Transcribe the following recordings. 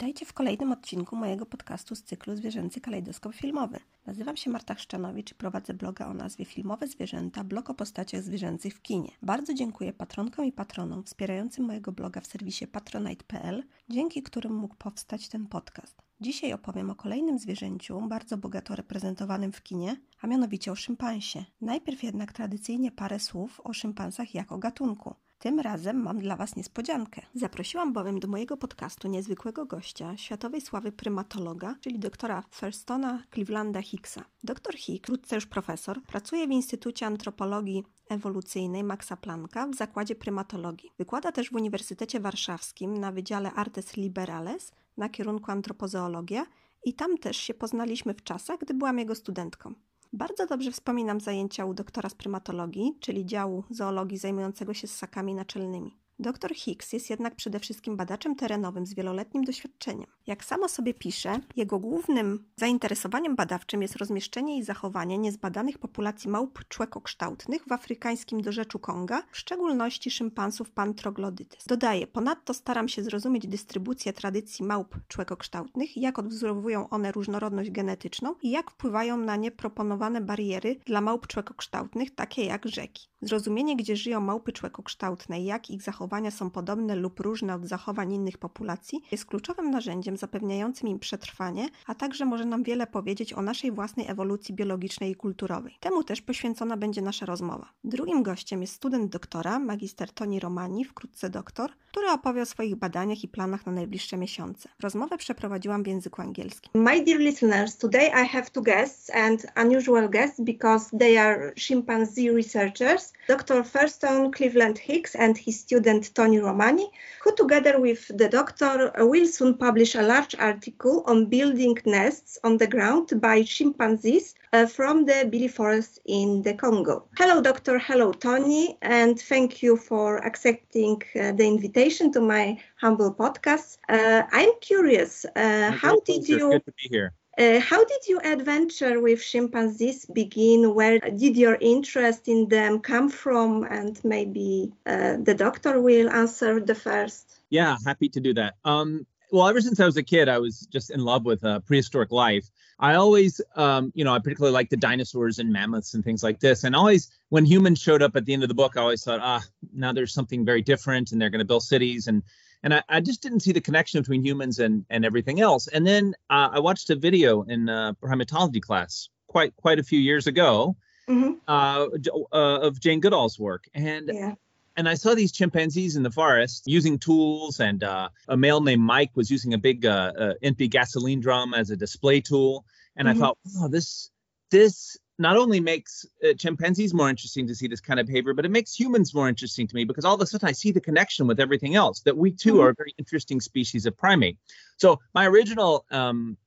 Witajcie w kolejnym odcinku mojego podcastu z cyklu Zwierzęcy Kalejdoskop Filmowy. Nazywam się Marta Chrzczanowicz i prowadzę bloga o nazwie Filmowe Zwierzęta, blog o postaciach zwierzęcych w kinie. Bardzo dziękuję patronkom i patronom wspierającym mojego bloga w serwisie patronite.pl, dzięki którym mógł powstać ten podcast. Dzisiaj opowiem o kolejnym zwierzęciu, bardzo bogato reprezentowanym w kinie, a mianowicie o szympansie. Najpierw jednak tradycyjnie parę słów o szympansach jako gatunku. Tym razem mam dla Was niespodziankę. Zaprosiłam bowiem do mojego podcastu niezwykłego gościa, światowej sławy prymatologa, czyli doktora Thurstona Clevelanda Hicksa. Doktor Hick, wkrótce już profesor, pracuje w Instytucie Antropologii ewolucyjnej Maxa Plancka w Zakładzie Prymatologii. Wykłada też w Uniwersytecie Warszawskim na Wydziale Artes Liberales na kierunku antropozoologia i tam też się poznaliśmy w czasach, gdy byłam jego studentką. Bardzo dobrze wspominam zajęcia u doktora z prymatologii, czyli działu zoologii zajmującego się ssakami naczelnymi. Dr Hicks jest jednak przede wszystkim badaczem terenowym z wieloletnim doświadczeniem. Jak samo sobie pisze, jego głównym zainteresowaniem badawczym jest rozmieszczenie i zachowanie niezbadanych populacji małp człekokształtnych w afrykańskim dorzeczu Konga, w szczególności szympansów Pantroglodytes. Dodaje, ponadto staram się zrozumieć dystrybucję tradycji małp człekokształtnych, jak odwzorowują one różnorodność genetyczną i jak wpływają na nie proponowane bariery dla małp człekokształtnych, takie jak rzeki. Zrozumienie, gdzie żyją małpy człekokształtne jak ich zachowania są podobne lub różne od zachowań innych populacji, jest kluczowym narzędziem zapewniającym im przetrwanie, a także może nam wiele powiedzieć o naszej własnej ewolucji biologicznej i kulturowej. Temu też poświęcona będzie nasza rozmowa. Drugim gościem jest student doktora, magister Toni Romani, wkrótce doktor, który opowie o swoich badaniach i planach na najbliższe miesiące. Rozmowę przeprowadziłam w języku angielskim. My dear listeners, today I have two guests and unusual guests because they are chimpanzee researchers, Dr. Thurston Cleveland Hicks and his student Tony Romani, who together with the doctor will soon publish a large article on building nests on the ground by chimpanzees uh, from the Bili Forest in the Congo. Hello, Doctor. Hello, Tony. And thank you for accepting uh, the invitation to my humble podcast. Uh, I'm curious, uh, how did you? Good to be here. Uh, how did your adventure with chimpanzees begin? Where did your interest in them come from? And maybe uh, the doctor will answer the first. Yeah, happy to do that. Um, well, ever since I was a kid, I was just in love with uh, prehistoric life. I always, um, you know, I particularly like the dinosaurs and mammoths and things like this. And always, when humans showed up at the end of the book, I always thought, ah, now there's something very different, and they're going to build cities and and I, I, just didn't see the connection between humans and and everything else. And then uh, I watched a video in uh, primatology class quite quite a few years ago mm-hmm. uh, uh of Jane Goodall's work, and yeah. and I saw these chimpanzees in the forest using tools, and uh, a male named Mike was using a big uh, empty gasoline drum as a display tool, and mm-hmm. I thought, oh, this this not only makes uh, chimpanzees more interesting to see this kind of behavior, but it makes humans more interesting to me because all of a sudden I see the connection with everything else that we too mm-hmm. are a very interesting species of primate. So my original um,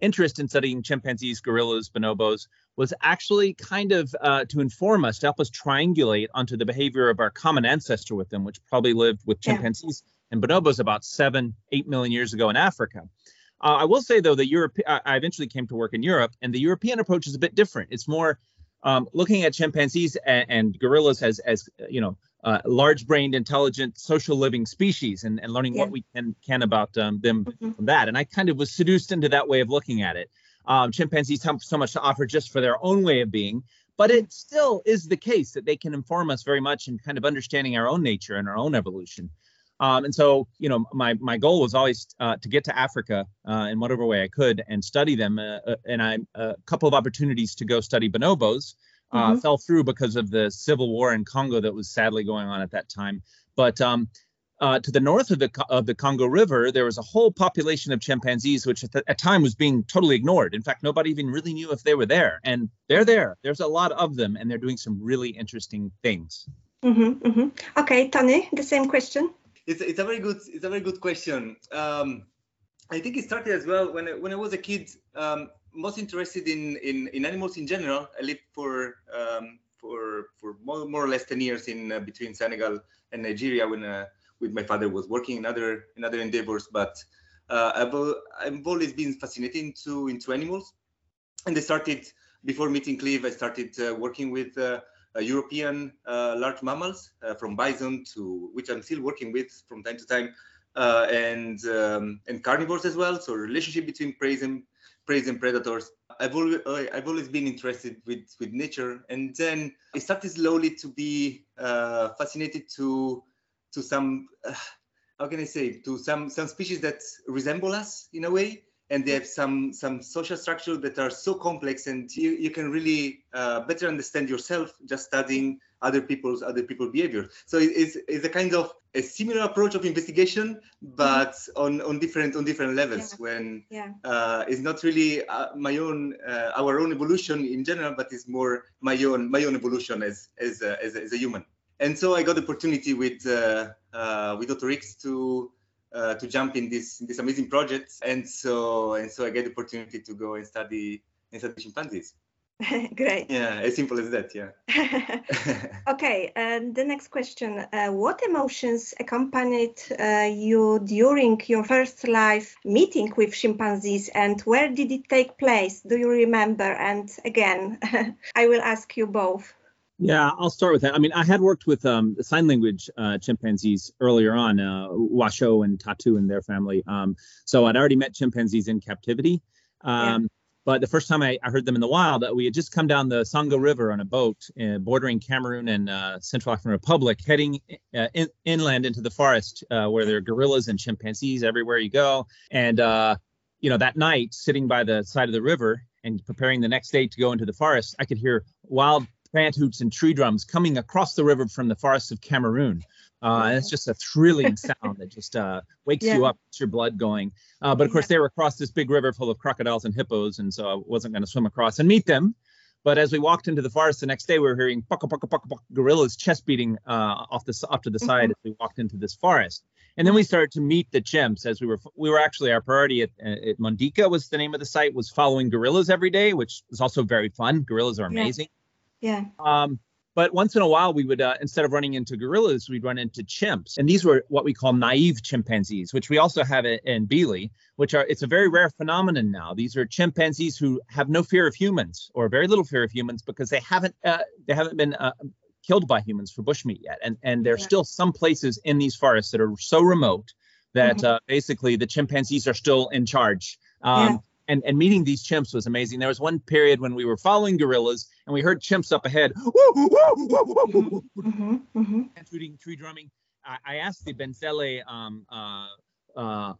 interest in studying chimpanzees, gorillas, bonobos was actually kind of uh, to inform us, to help us triangulate onto the behavior of our common ancestor with them, which probably lived with chimpanzees yeah. and bonobos about seven, eight million years ago in Africa. Uh, I will say though, that Europe I eventually came to work in Europe, and the European approach is a bit different. It's more um, looking at chimpanzees and, and, gorillas as as you know uh, large-brained, intelligent, social living species, and, and learning yeah. what we can can about um, them mm-hmm. from that. And I kind of was seduced into that way of looking at it. Um, chimpanzees have so much to offer just for their own way of being, but it still is the case that they can inform us very much in kind of understanding our own nature and our own evolution. Um, and so, you know, my my goal was always uh, to get to Africa uh, in whatever way I could and study them. Uh, uh and I a couple of opportunities to go study bonobos uh, mm-hmm. fell through because of the civil war in Congo that was sadly going on at that time. But um, uh, to the north of the of the Congo River, there was a whole population of chimpanzees, which at the at time was being totally ignored. In fact, nobody even really knew if they were there, and they're there. There's a lot of them, and they're doing some really interesting things. Mm-hmm, mm-hmm. Okay, Tony, the same question it's, it's a very good it's a very good question. Um, I think it started as well when I, when I was a kid. Um, most interested in, in in animals in general. I lived for um, for for more, more or less 10 years in uh, between Senegal and Nigeria when uh, with my father was working in other in other endeavors. But uh, I've, I've always been fascinated into into animals, and I started before meeting Cleve. I started uh, working with uh, European uh, large mammals, uh, from bison to which I'm still working with from time to time, uh, and um, and carnivores as well. So relationship between prey and prey and predators. I've always I've always been interested with with nature, and then I started slowly to be uh, fascinated to to some uh, how can I say to some some species that resemble us in a way, and they have some some social structure that are so complex, and you, you can really uh, better understand yourself just studying other people's other people behavior. So it's, it's a kind of a similar approach of investigation, but mm-hmm. on, on different on different levels. Yeah. When yeah. Uh, it's not really uh, my own uh, our own evolution in general, but it's more my own my own evolution as as a, as a, as a human. And so I got the opportunity with uh, uh, with Dr. Hicks to uh, to jump in this in this amazing project, and so and so I get the opportunity to go and study and study chimpanzees. Great. Yeah, as simple as that. Yeah. okay. And the next question: uh, What emotions accompanied uh, you during your first life meeting with chimpanzees, and where did it take place? Do you remember? And again, I will ask you both. Yeah, I'll start with that. I mean, I had worked with um, sign language uh, chimpanzees earlier on, uh, Washoe and Tatu and their family. Um, so I'd already met chimpanzees in captivity. Um, yeah. But the first time I, I, heard them in the wild, we had just come down the Sangha River on a boat uh, bordering Cameroon and uh, Central African Republic, heading uh, in, inland into the forest uh, where there are gorillas and chimpanzees everywhere you go. And, uh, you know, that night, sitting by the side of the river and preparing the next day to go into the forest, I could hear wild panthoots and tree drums coming across the river from the forests of Cameroon. Uh, and it's just a thrilling sound that just uh, wakes yeah. you up, gets your blood going. Uh, but of course, they were across this big river full of crocodiles and hippos, and so I wasn't going to swim across and meet them. But as we walked into the forest the next day, we were hearing pucka pucka pucka pucka gorillas chest beating uh, off the off to the mm-hmm. side as we walked into this forest. And then we started to meet the chimps as we were we were actually our priority at, at Mondika was the name of the site was following gorillas every day, which was also very fun. Gorillas are amazing. Yeah. Yeah. Um, but once in a while, we would, uh, instead of running into gorillas, we'd run into chimps. And these were what we call naive chimpanzees, which we also have in Bili, which are, it's a very rare phenomenon now. These are chimpanzees who have no fear of humans or very little fear of humans because they haven't, uh, they haven't been uh, killed by humans for bushmeat yet. And, and there's yeah. still some places in these forests that are so remote that mm-hmm. Uh, basically the chimpanzees are still in charge. Um, yeah and and meeting these chimps was amazing. There was one period when we were following gorillas and we heard chimps up ahead, mm-hmm, mm-hmm. and tree drumming. I, I, asked the Benzele um, uh, uh,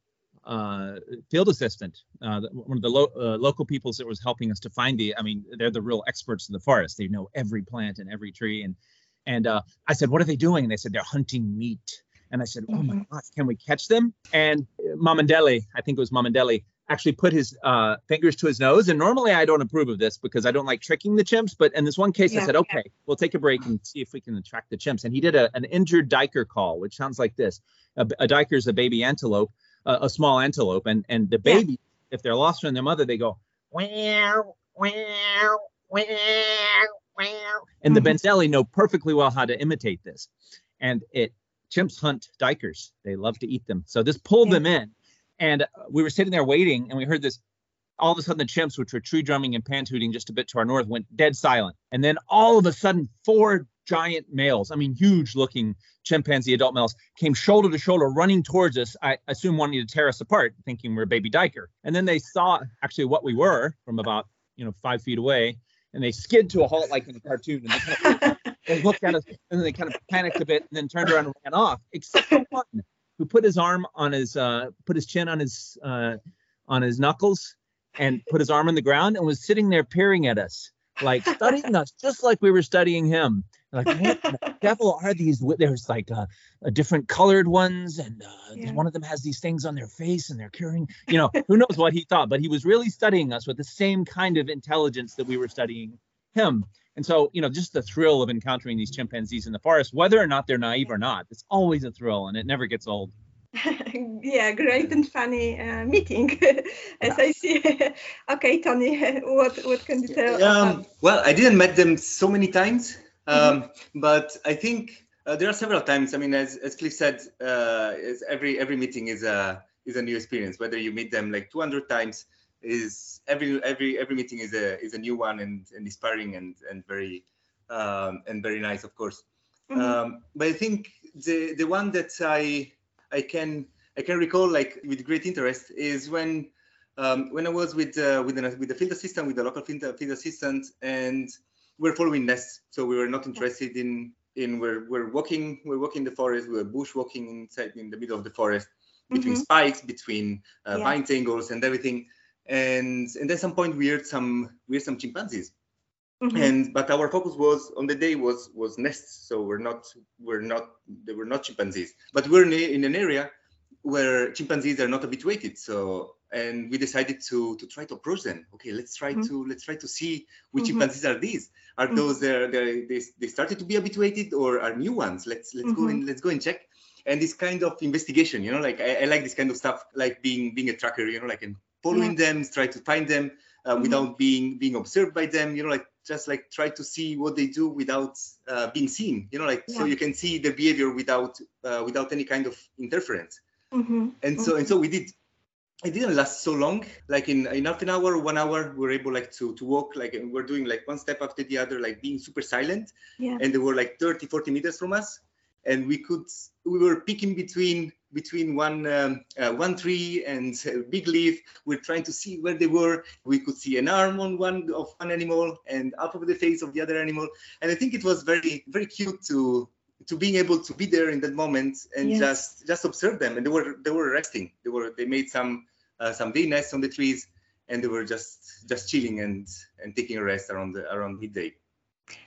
uh, field assistant, uh, one of the lo- uh, local peoples that was helping us to find the. I mean, they're the real experts in the forest. They know every plant and every tree. And and uh, I said, "What are they doing?" And they said, "They're hunting meat." And I said, "Oh my mm-hmm. gosh, can we catch them?" And Mamandele, I think it was Mamandele, actually put his uh, fingers to his nose. And normally I don't approve of this because I don't like tricking the chimps. But in this one case, yeah, I said, okay, yeah. we'll take a break and see if we can attract the chimps. And he did a, an injured duiker call, which sounds like this: a, a duiker is a baby antelope, uh, a small antelope, and and the baby, yeah. if they're lost from their mother, they go wow wow wow wow. And the mm-hmm. Benzeli know perfectly well how to imitate this. And it chimps hunt duikers. They love to eat them. So this pulled them in and we were sitting there waiting, and we heard this. All of a sudden, the chimps, which were tree drumming and pantooting just a bit to our north, went dead silent. And then all of a sudden, four giant males, I mean, huge looking chimpanzee adult males, came shoulder to shoulder running towards us. I assume wanting to tear us apart, thinking we're baby duiker. And then they saw actually what we were from about, you know, five feet away. And they skid to a halt like in a cartoon. And they, kind of, they looked at us and then they kind of panicked a bit and then turned around and ran off, except for one who put his arm on his uh, put his chin on his uh, on his knuckles and put his arm on the ground and was sitting there peering at us like studying us just like we were studying him like what the devil are these there's like uh, different colored ones and uh, yeah. one of them has these things on their face and they're carrying you know who knows what he thought but he was really studying us with the same kind of intelligence that we were studying him and so, you know, just the thrill of encountering these chimpanzees in the forest, whether or not they're naive or not, it's always a thrill and it never gets old. yeah, great and funny uh, meeting, as yeah. I see. okay, Tony, what what can you tell? Um, well, I didn't met them so many times, um, mm-hmm. but I think uh, there are several times. I mean, as, as Cliff said, uh, every every meeting is a is a new experience. Whether you meet them like 200 times, is every every every meeting is a is a new one and, and inspiring and and very um, and very nice, of course. Mm-hmm. Um, but I think the the one that I I can I can recall like with great interest is when um, when I was with uh, with, an, with the field assistant, with the local field, field assistant, and we're following nests. So we were not interested in in we're we're walking we're walking the forest. We were bushwalking inside in the middle of the forest between Mhm. spikes, between uh, Yeah. vine tangles, and everything. And and then some point we heard some we heard some chimpanzees. Mhm. and but our focus was on the day was was nests. So we're not we're not they were not chimpanzees. But we're in, a, in an area where chimpanzees are not habituated. So and we decided to to try to approach them. Okay let's try Mhm. to let's try to see which Mhm. chimpanzees are these. Are Mhm. those they they started to be habituated or are new ones? Let's let's go and let's go and check. And this kind of investigation you know like I, I like this kind of stuff like being being a tracker you know like and following them try to find them uh, Mhm. without being being observed by them you know like just like try to see what they do without uh, being seen you know like so you can see their behavior without uh, without any kind of interference. Mhm. and so and so we did. It didn't last so long. Like in in half an hour one hour we were able like to to walk like and we're doing like one step after the other like being super silent. Yeah. and they were like 30 40 meters from us. And we could we were picking between between one um, uh, one tree and a big leaf. We're trying to see where they were. We could see an arm on one of one animal and up of the face of the other animal. And i think it was very very cute to to being able to be there in that moment and Yes. just just observe them. And they were they were resting. They were they made some uh, some day nests on the trees and they were just just chilling and and taking a rest around the around midday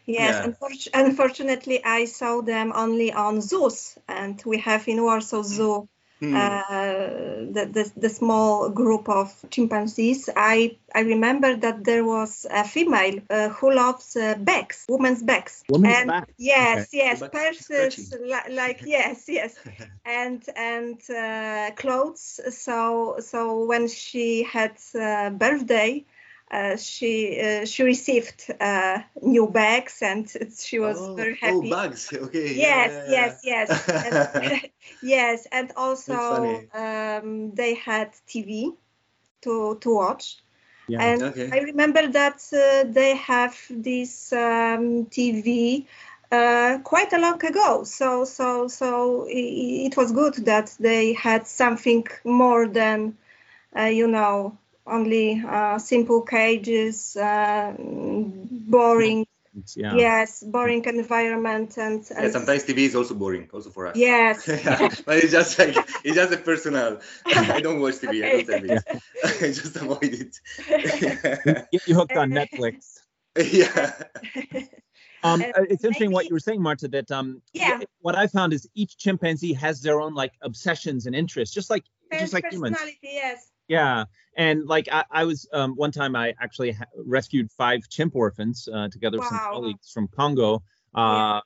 Yes, Yeah. unfor- unfortunately, I saw them only on zoos, and we have in Warsaw Zoo Hmm. uh, the, the the small group of chimpanzees. I I remember that there was a female uh, who loves uh, backs, women's backs. Women's and back. yes, yes, Back purses li- like yes, yes, and and uh, clothes. So so when she had uh, birthday, uh, she uh, she received uh, new bags and she was oh, very Oh, happy. bugs. Okay. yes, yeah, yeah, yes, yes, and, yes, and also um, they had TV to to watch. Yeah. And Okay. I remember that uh, they have this um, TV uh, quite a long ago. So so so i- it was good that they had something more than uh, you know only uh, simple cages, uh, boring Yeah. yes, boring environment and, and Yeah, sometimes TV is also boring, also for us. yes. Yeah, but it's just like it's just a personal. I don't watch TV. I don't tell Okay. I just avoid it. Get you hooked on Netflix. yeah. Um, it's interesting what you were saying, Marta. That um, Yeah. what I found is each chimpanzee has their own like obsessions and interests, just like just like humans. personality, yes. Yeah, and like I, I was um, one time I actually ha- rescued five chimp orphans uh, together with some colleagues from Congo, uh,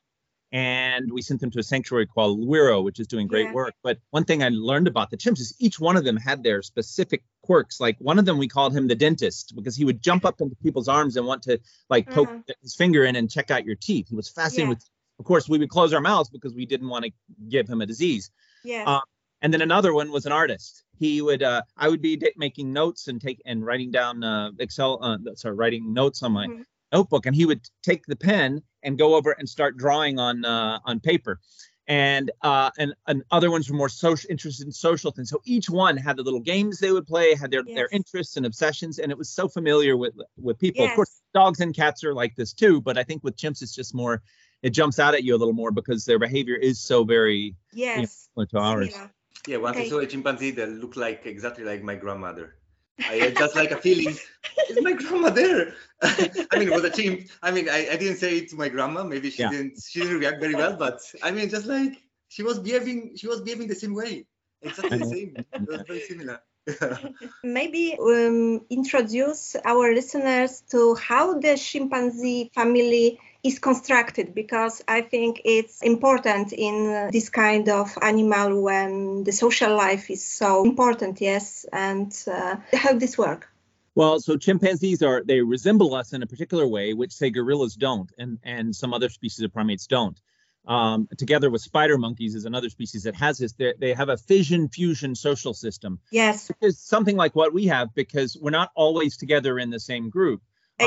and we sent them to a sanctuary called Lwiro, which is doing great Yeah. work. But one thing I learned about the chimps is each one of them had their specific quirks. Like one of them, we called him the dentist because he would jump up into people's arms and want to like poke Uh-huh. his finger in and check out your teeth. He was fascinated Yeah. with. Of course, we would close our mouths because we didn't want to give him a disease. Yes. Uh, and then another one was an artist. He would, uh, I would be d- making notes and take and writing down uh, Excel, uh, sorry, writing notes on my Mhm. notebook, and he would take the pen and go over and start drawing on uh, on paper. And uh, and and other ones were more social, interested in social things. So each one had the little games they would play, had their their interests and obsessions, and it was so familiar with with people. Of course, dogs and cats are like this too, but I think with chimps it's just more. It jumps out at you a little more because their behavior is so very yes. similar to ours. Similar. Yeah. Once I saw a chimpanzee that looked like exactly like my grandmother. I had just like a feeling, is my grandma there? I mean, it was a chimp. I mean, I, I didn't say it to my grandma. Maybe she Yeah. didn't she didn't react very well, but I mean, just like she was behaving, she was behaving the same way. Exactly the same. It was very similar. Maybe um, introduce our listeners to how the chimpanzee family is constructed because I think it's important in this kind of animal when the social life is so important, yes, and uh, how this work. Well, so chimpanzees are they resemble us in a particular way, which say gorillas don't, and and some other species of primates don't. Um, together with spider monkeys is another species that has this. They they have a fission fusion social system, Yes, which is something like what we have because we're not always together in the same group.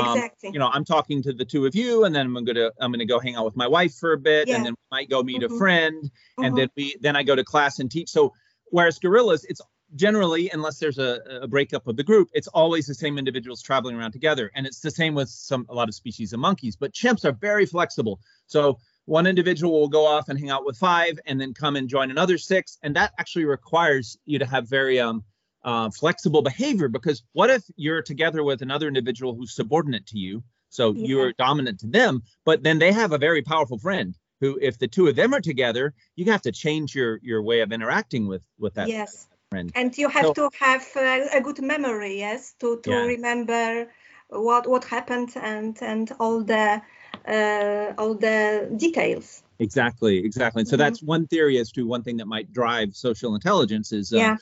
Um, you know, I'm talking to the two of you, and then I'm gonna I'm gonna go hang out with my wife for a bit, Yeah. and then we might go meet Mhm. a friend, and Mhm. then we then I go to class and teach. So whereas gorillas, it's generally, unless there's a, a breakup of the group, it's always the same individuals traveling around together. And it's the same with some a lot of species of monkeys. But chimps are very flexible. So one individual will go off and hang out with five and then come and join another six. And that actually requires you to have very um, uh, flexible behavior because what if you're together with another individual who's subordinate to you? So Yeah. you're dominant to them, but then they have a very powerful friend who, if the two of them are together, you have to change your your way of interacting with with that yes. friend. And you have So- to have uh, a good memory, yes, to, to Yeah. remember what what happened and and all the uh, all the details. Exactly, exactly. And so Mhm. that's one theory as to one thing that might drive social intelligence is uh, Yeah.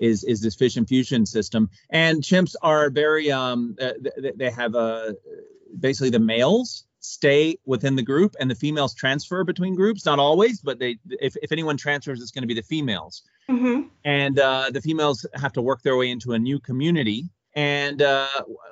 Is is this fission fusion system. And chimps are very um uh, th- they have uh, basically the males stay within the group and the females transfer between groups. Not always, but they if if anyone transfers, it's going to be the females. hmm and uh, the females have to work their way into a new community. And uh,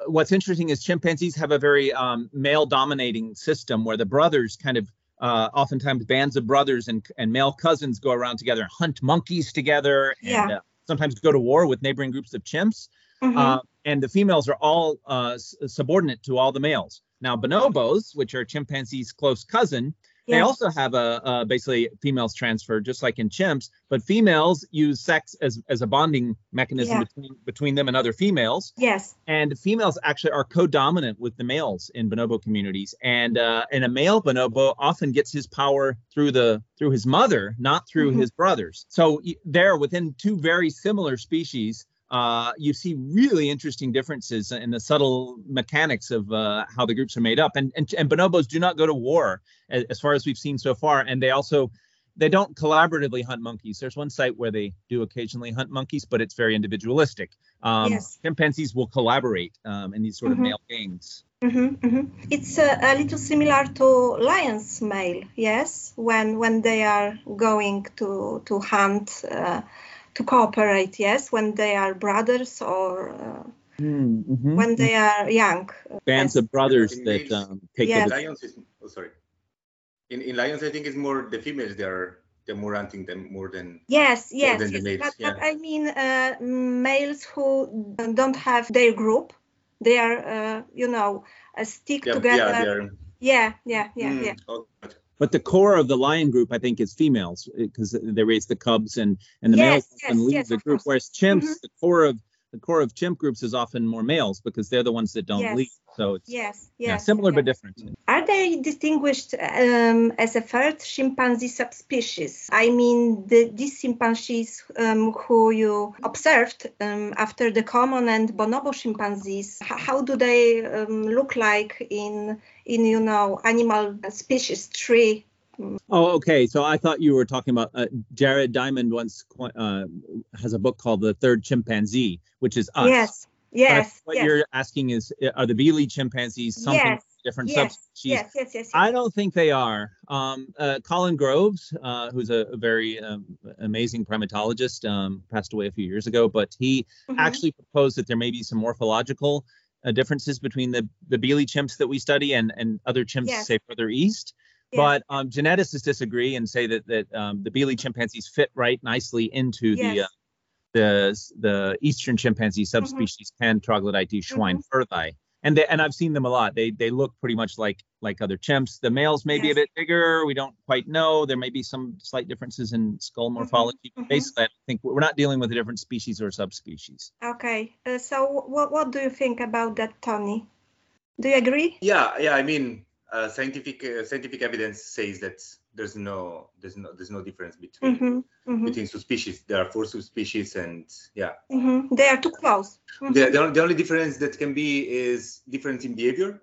what's interesting is chimpanzees have a very um, male-dominating system where the brothers kind of uh, oftentimes bands of brothers and, and male cousins go around together and hunt monkeys together and Yeah. Sometimes go to war with neighboring groups of chimps. hmm Uh, and the females are all uh, s- subordinate to all the males. Now, bonobos, which are chimpanzees' close cousin, they also have a, a basically females transfer, just like in chimps. But females use sex as as a bonding mechanism Yeah. between between them and other females. Yes. And females actually are co-dominant with the males in bonobo communities. And uh, and a male bonobo often gets his power through the through his mother, not through Mhm. his brothers. So there, within two very similar species, uh, you see really interesting differences in the subtle mechanics of uh, how the groups are made up. And, and and bonobos do not go to war, as, as far as we've seen so far. And they also they don't collaboratively hunt monkeys. There's one site where they do occasionally hunt monkeys, but it's very individualistic. Um, Yes. Chimpanzees will collaborate um, in these sort of Mhm. male gangs. hmm hmm It's uh, a little similar to lion's male, yes, when when they are going to to hunt, uh, to cooperate, yes, when they are brothers or uh, Mm-hmm. when they are young. Bands yes. of brothers In that um, take Yes. the Lions is oh sorry. In in lions, I think it's more the females. They are they're more hunting them more than Yes, More yes, than the yes. males, But, but. I mean uh, males who don't have their group. They are, uh, you know, uh, stick yeah, together. yeah, they are. Yeah, yeah, yeah, Mm, yeah. oh, but- the core of the lion group, I think, is females because they raise the cubs and and the males Yes, often yes, lead yes, the group. course. Whereas chimps, Mhm. the core of the core of chimp groups is often more males because they're the ones that don't Yes. lead. So it's Yes, yes. yeah, similar yeah. but different. Are they distinguished um, as a third chimpanzee subspecies? I mean, the, these chimpanzees um, who you observed um, after the common and bonobo chimpanzees, how do they um, look like in, in you know, animal species tree? Oh, okay. So I thought you were talking about uh, Jared Diamond once uh, has a book called The Third Chimpanzee, which is us. Yes, yes, what yes, you're asking is, uh, are the Bili chimpanzees something Yes, different yes, subspecies? yes, yes, yes, yes. I don't think they are. Um, uh, Colin Groves, uh, who's a, a very um, amazing primatologist, um, passed away a few years ago, but he Mhm. actually proposed that there may be some morphological uh, differences between the the Bili chimps that we study and and other chimps, say further east. Yes. But um, geneticists disagree and say that that um, the Bili chimpanzees fit right nicely into the uh, the the eastern chimpanzee subspecies Pan troglodytes schwein furthi. And they, and I've seen them a lot. They they look pretty much like like other chimps. The males may be a bit bigger. We don't quite know. There may be some slight differences in skull morphology. But mhm. Basically, I think we're not dealing with a different species or subspecies. Okay, uh, so what, what do you think about that, Tony? Do you agree? Yeah, yeah. I mean, uh, scientific uh, scientific evidence says that there's no there's no there's no difference between Mm-hmm, mm-hmm, between subspecies. There are four subspecies, and yeah, mm-hmm. They are too close. Mhm. the, the, only- the only difference that can be is difference in behavior.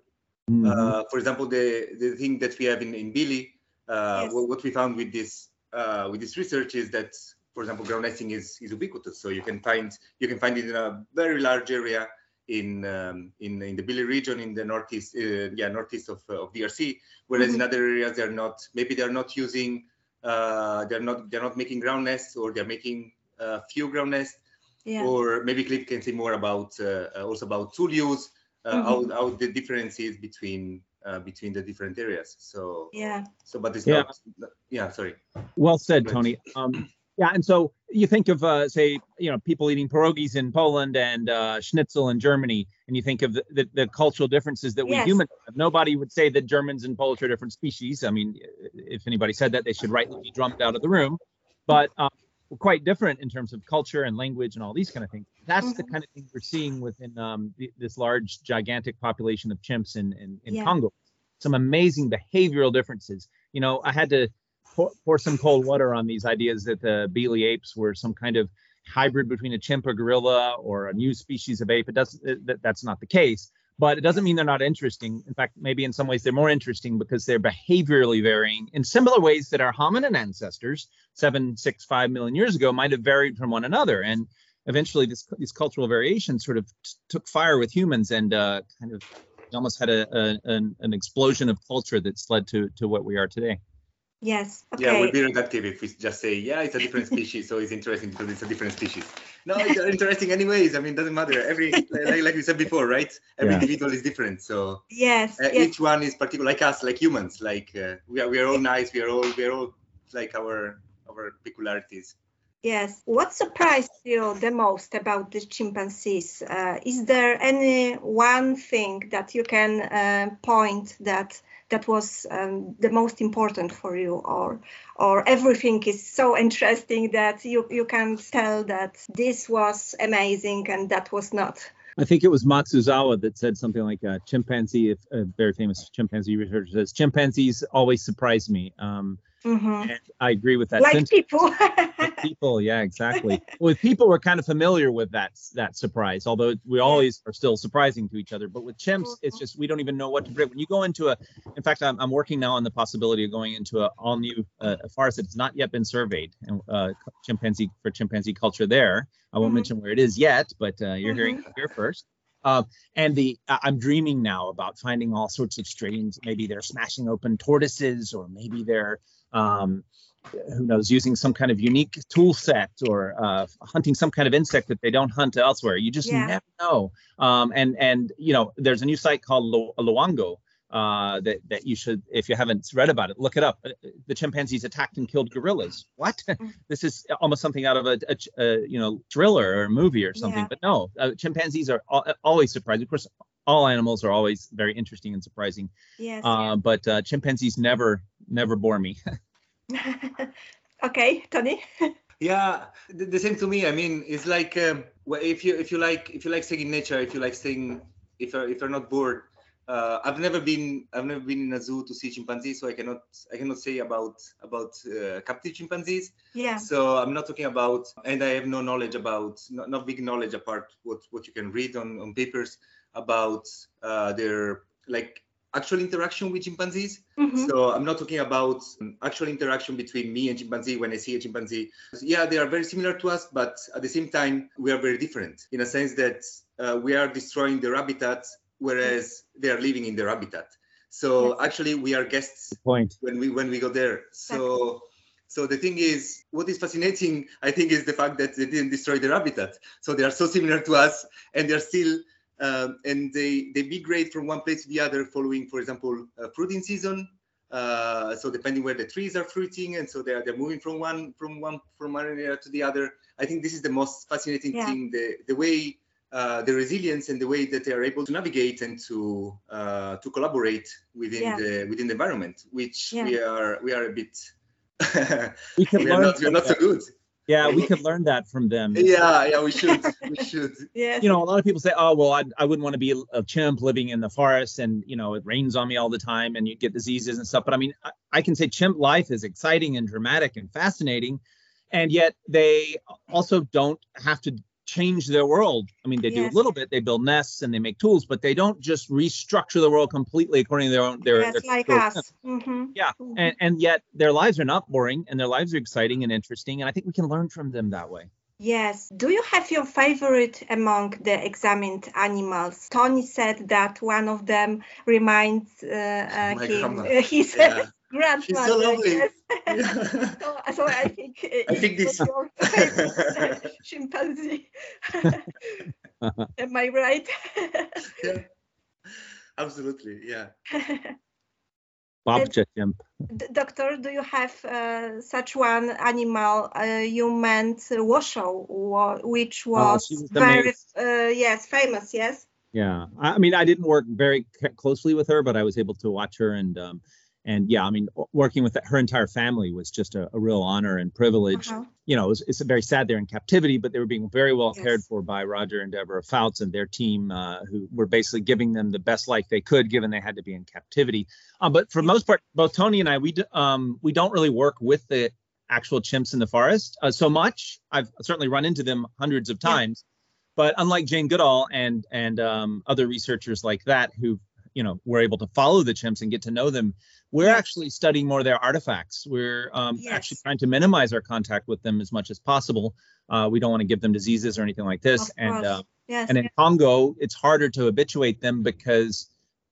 Mhm. Uh, for example, the the thing that we have in in Bili, uh, Yes. what, what we found with this uh, with this research is that, for example, ground nesting is is ubiquitous. So you can find you can find it in a very large area in um, in in the Bili region in the northeast, uh, yeah, northeast of uh, of DRC. Whereas in Mhm. other areas they're not. Maybe they're not using. Uh, they're not they're not making ground nests or they're making uh, few ground nests yeah. or maybe Cliff can say more about uh, uh, also about tool use, uh, how, how the difference is between uh, between the different areas. So yeah. so but it's Yeah. not yeah sorry Well said, Tony. Um, Yeah, and so you think of uh, say you know people eating pierogies in Poland and uh, schnitzel in Germany, and you think of the, the, the cultural differences that we Yes. humans have. Nobody would say that Germans and Polish are different species. I mean, if anybody said that, they should rightly be drummed out of the room. But um, we're quite different in terms of culture and language and all these kind of things. That's the Mhm. kind of thing we're seeing within um, the, this large, gigantic population of chimps in in, in Yeah. Congo. Some amazing behavioral differences. You know, I had to pour, pour some cold water on these ideas that the Bili apes were some kind of hybrid between a chimp or gorilla or a new species of ape. It doesn't. It, that, that's not the case. But it doesn't mean they're not interesting. In fact, maybe in some ways they're more interesting because they're behaviorally varying in similar ways that our hominin ancestors, seven, six, five million years ago, might have varied from one another. And eventually, this, these cultural variations sort of t- took fire with humans and uh, kind of almost had a, a an, an explosion of culture that's led to to what we are today. Yes. Yeah, Okay. we'll be reductive if we just say, yeah, it's a different species, so it's interesting because it's a different species. No, it's interesting anyways. I mean, doesn't matter. Every like, like we said before, right? Every Yeah. individual is different, so yes. uh, yes. each one is particular, like us, like humans. Like uh, we are, we are all nice. We are all, we are all like our our peculiarities. Yes. What surprised you the most about the chimpanzees? Uh, is there any one thing that you can uh, point that that was um, the most important for you, or or everything is so interesting that you you can tell that this was amazing and that was not? I think it was Matsuzawa that said something like uh, chimpanzee, if a very famous chimpanzee researcher says, chimpanzees always surprise me. Um, Mhm. and I agree with that. Like sentiment. people. People, yeah, exactly. with people, we're kind of familiar with that that surprise, although we always are still surprising to each other. But with chimps, it's just we don't even know what to predict. When you go into a, in fact, I'm, I'm working now on the possibility of going into a all new uh, a forest that's not yet been surveyed, and uh, chimpanzee for chimpanzee culture there. I won't Mhm. mention where it is yet, but uh, you're hearing it here first. Uh, and the I- I'm dreaming now about finding all sorts of strains. Maybe they're smashing open tortoises, or maybe they're um, who knows, using some kind of unique tool set or uh, hunting some kind of insect that they don't hunt elsewhere. You just Yeah. never know. Um, and and you know, there's a new site called Lo- Loango uh, that that you should, if you haven't read about it, look it up. Uh, The chimpanzees attacked and killed gorillas. What? this is almost something out of a, a, a you know thriller or a movie or something. Yeah. But no, uh, chimpanzees are al- always surprising. Of course, all animals are always very interesting and surprising. yes. Uh, but uh, chimpanzees never never bore me. okay, Tony. Yeah, the, the same to me. I mean, it's like um, well, if you if you like if you like staying in nature, if you like staying, if you're if you're not bored. Uh, I've never been I've never been in a zoo to see chimpanzees, so I cannot I cannot say about about uh, captive chimpanzees. Yeah. So I'm not talking about, and I have no knowledge about, not, not big knowledge apart what what you can read on on papers about uh, their like actual interaction with chimpanzees. Mhm. So I'm not talking about actual interaction between me and chimpanzee when I see a chimpanzee. Yeah, they are very similar to us, but at the same time, we are very different in a sense that uh, we are destroying their habitat, whereas they are living in their habitat. So Yes. actually, we are guests Point. when we when we go there. So so the thing is, what is fascinating, I think, is the fact that they didn't destroy their habitat. So they are so similar to us, and they're still um, and they they migrate from one place to the other, following, for example, uh, fruiting season. Uh, so depending where the trees are fruiting, and so they're they're moving from one from one from one area to the other. I think this is the most fascinating Yeah. thing: the the way uh, the resilience and the way that they are able to navigate and to uh, to collaborate within Yeah. the within the environment, which Yeah. we are we are a bit We we are not we are not so good. Yeah, we could learn that from them. Yeah, yeah, we should we should. yeah. You know, a lot of people say, "Oh, well, I, I wouldn't want to be a chimp living in the forest, and you know, it rains on me all the time, and you get diseases and stuff." But I mean, I, I can say chimp life is exciting and dramatic and fascinating, and yet they also don't have to change their world. I mean, they do a little bit. They build nests and they make tools, but they don't just restructure the world completely according to their own their. yes, their like their- us. Mhm. Yeah, Mhm. and, and yet their lives are not boring and their lives are exciting and interesting and i think we can learn from them that way Yes. Do you have your favorite among the examined animals? Tony said that one of them reminds uh, uh, him grandma. uh, his Yeah. Grandmother. lovely. yes. Yeah. so, so I think uh, I think this- your favorite chimpanzee. Am I right? yeah. Absolutely, yeah. Babcha chimp. D- doctor, do you have uh, such one animal? Uh, you meant Washoe, wa- which was, she was very uh, yes famous. Yes. Yeah, I I mean, I didn't work very closely with her, but I was able to watch her, and um, and yeah, I mean, working with her entire family was just a, a real honor and privilege. Uh-huh. You know, it was, it's very sad they're in captivity, but they were being very well cared for by Roger and Deborah Fouts and their team, uh, who were basically giving them the best life they could, given they had to be in captivity. Um, but for the most part, both Tony and I, we d- um, we don't really work with the actual chimps in the forest uh, so much. I've certainly run into them hundreds of Yeah. times, but unlike Jane Goodall and and um, other researchers like that who you know we're able to follow the chimps and get to know them, we're Yes. actually studying more of their artifacts. We're um, Yes. actually trying to minimize our contact with them as much as possible. Uh, we don't want to give them diseases or anything like this. Of and uh, Yes. and in Congo, it's harder to habituate them because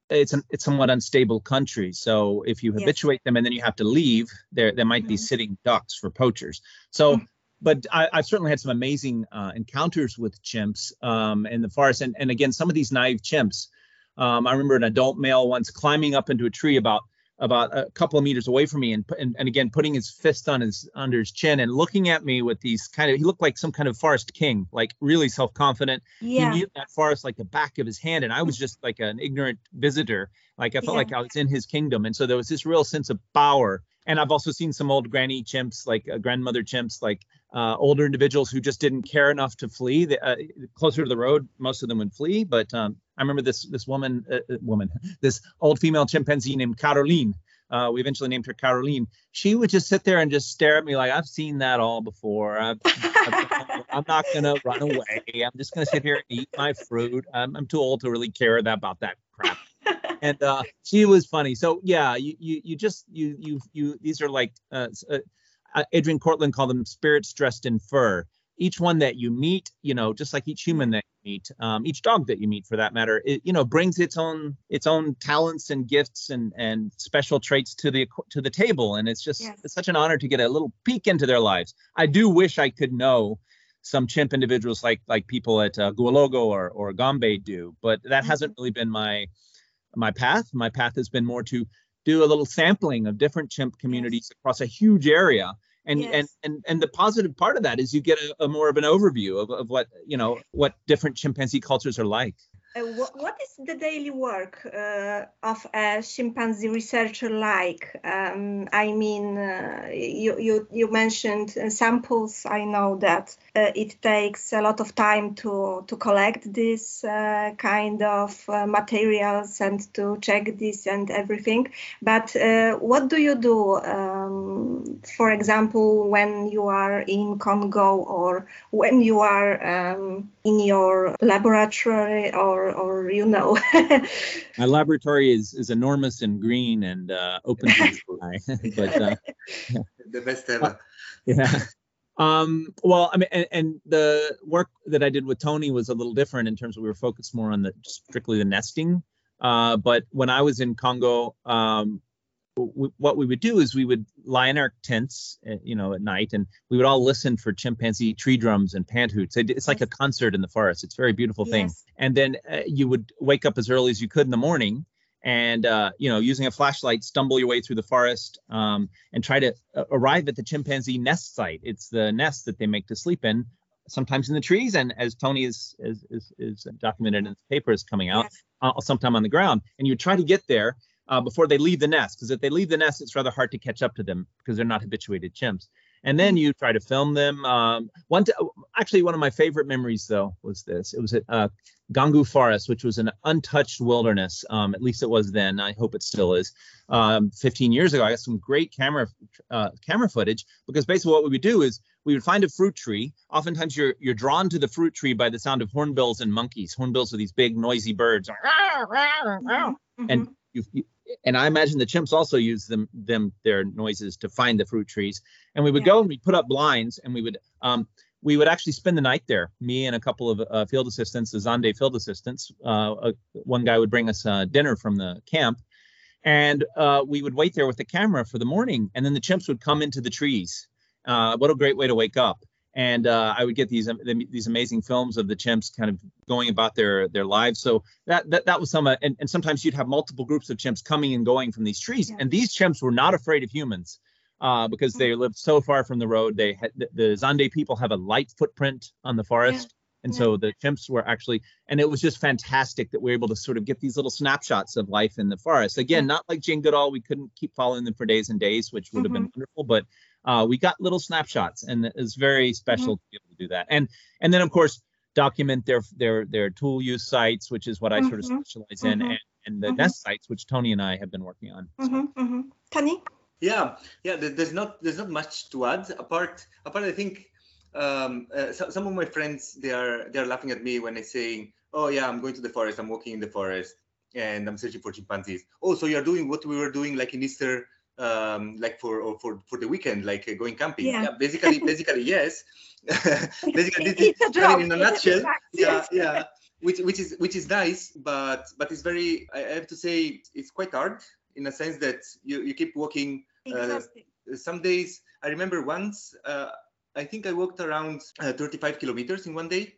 it's an it's somewhat unstable country. So if you habituate them and then you have to leave, there there might be Mhm. sitting ducks for poachers. So, Mhm. but I, I've certainly had some amazing uh, encounters with chimps um, in the forest, and and again, some of these naive chimps. Um, I remember an adult male once climbing up into a tree about about a couple of meters away from me and, and and again putting his fist on his under his chin and looking at me with these kind of he looked like some kind of forest king like really self-confident. Yeah. he knew that forest like the back of his hand and i was just like an ignorant visitor. Like i felt Yeah. like i was in his kingdom. And so there was this real sense of power. And i've also seen some old granny chimps like uh, grandmother chimps like uh, older individuals who just didn't care enough to flee. The, uh, closer to the road most of them would flee but um, i remember this this woman uh, uh, woman this old female chimpanzee named caroline uh, we eventually named her Caroline. She would just sit there and just stare at me like I've seen that all before. I've, I've- I'm not gonna run away. I'm just gonna sit here and eat my fruit. I'm, I'm too old to really care that, about that crap. And uh, she was funny. So yeah, you you you just you you you these are like uh, uh, Adriaan Kortlandt called them spirits dressed in fur. Each one that you meet, you know, just like each human that you meet, um, each dog that you meet for that matter, it, you know, brings its own its own talents and gifts and and special traits to the to the table. And it's just Yes. it's such an honor to get a little peek into their lives. I do wish I could know some chimp individuals like like people at uh, Goualougo or or Gombe do, but that hasn't really been my my path. My path has been more to do a little sampling of different chimp communities across a huge area. And, and and and the positive part of that is you get a, a more of an overview of, of what you know what different chimpanzee cultures are like. Uh, wh- what is the daily work uh, of a chimpanzee researcher like? Um, I mean, uh, you, you, you mentioned samples. I know that uh, it takes a lot of time to, to collect this uh, kind of uh, materials and to check this and everything. But what do you do, um, for example, when you are in Congo or when you are um, in your laboratory or, or you know? My laboratory is is enormous and green and uh, open to the sky, but uh, The best ever. yeah. Um, well, I mean, and, and the work that I did with Tony was a little different in terms of we were focused more on the strictly the nesting. Uh, but when I was in Congo, um, w- what we would do is we would lie in our tents, uh, you know, at night, and we would all listen for chimpanzee tree drums and panthoots. It- It's like a concert in the forest. It's a very beautiful thing. Yes. And then uh, you would wake up as early as you could in the morning, and uh, you know, using a flashlight, stumble your way through the forest um, and try to uh, arrive at the chimpanzee nest site. It's the nest that they make to sleep in, sometimes in the trees, and as Tony is is is, is documented in his paper is coming out, Yes. uh, sometime on the ground. And you try to get there uh, before they leave the nest, because if they leave the nest, it's rather hard to catch up to them because they're not habituated chimps. And then you try to film them. Um, one, t- actually, one of my favorite memories though was this. It was at uh, Gangu Forest, which was an untouched wilderness. Um, at least it was then. I hope it still is. Um, 15 years ago, I got some great camera uh, camera footage because basically what we would do is we would find a fruit tree. Oftentimes, you're you're drawn to the fruit tree by the sound of hornbills and monkeys. Hornbills are these big noisy birds. Mhm. And you, you and I imagine the chimps also use them them their noises to find the fruit trees. And we would Yeah. go and we put up blinds and we would um we would actually spend the night there. Me and a couple of uh, field assistants, the Zande field assistants. Uh, uh, one guy would bring us uh, dinner from the camp, and uh, we would wait there with the camera for the morning. And then the chimps would come into the trees. Uh, what a great way to wake up! And uh, I would get these um, these amazing films of the chimps kind of going about their their lives. So that that, that was some, uh, and, and sometimes you'd have multiple groups of chimps coming and going from these trees, yeah. and these chimps were not afraid of humans. Uh, because they mm-hmm. lived so far from the road, they had the, the Zande people have a light footprint on the forest, yeah. and yeah. so the chimps were actually, and it was just fantastic that we were able to sort of get these little snapshots of life in the forest. Again, not like Jane Goodall, we couldn't keep following them for days and days, which would have mm-hmm. been wonderful, but uh, we got little snapshots, and it's very special mm-hmm. to be able to do that. And and then of course document their their their tool use sites, which is what I mm-hmm. sort of mm-hmm. specialize in, mm-hmm. and, and the mm-hmm. nest sites, which Tony and I have been working on. Mm-hmm. Tony. Yeah, yeah. There's not there's not much to add apart apart. I think um, uh, so, some of my friends they are they are laughing at me when I say, "Oh yeah, I'm going to the forest. I'm walking in the forest." and I'm searching for chimpanzees. Oh, so you're doing what we were doing like in Easter um, like for for for the weekend, like uh, going camping. Yeah. yeah. basically, basically yes. basically, this is a in a nutshell. Yeah, yeah. Which which is which is nice, but but it's very. I have to say, it's quite hard in a sense that you you keep walking. Uh, some days, I remember once. Uh, I think I walked around uh, 35 kilometers in one day,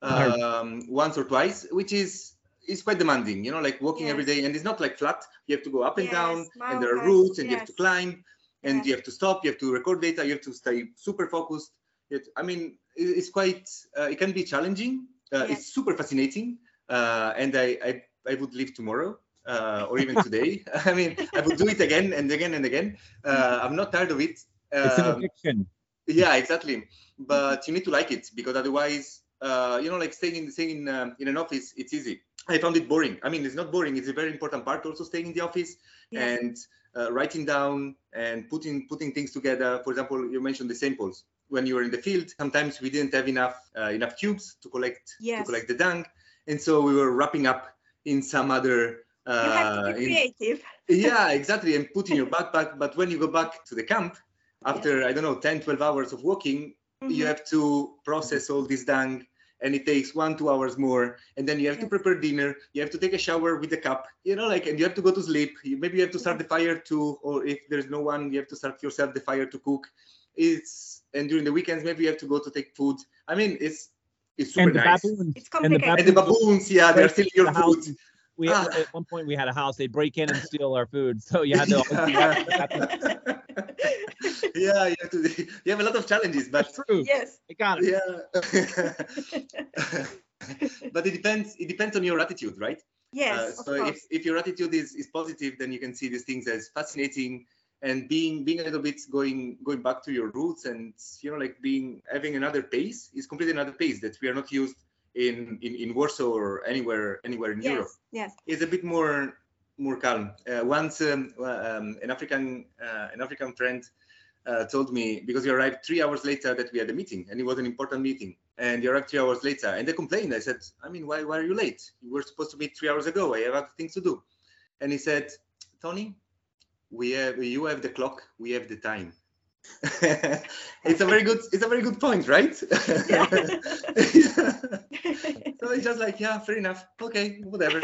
um, once or twice, which is it's quite demanding, you know, like walking yes. every day, and it's not like flat. You have to go up and yes, down, and there are routes, and yes. you have to climb, and you have to stop. You have to record data. You have to stay super focused. It, I mean, it's quite. Uh, it can be challenging. Uh, it's super fascinating, uh, and I, I I would live tomorrow. Uh, or even today. I mean, I would do it again and again and again. Uh, I'm not tired of it. it's an um, addiction. Yeah, exactly. But you need to like it because otherwise, uh, you know, like staying in staying in, um, in an office, it's easy I found it boring. I mean, it's not boring. It's a very important part also staying in the office yeah. and uh, writing down and putting putting things together. For example, you mentioned the samples. When you were in the field, sometimes we didn't have enough uh, enough tubes to collect yes. to collect the dung, and so we were wrapping up in some other. Uh, you have to be creative. In, yeah, exactly, and putting your backpack. But when you go back to the camp after yeah. I don't know 10, 12 hours of walking, mm-hmm. you have to process all this dung and it takes one two hours more and then you have to prepare dinner you have to take a shower with the cup you know like and you have to go to sleep. Maybe you have to start the fire too or if there's no one you have to start yourself the fire to cook. It's and during the weekends maybe you have to go to take food. I mean it's it's super and the nice. baboons, it's complicated. And the baboons, yeah, they're stealing your food. We ah. at one point we had a house. They break in and steal our food, so you had to. yeah yeah, you have, to, you have a lot of challenges, but That's true. Yes, I got it. Yeah. but it depends. It depends on your attitude, right? Yes. Uh, so if, if your attitude is, is positive, then you can see these things as fascinating and being being a little bit going going back to your roots and you know like being having another pace is completely another pace that we are not used in in, in Warsaw or anywhere anywhere in yes, Europe. Yes. It's a bit more more calm. Uh, once um, um, an African uh, an African friend uh, told me because he arrived three hours later that we had a meeting and it was an important meeting and he arrived three hours later and they complained. I said, I mean, why, why are you late? You were supposed to meet three hours ago. I have other things to do. And he said, Tony, we have you have the clock, we have the time. it's a very good it's a very good point right? Yeah. so it's just like yeah fair enough. Okay whatever.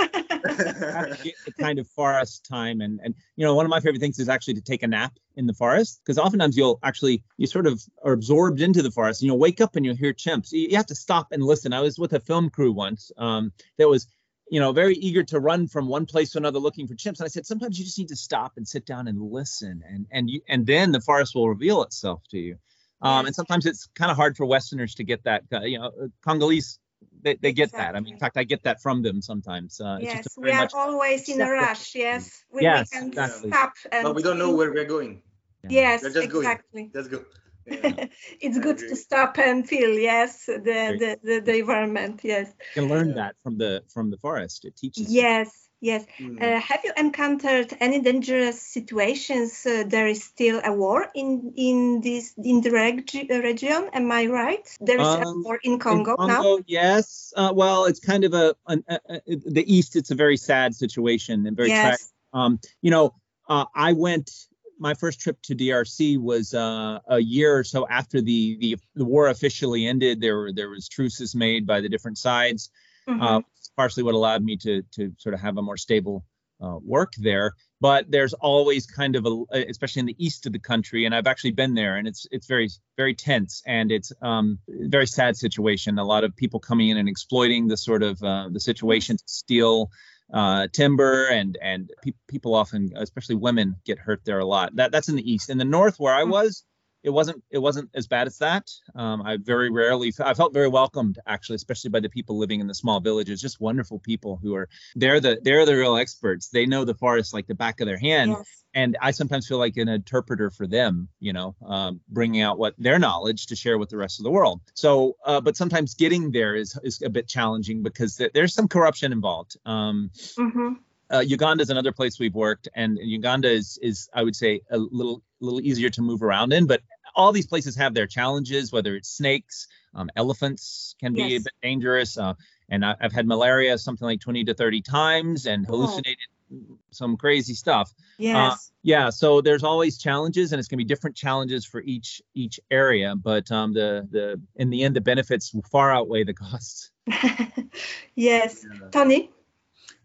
Kind of forest time and and you know one of my favorite things is actually to take a nap in the forest because oftentimes you'll actually you sort of are absorbed into the forest and you'll wake up and you'll hear chimps. You, you have to stop and listen. I was with a film crew once um, that was you know, very eager to run from one place to another looking for chimps. And I said, sometimes you just need to stop and sit down and listen, and and you, and then the forest will reveal itself to you. Um, and sometimes it's kind of hard for Westerners to get that. Uh, you know, uh, Congolese they, they get exactly. that. I mean, in fact, I get that from them sometimes. Uh, yes, we are always in a rush. Yes, we, yes, we can exactly. stop. And but we don't know where we're going. Yes, exactly. Going. Let's go. it's good to stop and feel yes the, the, the, the, environment yes. You can learn that from the from the forest it teaches yes yes. Mm. uh, have you encountered any dangerous situations uh, there is still a war in in this in the reg- region? Am i right? There is um, a war in congo, in congo now? Yes. Uh, well it's kind of a, a, a, a, the east it's a very sad situation and very yes. tragic. Um, you know uh, i went my first trip to DRC was uh, a year or so after the, the the war officially ended. There were there was truces made by the different sides. Mm-hmm. Uh, partially what allowed me to to sort of have a more stable uh, work there. But there's always kind of a, especially in the east of the country, and I've actually been there, and it's it's very very tense, and it's um very sad situation. A lot of people coming in and exploiting the sort of uh, the situation to steal uh, timber, and and pe- people often, especially women, get hurt there a lot. That that's in the east. In the north, where I Mm. was, it wasn't it wasn't as bad as that. Um, I very rarely I felt very welcomed actually, especially by the people living in the small villages. Just wonderful people who are they're the they're the real experts. They know the forest like the back of their hand, Yes. and I sometimes feel like an interpreter for them. You know, um, bringing out what their knowledge to share with the rest of the world. So, uh, but sometimes getting there is is a bit challenging because th- there's some corruption involved. Um, hmm uh, Uganda is another place we've worked, and Uganda is is I would say a little little easier to move around in, but all these places have their challenges. Whether it's snakes, um, elephants can be a bit dangerous, uh, and I, I've had malaria something like 20 to 30 times and Oh. hallucinated some crazy stuff. Yes. Yeah, so there's always challenges, and it's going to be different challenges for each each area. But um, the the in the end, the benefits far outweigh the costs. yes. Yeah. Tony?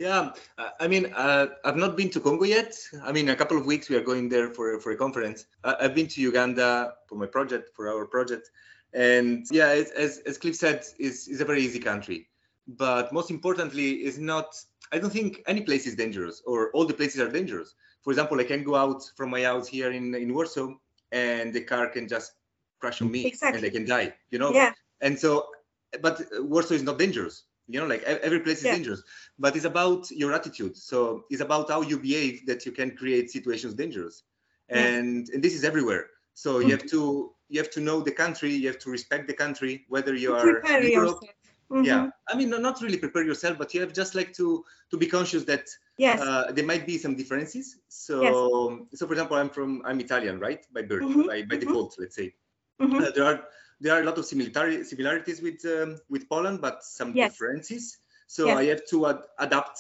Yeah, I mean, uh, I've not been to Congo yet. I mean, a couple of weeks we are going there for for a conference. I've been to Uganda for my project, for our project, and yeah, as as, as Cliff said, is is a very easy country. But most importantly, is not. I don't think any place is dangerous, or all the places are dangerous. For example, I can go out from my house here in in Warsaw, and the car can just crash on me, Exactly. and I can die. You know. Yeah. And so, but Warsaw is not dangerous. You know, like every place is Yeah. dangerous but it's about your attitude so it's about how you behave that you can create situations dangerous Yes. and and this is everywhere so you have to you have to know the country you have to respect the country whether you are Prepare Europe. yourself. Mhm. yeah i mean no, not really prepare yourself but you have just like to to be conscious that Yes. uh, there might be some differences so so for example i'm from i'm italian right by birth Mhm, by, by mhm. default let's say Mhm. uh, there are there are a lot of similarity, similarities with um, with Poland, but some Yes. differences. So Yes. I have to ad- adapt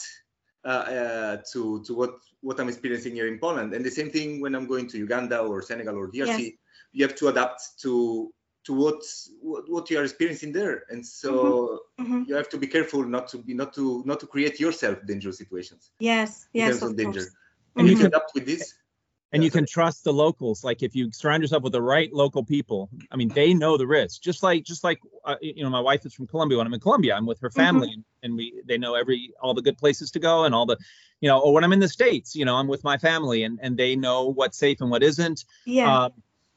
uh, uh, to to what what I'm experiencing here in Poland, and the same thing when I'm going to Uganda or Senegal or DRC. Yes. You have to adapt to to what what, what you are experiencing there, and so Mhm. you have to be careful not to be not to not to create yourself dangerous situations Yes. in Yes. terms Of of danger. course. And you Mhm. can adapt with this. And you can trust the locals like if you surround yourself with the right local people i mean they know the risk. Just like just like uh, you know my wife is from colombia when i'm in colombia i'm with her family and, and we they know every all the good places to go and all the you know or when i'm in the states you know i'm with my family and and they know what's safe and what isn't. Yeah. um,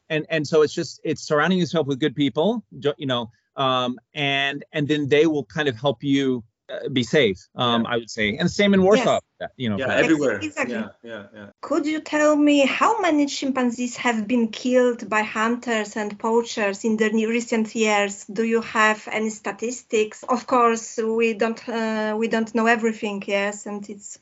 and and so it's just it's surrounding yourself with good people you know um, and and then they will kind of help you be safe um, i would say and same in warsaw you know yeah, for- everywhere. exactly. Yeah, yeah, yeah. Could you tell me how many chimpanzees have been killed by hunters and poachers in the new recent years? Do you have any statistics? Of course, we don't uh, we don't know everything, yes, and it's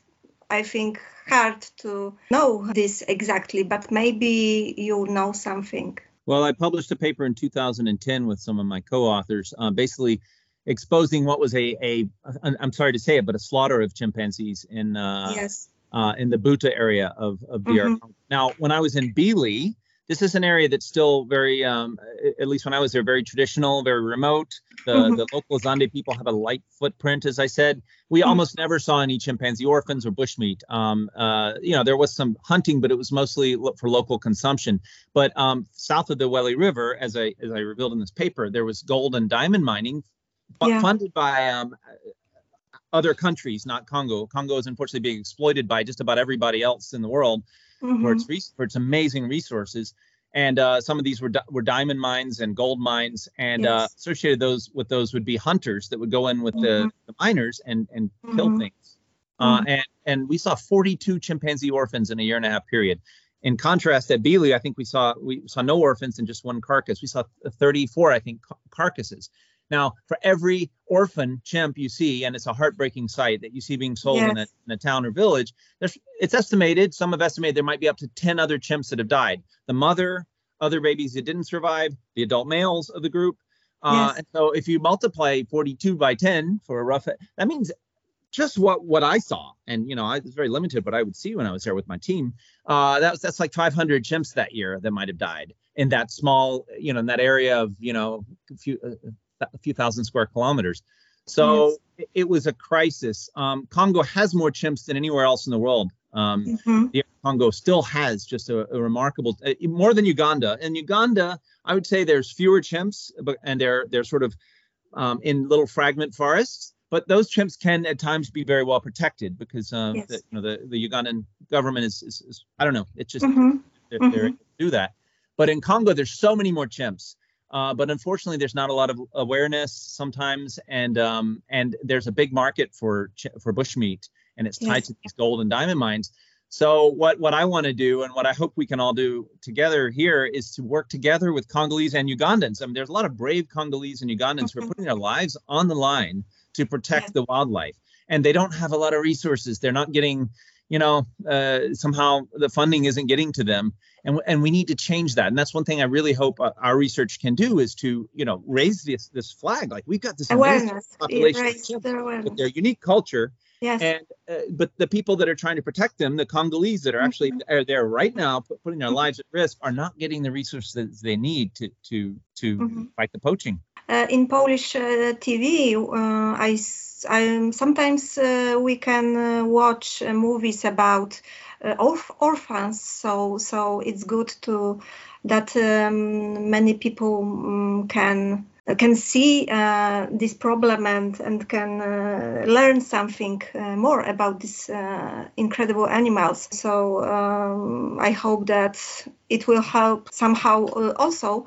I think hard to know this exactly, but maybe you know something. Well, I published a paper in 2010 with some of my co-authors, uh, basically exposing what was a, a I'm sorry to say it, but a slaughter of chimpanzees in uh, yes. uh, in the Buta area of, of DR. Congo. Now, when I was in Bili, this is an area that's still very, um, at least when I was there, very traditional, very remote. The, Mhm. the local Zande people have a light footprint, as I said. We Mhm. almost never saw any chimpanzee orphans or bushmeat. Um, uh, you know, there was some hunting, but it was mostly for local consumption. But um, south of the Uele River, as I as I revealed in this paper, there was gold and diamond mining, Yeah. funded by um, other countries, not Congo. Congo is unfortunately being exploited by just about everybody else in the world for Mhm. its res- for its amazing resources. And uh, some of these were di- were diamond mines and gold mines, and uh, associated those with those would be hunters that would go in with Mhm. the, the miners and and kill Mhm. things. Uh, Mhm. and and we saw 42 chimpanzee orphans in a year and a half period. In contrast, at Bili, I think we saw we saw no orphans and just one carcass. We saw 34, I think, ca- carcasses. Now, for every orphan chimp you see, and it's a heartbreaking sight that you see being sold in, a, in a town or village, there's it's estimated, some have estimated there might be up to 10 other chimps that have died. The mother, other babies that didn't survive, the adult males of the group. Uh, Yes. And so if you multiply 42 by 10 for a rough, that means just what what I saw, and you know, I was very limited, but I would see when I was there with my team. Uh, that was that's like 500 chimps that year that might have died in that small, you know, in that area of you know, few uh, a few thousand square kilometers. So yes. it, was a crisis. Um, Congo has more chimps than anywhere else in the world. Um, mm-hmm. The Congo still has just a, a remarkable, uh, more than Uganda. In Uganda, I would say there's fewer chimps, but and they're they're sort of um, in little fragment forests. But those chimps can at times be very well protected because uh, yes. the, you know the, the Ugandan government is, is, is I don't know it's just mm-hmm. they're, mm-hmm. they're do that. But in Congo, there's so many more chimps. Uh, but unfortunately, there's not a lot of awareness sometimes, and um, and there's a big market for for bushmeat, and it's tied yes. to these gold and diamond mines. So what what I want to do, and what I hope we can all do together here, is to work together with Congolese and Ugandans. I mean, there's a lot of brave Congolese and Ugandans who are putting their lives on the line to protect the wildlife, and they don't have a lot of resources. They're not getting you know, uh, somehow the funding isn't getting to them, and and we need to change that. And that's one thing I really hope uh, our research can do is to you know raise this this flag. Like we've got this awareness, population with their unique culture. Yes. And uh, but the people that are trying to protect them, the Congolese that are actually mm-hmm. are there right now, putting their mm-hmm. lives at risk, are not getting the resources they need to to to mm-hmm. fight the poaching. Uh, in Polish uh, TV, uh, I I, sometimes we can watch movies about orphans. So so it's good to that um, many people um, can can see uh, this problem and, and can uh, learn something uh, more about these incredible animals. So um, I hope that it will help somehow also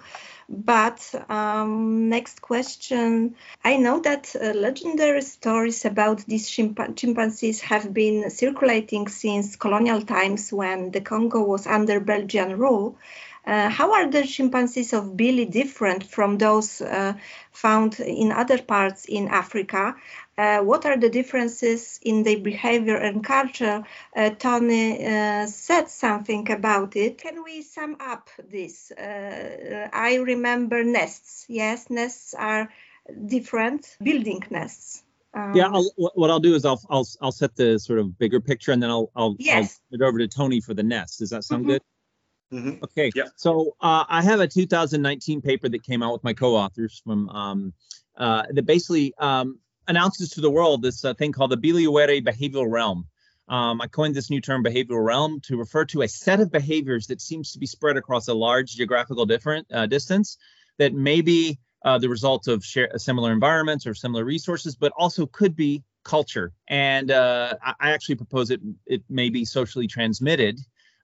but um, next question. I know that uh, legendary stories about these chimp- chimpanzees have been circulating since colonial times when the Congo was under Belgian rule. Uh, how are the chimpanzees of Bili different from those uh, found in other parts in Africa? Uh, what are the differences in their behavior and culture? Uh, Tony uh, said something about it. Can we sum up this? Uh, I remember nests. Yes, nests are different building nests. Um, yeah, I'll, what I'll do is I'll, I'll I'll set the sort of bigger picture and then I'll I'll, yes. I'll it over to Tony for the nest. Does that sound mm-hmm. good? Mm-hmm. Okay. Yeah. So uh, I have a 2019 paper that came out with my co-authors from um, uh, that basically um, announces to the world this uh, thing called the Bili-Uéré behavioral realm. Um, I coined this new term behavioral realm to refer to a set of behaviors that seems to be spread across a large geographical different uh, distance that may be uh, the result of share, similar environments or similar resources, but also could be culture. And uh, I actually propose it it may be socially transmitted.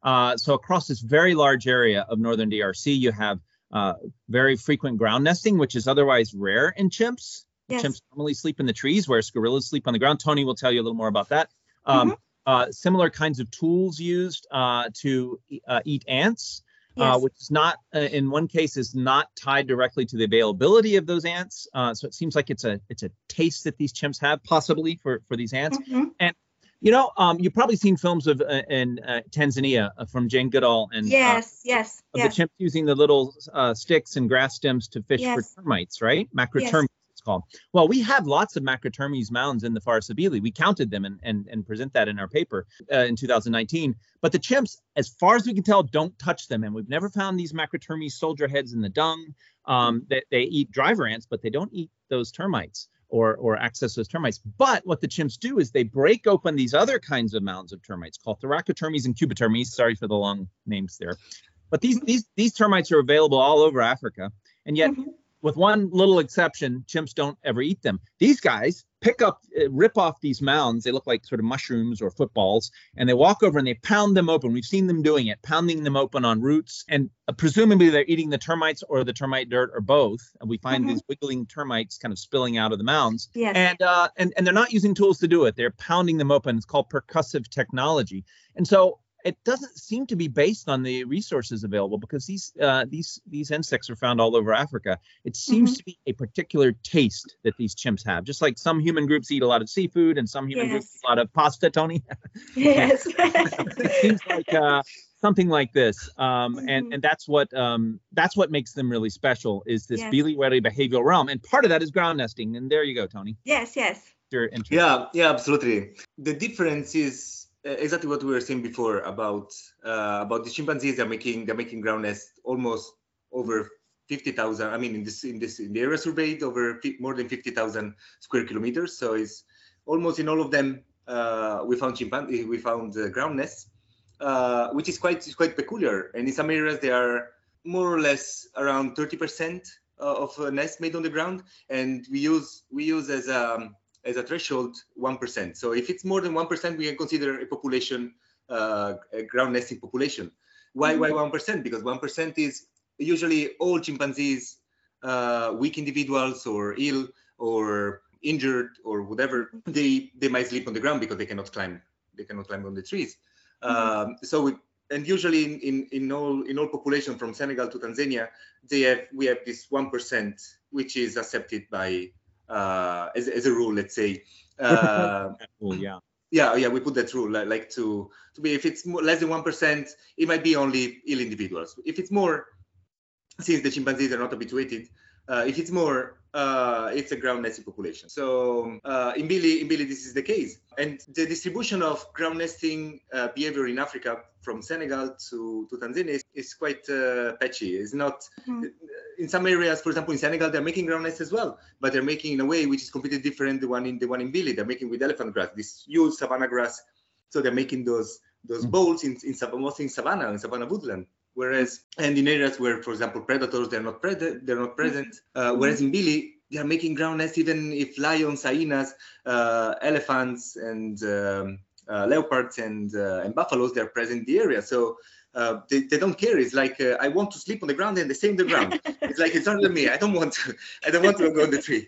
Uh, so across this very large area of northern DRC, you have uh, very frequent ground nesting, which is otherwise rare in chimps. Yes. Chimps normally sleep in the trees, whereas gorillas sleep on the ground. Tony will tell you a little more about that. Um, mm-hmm. uh, similar kinds of tools used uh, to uh, eat ants, uh, yes. which is not, uh, in one case, is not tied directly to the availability of those ants. Uh, so it seems like it's a it's a taste that these chimps have, possibly for for these ants. Mm-hmm. And you know, um, you've probably seen films of uh, in uh, Tanzania uh, from Jane Goodall and yes, yes, of yes. the chimps using the little sticks and grass stems to fish yes. for termites, right? Macrotermites. Yes called. Well, we have lots of Macrotermes mounds in the Forest of Bili. We counted them and, and, and present that in our paper uh, in 2019. But the chimps, as far as we can tell, don't touch them. And we've never found these Macrotermes soldier heads in the dung. Um, they, they eat driver ants, but they don't eat those termites or, or access those termites. But what the chimps do is they break open these other kinds of mounds of termites called Thoracotermes and Cubitermes. Sorry for the long names there. But these, these, these termites are available all over Africa. And yet, mm-hmm with one little exception, chimps don't ever eat them. These guys pick up, uh, rip off these mounds. They look like sort of mushrooms or footballs, and they walk over and they pound them open. We've seen them doing it, pounding them open on roots, and uh, presumably they're eating the termites or the termite dirt or both. And we find mm-hmm. these wiggling termites kind of spilling out of the mounds. Yes. And uh, and and they're not using tools to do it. They're pounding them open. It's called percussive technology. And so it doesn't seem to be based on the resources available because these uh, these these insects are found all over Africa. It seems mm-hmm. to be a particular taste that these chimps have, just like some human groups eat a lot of seafood and some human yes. groups eat a lot of pasta. Tony. yes. it seems like uh, something like this, um, mm-hmm. and and that's what um, that's what makes them really special is this yes. Bili-Uéré behavioral realm, and part of that is ground nesting. And there you go, Tony. Yes. Yes. Yeah. Yeah. Absolutely. The difference is exactly what we were saying before about uh, about the chimpanzees. They're making they're making ground nests almost over 50,000. I mean, in this in this in the area surveyed over more than 50,000 square kilometers. So it's almost in all of them uh, we found chimpanzee, we found uh, ground nests, uh, which is quite quite peculiar. And in some areas they are more or less around 30% of nests made on the ground, and we use we use as a as a threshold 1%. So if it's more than 1%, we can consider a population uh, a ground nesting population. Why mm -hmm. why 1%? Because 1% is usually all chimpanzees, uh, weak individuals or ill or injured or whatever, they they might sleep on the ground because they cannot climb. They cannot climb on the trees. Mm-hmm. Um, so we, and usually in, in, in all in all population from Senegal to Tanzania, they have we have this one percent which is accepted by uh, as, as a rule, let's say. Uh, yeah. Yeah, yeah, we put that rule like, like to to be if it's more, less than one percent, it might be only ill individuals. If it's more, since the chimpanzees are not habituated, uh, if it's more, uh, it's a ground nesting population. So uh, in Bili, in Bili, this is the case. And the distribution of ground nesting uh, behavior in Africa from Senegal to, to Tanzania is, is quite uh, patchy. It's not, mm-hmm. in some areas, for example, in Senegal, they're making ground nests as well, but they're making in a way which is completely different the one in the one in Bili. They're making with elephant grass, this huge savanna grass. So they're making those those mm-hmm. bowls in, in, mostly in savanna, in savanna woodland. Whereas, and in areas where, for example, predators they're not present, they're not present. Uh, whereas in Bili, they are making ground nests even if lions, hyenas, uh, elephants, and um, uh, leopards and uh, and buffaloes they're present in the area. So uh, they, they don't care. It's like uh, I want to sleep on the ground and they stay on the ground. it's like it's not me. I don't want to. I don't want to go on the tree.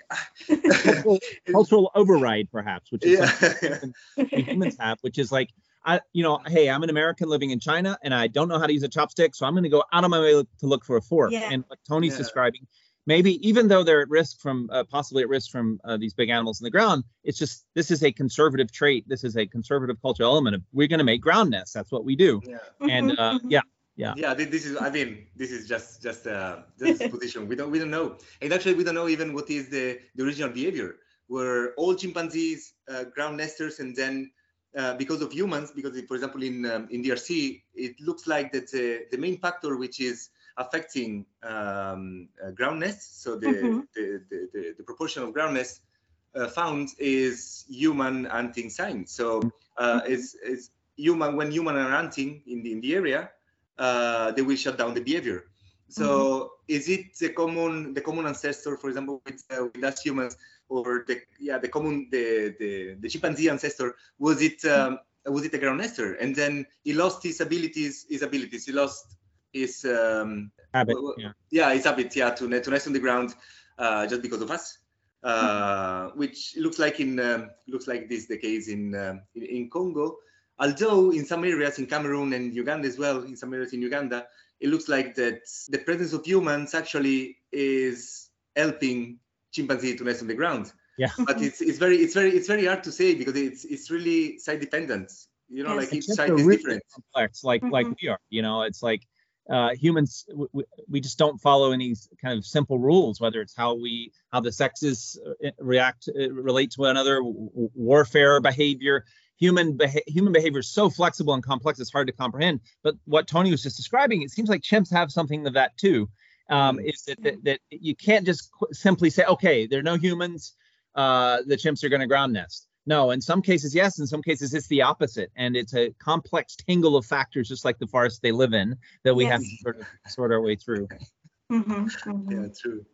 cultural override, perhaps, which is yeah. humans have, which is like I, you know, hey, I'm an American living in China and I don't know how to use a chopstick, so I'm going to go out of my way to look for a fork. Yeah. And what Tony's yeah. describing, maybe even though they're at risk from uh, possibly at risk from uh, these big animals in the ground, it's just this is a conservative trait. This is a conservative cultural element of we're going to make ground nests. That's what we do. Yeah. And uh, yeah, yeah. Yeah. This is. I mean, this is just just uh, just position. We don't we don't know. And actually, we don't know even what is the the original behavior. Were all chimpanzees uh, ground nesters and then uh, because of humans, because for example in um, in DRC, it looks like that uh, the main factor which is affecting um, uh, ground nests, so the, mm-hmm. the, the, the, the, proportion of ground nests uh, found is human hunting signs. So uh, mm-hmm. it's, it's human when human are hunting in the in the area, they will shut down the behavior. So mm-hmm. is it the common the common ancestor, for example, with, with us humans? Or the yeah the common the the, the chimpanzee ancestor was it um, was it a ground nester? And then he lost his abilities his abilities. He lost his um, habit yeah. yeah his habit yeah to, to nest on the ground uh, just because of us uh, which looks like in um, looks like this the case in, um, in, in Congo. Although in some areas in Cameroon and Uganda as well in some areas in Uganda it looks like that the presence of humans actually is helping chimpanzee to nest on the ground. Yeah. But it's it's very it's very it's very hard to say because it's it's really site dependent. You know, yes. like each site is really different. Complex, like mm-hmm. like we are. You know, it's like uh, humans we, we just don't follow any kind of simple rules whether it's how we how the sexes uh, react uh, relate to one another warfare behavior human beha- human behavior is so flexible and complex it's hard to comprehend but what tony was just describing it seems like chimps have something of that too um, is that, that, that, you can't just simply say, okay, there are no humans, uh, the chimps are going to ground nest. No, in some cases, yes. In some cases, it's the opposite, and it's a complex tangle of factors, just like the forest they live in, that we yes. have to sort of sort our way through. Mm-hmm, mm-hmm. Yeah, true.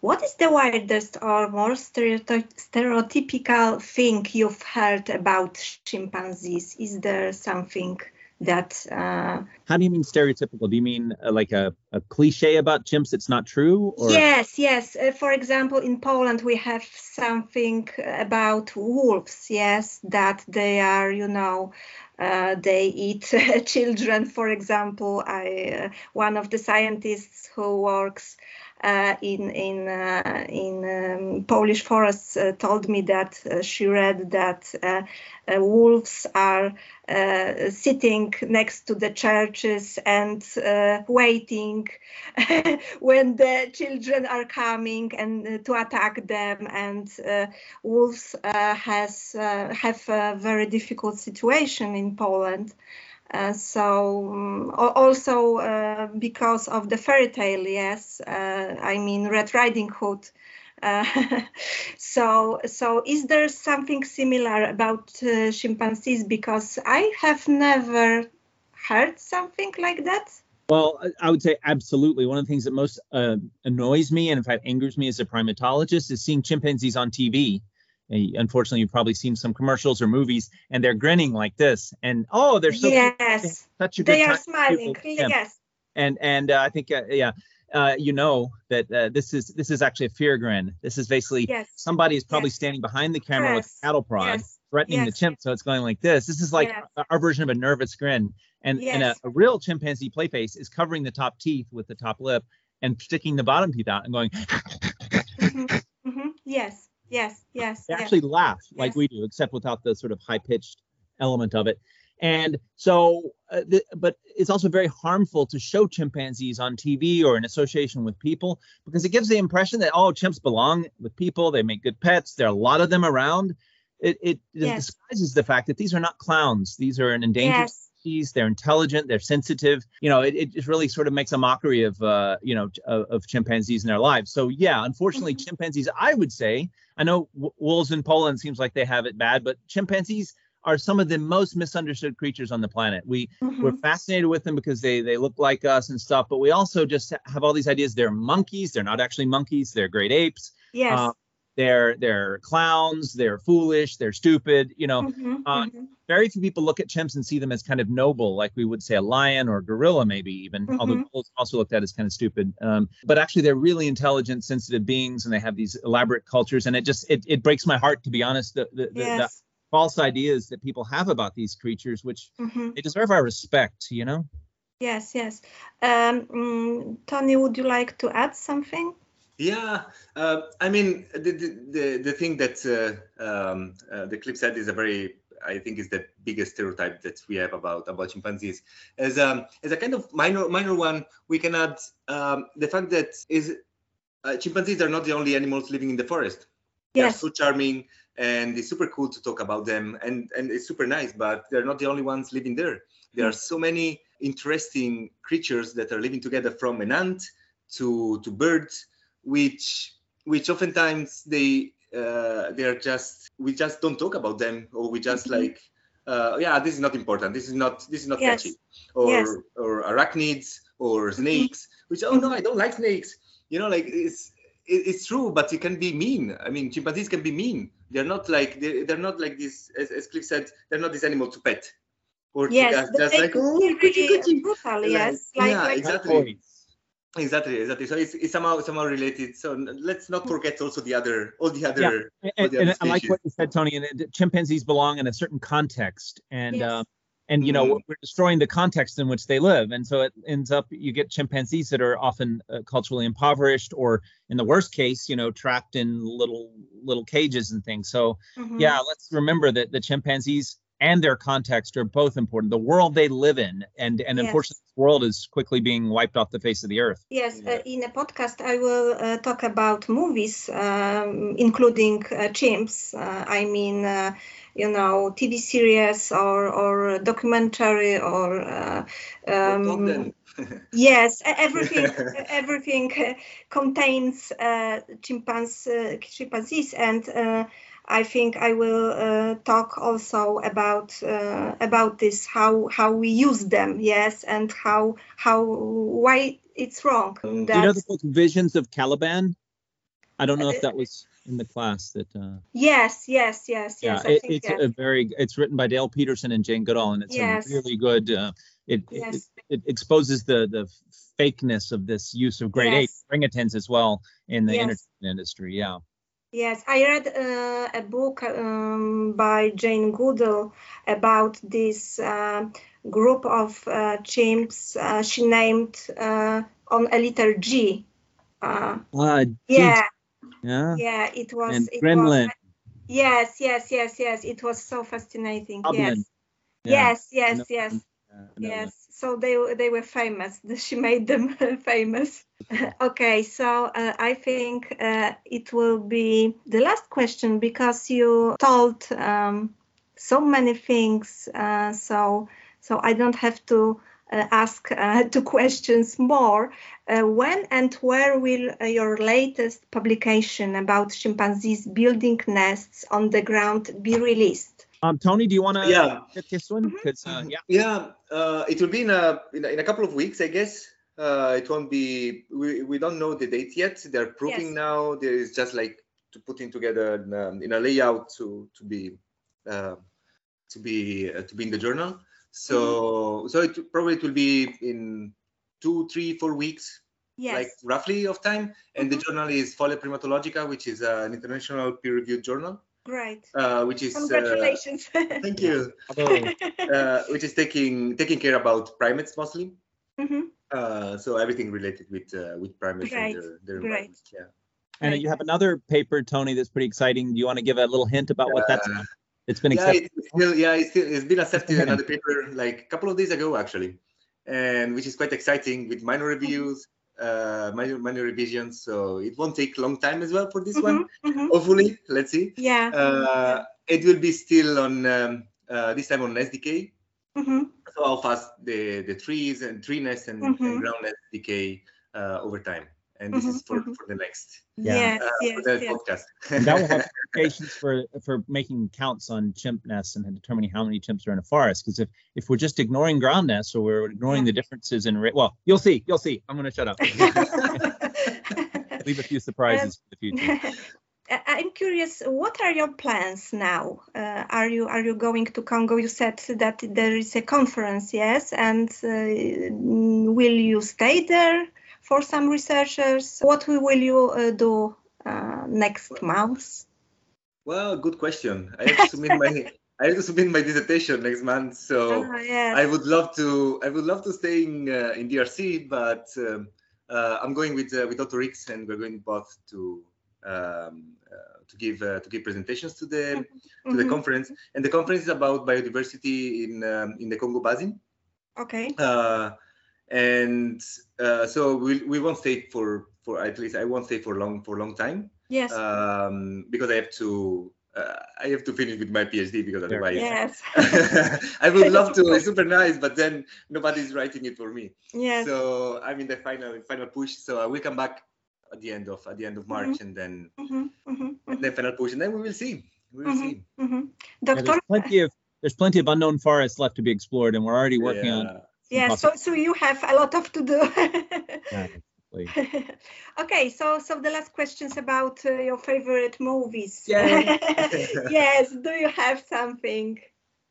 What is the widest or more stereotypical thing you've heard about chimpanzees? Is there something that uh, how do you mean stereotypical? Do you mean uh, like a, a cliche about chimps it's not true or? yes yes. Uh, for example in poland we have something about wolves yes that they are you know uh, they eat children. For example i uh, one of the scientists who works Uh, in in uh, in um, Polish forests uh, told me that uh, she read that uh, wolves are sitting next to the churches and waiting when the children are coming and to attack them. And wolves has have a very difficult situation in Poland. Uh, so um, also uh, because of the fairy tale, yes, uh, I mean Red Riding Hood. Uh, so, so is there something similar about uh, chimpanzees? Because I have never heard something like that. Well, I would say absolutely. One of the things that most uh, annoys me and in fact angers me as a primatologist is seeing chimpanzees on TV. Unfortunately, you've probably seen some commercials or movies, and they're grinning like this. And oh, they're so yes, such a good they are smiling. Yes, and and uh, I think uh, yeah, uh, you know that uh, this is this is actually a fear grin. This is basically yes. somebody is probably yes. standing behind the camera yes. with a cattle prod, threatening the chimp. So it's going like this. This is like our version of a nervous grin. And, and a, a, real chimpanzee play face is covering the top teeth with the top lip and sticking the bottom teeth out and going. mm-hmm. Mm-hmm. Yes, yes, yes. They actually laugh like we do, except without the sort of high pitched element of it. And so, uh, the, but it's also very harmful to show chimpanzees on TV or in association with people because it gives the impression that, oh, chimps belong with people. They make good pets. There are a lot of them around. It, it yes. disguises the fact that these are not clowns. These are an endangered yes. They're intelligent. They're sensitive. You know, it, it just really sort of makes a mockery of, uh, you know, of, of, chimpanzees in their lives. So, yeah, unfortunately, mm-hmm. chimpanzees, I would say, I know w- wolves in Poland seems like they have it bad, but chimpanzees are some of the most misunderstood creatures on the planet. We mm-hmm. we're fascinated with them because they they look like us and stuff, but we also just have all these ideas. They're monkeys. They're not actually monkeys. They're great apes. Yes. Uh, they're they're clowns. They're foolish. They're stupid. You know, mm-hmm. uh, very few people look at chimps and see them as kind of noble, like we would say a lion or a gorilla, maybe even. Mm-hmm. Although gorillas also looked at as kind of stupid. Um, but actually, they're really intelligent, sensitive beings, and they have these elaborate cultures. And it just it, it breaks my heart to be honest. The, the, yes. the, false ideas that people have about these creatures, which mm-hmm. they deserve our respect, you know? Yes, yes. Um, mm, Tony, would you like to add something? Yeah, uh, I mean, the, the, the thing that uh, um, uh, the clip said is a very, I think, is the biggest stereotype that we have about about chimpanzees. As um, as a kind of minor minor one, we can add um, the fact that is uh, chimpanzees are not the only animals living in the forest. Yes. They're so charming and it's super cool to talk about them and and it's super nice but they're not the only ones living there there are so many interesting creatures that are living together from an ant to to birds which which oftentimes they uh, they are just we just don't talk about them or we just Mhm. like uh, yeah this is not important this is not this is not Yes. catchy or Yes. or arachnids or snakes which oh no i don't like snakes you know like it's it's true but it can be mean i mean chimpanzees can be mean they're not like they're, they're not like this as, as cliff said they're not this animal to pet or to Yes, just, they just like oh be coochie, really coochie." brutal. Like, Yes, like, yeah, like exactly exactly exactly so it's, it's somehow somehow related so let's not forget also the other all the other And, all the and I like what you said, Tony. And chimpanzees belong in a certain context, and Yes. uh, and you know Mhm. we're destroying the context in which they live, and so it ends up you get chimpanzees that are often uh, culturally impoverished, or in the worst case, you know, trapped in little little cages and things. So Mhm. yeah, let's remember that the chimpanzees and their context are both important. The world they live in, and and Yes. unfortunately, this world is quickly being wiped off the face of the earth. Yes, uh, in a podcast, I will uh, talk about movies, um, including uh, chimps. Uh, I mean, uh, you know, TV series or or documentary or uh, um, yes, everything everything uh, contains uh, chimpanzees, uh, chimpanzees, and uh, I think I will uh, talk also about uh, about this how how we use them. Yes, and how how why it's wrong. Do you know the book Visions of Caliban? I don't know if that was in the class that. Uh, Yes, yes, yes, yes. I yeah, it, think it's yes. a very. It's written by Dale Peterson and Jane Goodall, and it's Yes. a really good. Uh, it, Yes. it it exposes the the fakeness of this use of great Yes. ape orangutans as well in the entertainment industry. Yeah. Yes, I read uh, a book um, by Jane Goodall about this uh, group of uh, chimps. Uh, she named uh, on a letter G. Uh, Uh, yeah, yeah. yeah, it was. And it Gremlin. Was, yes, yes, yes, yes. It was so fascinating. Goblin. Yes, Yeah. yes, yes, yes. Yes, so they they were famous. She made them famous. okay, so uh, I think uh, it will be the last question because you told um, so many things. Uh, so so I don't have to uh, ask uh, two questions more. Uh, when and where will uh, your latest publication about chimpanzees building nests on the ground be released? Um, Tony, do you want to Yeah. get this one? Mhm. 'Cause, uh, yeah. Yeah, uh, it will be in a, in a in a couple of weeks, I guess. Uh, it won't be. We, we don't know the date yet. They're proving Yes. now. There is just like to putting together in, um, in a layout to to be uh, to be uh, to be in the journal. So so it probably it will be in two, three, four weeks, Yes. like roughly of time. And the Mhm. journal is Folia Primatologica, which is uh, an international peer-reviewed journal, Great. uh, which is uh, Congratulations. thank you. Uh, which is taking taking care about primates mostly. Mhm. Uh, so everything related with uh, with primates Great, and their, their great. environment. Yeah. and you have another paper, Tony, that's pretty exciting. Do you want to give a little hint about what that's? About? It's been Yeah, accepted. it's still, yeah, it's, still, it's been accepted Okay. another paper like a couple of days ago actually, and which is quite exciting with minor Mm-hmm. reviews, uh, minor minor revisions. So it won't take long time as well for this one. Mhm, mhm. Hopefully, let's see. Yeah. Uh, it will be still on um, uh, this time on SDK. Mhm. So how fast the the trees and tree nests and, Mhm. and ground nests decay uh, over time. And this is Mhm, for, mhm. for the next Yeah. Yes, uh, yes, for the yes. podcast. that will have implications for for making counts on chimp nests and determining how many chimps are in a forest. Because if if we're just ignoring ground nests or we're ignoring the differences in rate, well, you'll see, you'll see. I'm going to shut up. Leave a few surprises for the future. I- I'm curious, what are your plans now? Uh, are you are you going to Congo? You said that there is a conference, yes, and uh, mm, will you stay there for some researchers? What will you uh, do uh, next month? Well, good question. I have to submit my I have to submit my dissertation next month, so Ah, yes. I would love to I would love to stay in uh, in DRC, but um, uh, I'm going with uh, with Otto Rix, and we're going both to um, uh, to give uh, to give presentations to the to the Mhm. conference, and the conference is about biodiversity in um, in the Congo Basin. Okay. uh, and uh, so we, we won't stay for for at least I won't stay for long for a long time Yes. um, because I have to uh, I have to finish with my PhD because otherwise yes. I would love to it's super nice but then nobody's writing it for me yes. so I'm in the final final push so I will come back at the end of at the end of March and then Mhm, mhm, and then final push and then we will see we will see mhm. Yeah, Doctor. there's plenty of there's plenty of unknown forests left to be explored, and we're already working on. Yeah. Yes. So so you have a lot of to do. Yeah, okay, so so the last questions about uh, your favorite movies. Yay. yes, do you have something?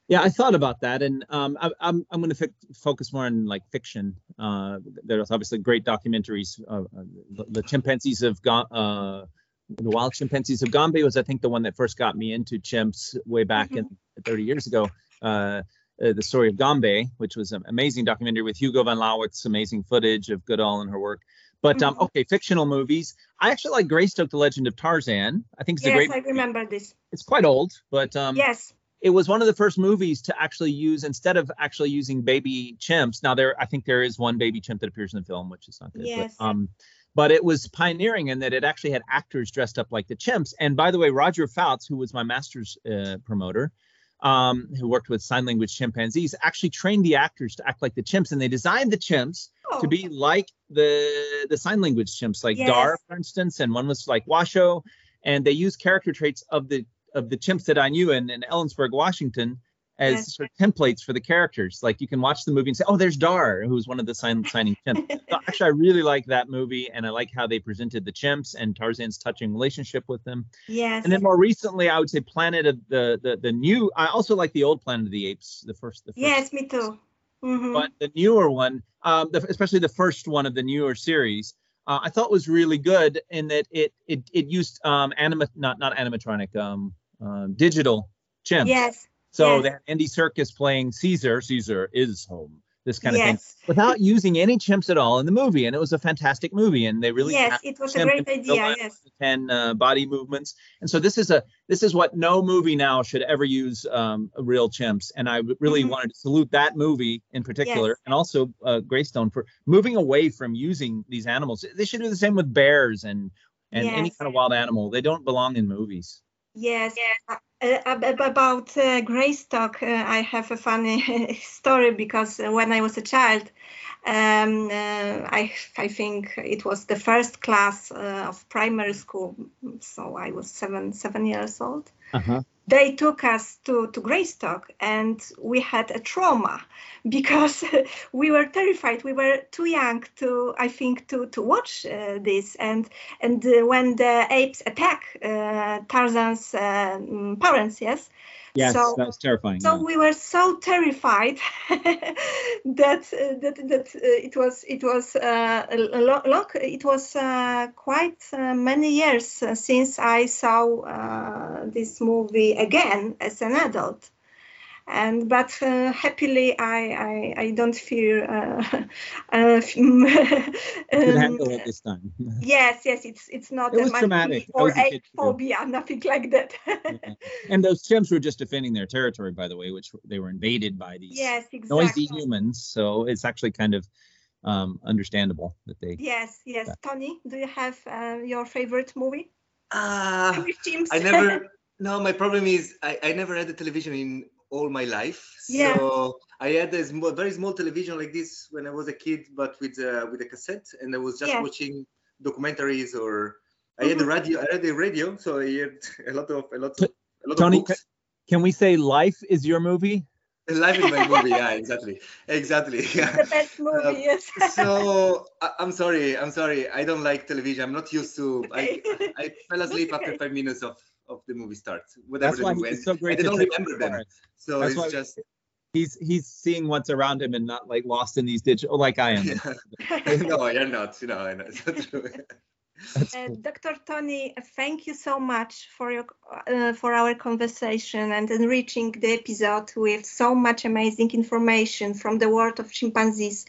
Yeah, I thought about that, and um, I, I'm I'm going to fi- focus more on like fiction. Uh, there's obviously great documentaries. Uh, uh, the, the chimpanzees of Ga- uh, the wild chimpanzees of Gombe was, I think, the one that first got me into chimps way back in 30 years ago. Uh, uh, the story of Gombe, which was an amazing documentary with Hugo van Lawick's amazing footage of Goodall and her work. But um, Mhm. okay, fictional movies. I actually like Greystoke: The Legend of Tarzan. I think it's a great. Yes. I remember this. It's quite old, but um, yes. It was one of the first movies to actually use instead of actually using baby chimps. Now there, I think there is one baby chimp that appears in the film, which is not good. Yes. But, um, but it was pioneering in that it actually had actors dressed up like the chimps. And by the way, Roger Fouts, who was my master's uh, promoter, um, who worked with sign language chimpanzees, actually trained the actors to act like the chimps, and they designed the chimps Oh, to be like the the sign language chimps, like Yes. Dar, for instance, and one was like Washoe, and they used character traits of the of the chimps that I knew in, in Ellensburg, Washington, as Yes. sort of templates for the characters. Like you can watch the movie and say, "Oh, there's Dar, who's one of the sign signing chimps." so actually, I really like that movie, and I like how they presented the chimps and Tarzan's touching relationship with them. yes. And then more recently, I would say Planet of the the the new. I also like the old Planet of the Apes, the first the first yes, me too. Mhm. but the newer one, um, the, especially the first one of the newer series, uh, I thought was really good in that it it it used um, anima not not animatronic um, um digital chimps. yes. So yes. they had Andy Serkis playing Caesar. Caesar is home. This kind of thing without using any chimps at all in the movie, and it was a fantastic movie. And they really yes, it was a great idea. Yes. and uh, body movements. And so this is a this is what no movie now should ever use um, real chimps. And I really Mhm. wanted to salute that movie in particular, Yes. and also uh, Greystoke for moving away from using these animals. They should do the same with bears and and any kind of wild animal. They don't belong in movies. Yes. Uh, uh, about uh, Greystoke, uh, I have a funny story because when I was a child, um, uh, I, I think it was the first class uh, of primary school, so I was seven seven years old. Uh-huh they took us to, to Greystoke and we had a trauma because we were terrified. We were too young to, I think, to, to watch uh, this. And, and uh, when the apes attack uh, Tarzan's uh, parents, yes, Yes, so, that's terrifying. So yeah. we were so terrified that uh, that that uh, it was it was uh, a long, it was uh, quite uh, many years uh, since I saw this movie again as an adult and but uh, happily I, I, I don't fear uh, uh, um, handle it this time. yes yes it's it's not it was traumatic. or a phobia nothing like that. Yeah. and those chimps were just defending their territory by the way which they were invaded by these yes, exactly. noisy humans. So it's actually kind of um, understandable that they yes yes. tony do you have uh, your favorite movie? Uh, i never no my problem is I, I never had a television in all my life. Yeah. So I had a small, very small television like this when I was a kid, but with uh, with a cassette, and I was just yeah. watching documentaries or I had a mm-hmm. radio. I had a radio, so I had a lot of a lot of a lot Tony, of books. Can we say Life is your movie? Life is my movie. Yeah, exactly, exactly. Yeah. The best movie. Uh, yes. so I, am sorry. I'm sorry. I don't like television. I'm not used to. I, I fell asleep okay. after five minutes of of the movie starts. Whatever That's why movie. it's so great. I don't remember them. So That's it's just he's he's seeing what's around him and not like lost in these digital like I am. no, you're not. You know, it's not true. Uh, Dr. Tony, thank you so much for your uh, for our conversation and enriching the episode with so much amazing information from the world of chimpanzees.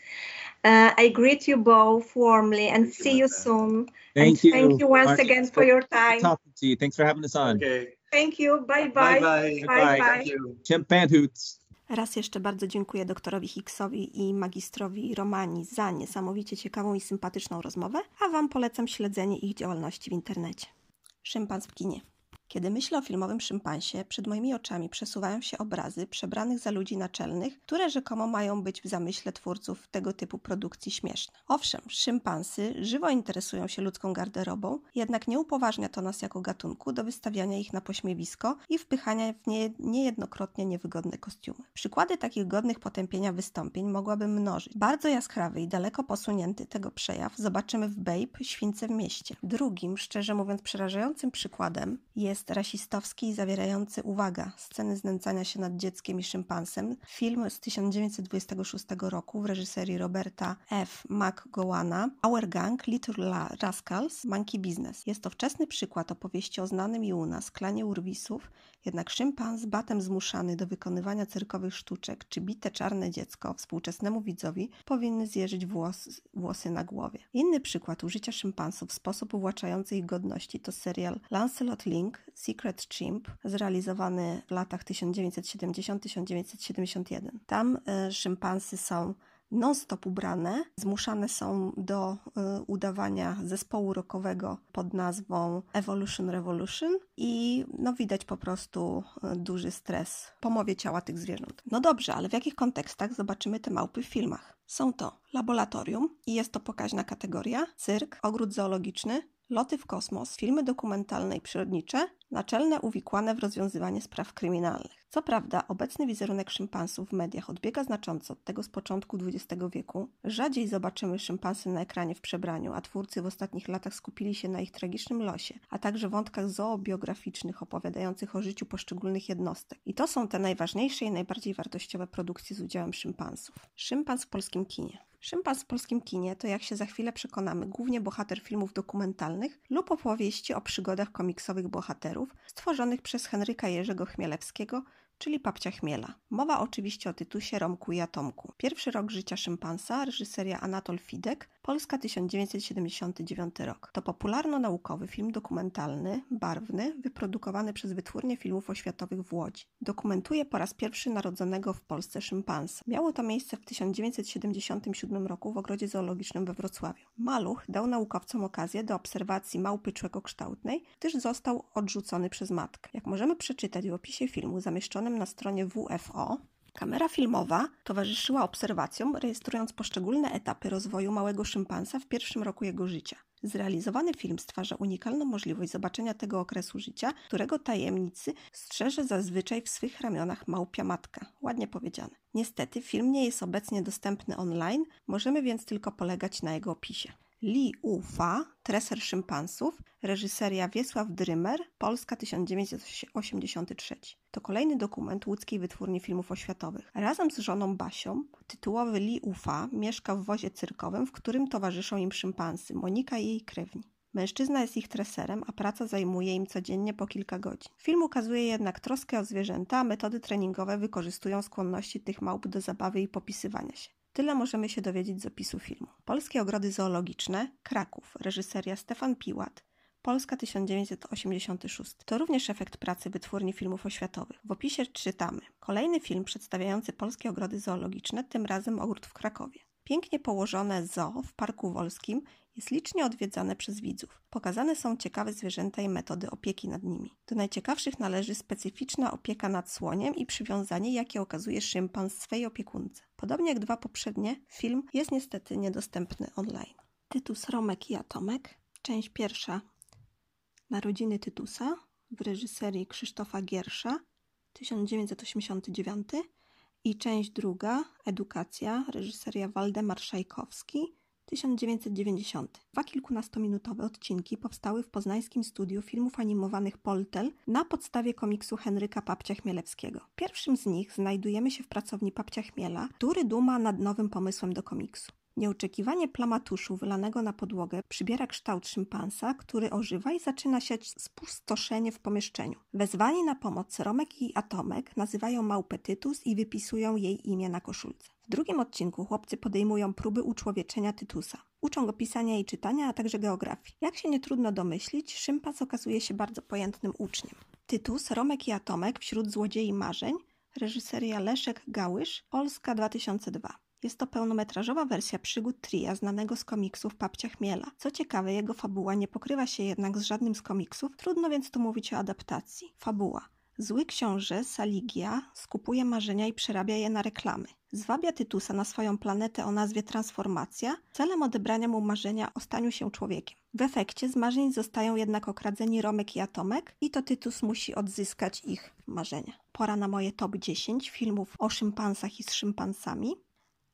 Uh, I greet you both warmly and thank see you, you soon. Thank and you. Thank you once again for your time. Talking to you. Thanks for having us on. Okay. Thank you. Bye bye. Bye bye. bye, bye. Chimp Hoots. Raz jeszcze bardzo dziękuję doktorowi Hicksowi i magistrowi Romani za niesamowicie ciekawą i sympatyczną rozmowę, a Wam polecam śledzenie ich działalności w internecie. Szympans w kinie. Kiedy myślę o filmowym szympansie, przed moimi oczami przesuwają się obrazy przebranych za ludzi naczelnych, które rzekomo mają być w zamyśle twórców tego typu produkcji śmieszne. Owszem, szympansy żywo interesują się ludzką garderobą, jednak nie upoważnia to nas jako gatunku do wystawiania ich na pośmiewisko i wpychania w nie niejednokrotnie niewygodne kostiumy. Przykłady takich godnych potępienia wystąpień mogłabym mnożyć. Bardzo jaskrawy i daleko posunięty tego przejaw zobaczymy w Babe, Śwince w mieście. Drugim, szczerze mówiąc przerażającym przykładem jest jest rasistowski i zawierający, uwaga, sceny znęcania się nad dzieckiem i szympansem. Film z 1926 roku w reżyserii Roberta F. McGowana Our Gang, Little Rascals, Monkey Business. Jest to wczesny przykład opowieści o znanym i u nas klanie urwisów, jednak szympans, batem zmuszany do wykonywania cyrkowych sztuczek, czy bite czarne dziecko współczesnemu widzowi powinny zjeżyć włos, włosy na głowie. Inny przykład użycia szympansów w sposób uwłaczający ich godności to serial Lancelot Link, Secret Chimp, zrealizowany w latach 1970-1971. Tam y, szympansy są non-stop ubrane, zmuszane są do y, udawania zespołu rockowego pod nazwą Evolution Revolution i no widać po prostu y, duży stres po mowie ciała tych zwierząt. No dobrze, ale w jakich kontekstach zobaczymy te małpy w filmach? Są to laboratorium i jest to pokaźna kategoria, cyrk, ogród zoologiczny, loty w kosmos, filmy dokumentalne i przyrodnicze, naczelne uwikłane w rozwiązywanie spraw kryminalnych. Co prawda, obecny wizerunek szympansów w mediach odbiega znacząco od tego z początku XX wieku. Rzadziej zobaczymy szympansy na ekranie w przebraniu, a twórcy w ostatnich latach skupili się na ich tragicznym losie, a także wątkach zoobiograficznych opowiadających o życiu poszczególnych jednostek. I to są te najważniejsze i najbardziej wartościowe produkcje z udziałem szympansów. Szympans w polskim kinie. Szympans w polskim kinie to, jak się za chwilę przekonamy, głównie bohater filmów dokumentalnych lub opowieści o przygodach komiksowych bohaterów stworzonych przez Henryka Jerzego Chmielewskiego czyli Papcia Chmiela. Mowa oczywiście o tytusie Romku i Atomku. Pierwszy rok życia szympansa, reżyseria Anatol Fidek, Polska 1979 rok. To popularno-naukowy film dokumentalny, barwny, wyprodukowany przez Wytwórnię Filmów Oświatowych w Łodzi. Dokumentuje po raz pierwszy narodzonego w Polsce szympansa. Miało to miejsce w 1977 roku w Ogrodzie Zoologicznym we Wrocławiu. Maluch dał naukowcom okazję do obserwacji małpy człekokształtnej, gdyż został odrzucony przez matkę. Jak możemy przeczytać w opisie filmu zamieszczonym na stronie WFO, Kamera filmowa towarzyszyła obserwacjom, rejestrując poszczególne etapy rozwoju małego szympansa w pierwszym roku jego życia. Zrealizowany film stwarza unikalną możliwość zobaczenia tego okresu życia, którego tajemnicy strzeże zazwyczaj w swych ramionach małpia matka. Ładnie powiedziane. Niestety film nie jest obecnie dostępny online, możemy więc tylko polegać na jego opisie. Li Ufa, treser szympansów, reżyseria Wiesław Drymer, Polska 1983. To kolejny dokument łódzkiej wytwórni filmów oświatowych. Razem z żoną Basią, tytułowy Li Ufa mieszka w wozie cyrkowym, w którym towarzyszą im szympansy, Monika i jej krewni. Mężczyzna jest ich treserem, a praca zajmuje im codziennie po kilka godzin. Film ukazuje jednak troskę o zwierzęta, a metody treningowe wykorzystują skłonności tych małp do zabawy i popisywania się. Tyle możemy się dowiedzieć z opisu filmu. Polskie ogrody zoologiczne, Kraków, reżyseria Stefan Piłat, Polska 1986. To również efekt pracy wytwórni filmów oświatowych. W opisie czytamy: Kolejny film przedstawiający polskie ogrody zoologiczne, tym razem ogród w Krakowie. Pięknie położone zoo w Parku Wolskim jest licznie odwiedzane przez widzów. Pokazane są ciekawe zwierzęta i metody opieki nad nimi. Do najciekawszych należy specyficzna opieka nad słoniem i przywiązanie, jakie okazuje szympans swej opiekunce. Podobnie jak dwa poprzednie, film jest niestety niedostępny online. Tytus Romek i Atomek, część pierwsza Narodziny Tytusa w reżyserii Krzysztofa Giersza 1989 i część druga Edukacja reżyseria Waldemar Szajkowski 1990. Dwa kilkunastominutowe odcinki powstały w poznańskim studiu filmów animowanych Poltel na podstawie komiksu Henryka Papcia Chmielewskiego. Pierwszym z nich znajdujemy się w pracowni Papcia Chmiela, który duma nad nowym pomysłem do komiksu. Nieoczekiwanie plama tuszu wylanego na podłogę przybiera kształt szympansa, który ożywa i zaczyna siać spustoszenie w pomieszczeniu. Wezwani na pomoc Romek i Atomek nazywają małpę Tytus i wypisują jej imię na koszulce. W drugim odcinku chłopcy podejmują próby uczłowieczenia Tytusa. Uczą go pisania i czytania, a także geografii. Jak się nie trudno domyślić, szympans okazuje się bardzo pojętnym uczniem. Tytus, Romek i Atomek wśród złodziei marzeń, reżyseria Leszek Gałysz, Polska 2002. Jest to pełnometrażowa wersja przygód Tria znanego z komiksów Papcia Chmiela. Co ciekawe, jego fabuła nie pokrywa się jednak z żadnym z komiksów, trudno więc tu mówić o adaptacji. Fabuła. Zły książę, Saligia, skupuje marzenia i przerabia je na reklamy. Zwabia Tytusa na swoją planetę o nazwie Transformacja, celem odebrania mu marzenia o staniu się człowiekiem. W efekcie z marzeń zostają jednak okradzeni Romek i Atomek i to Tytus musi odzyskać ich marzenia. Pora na moje top 10 filmów o szympansach i z szympansami.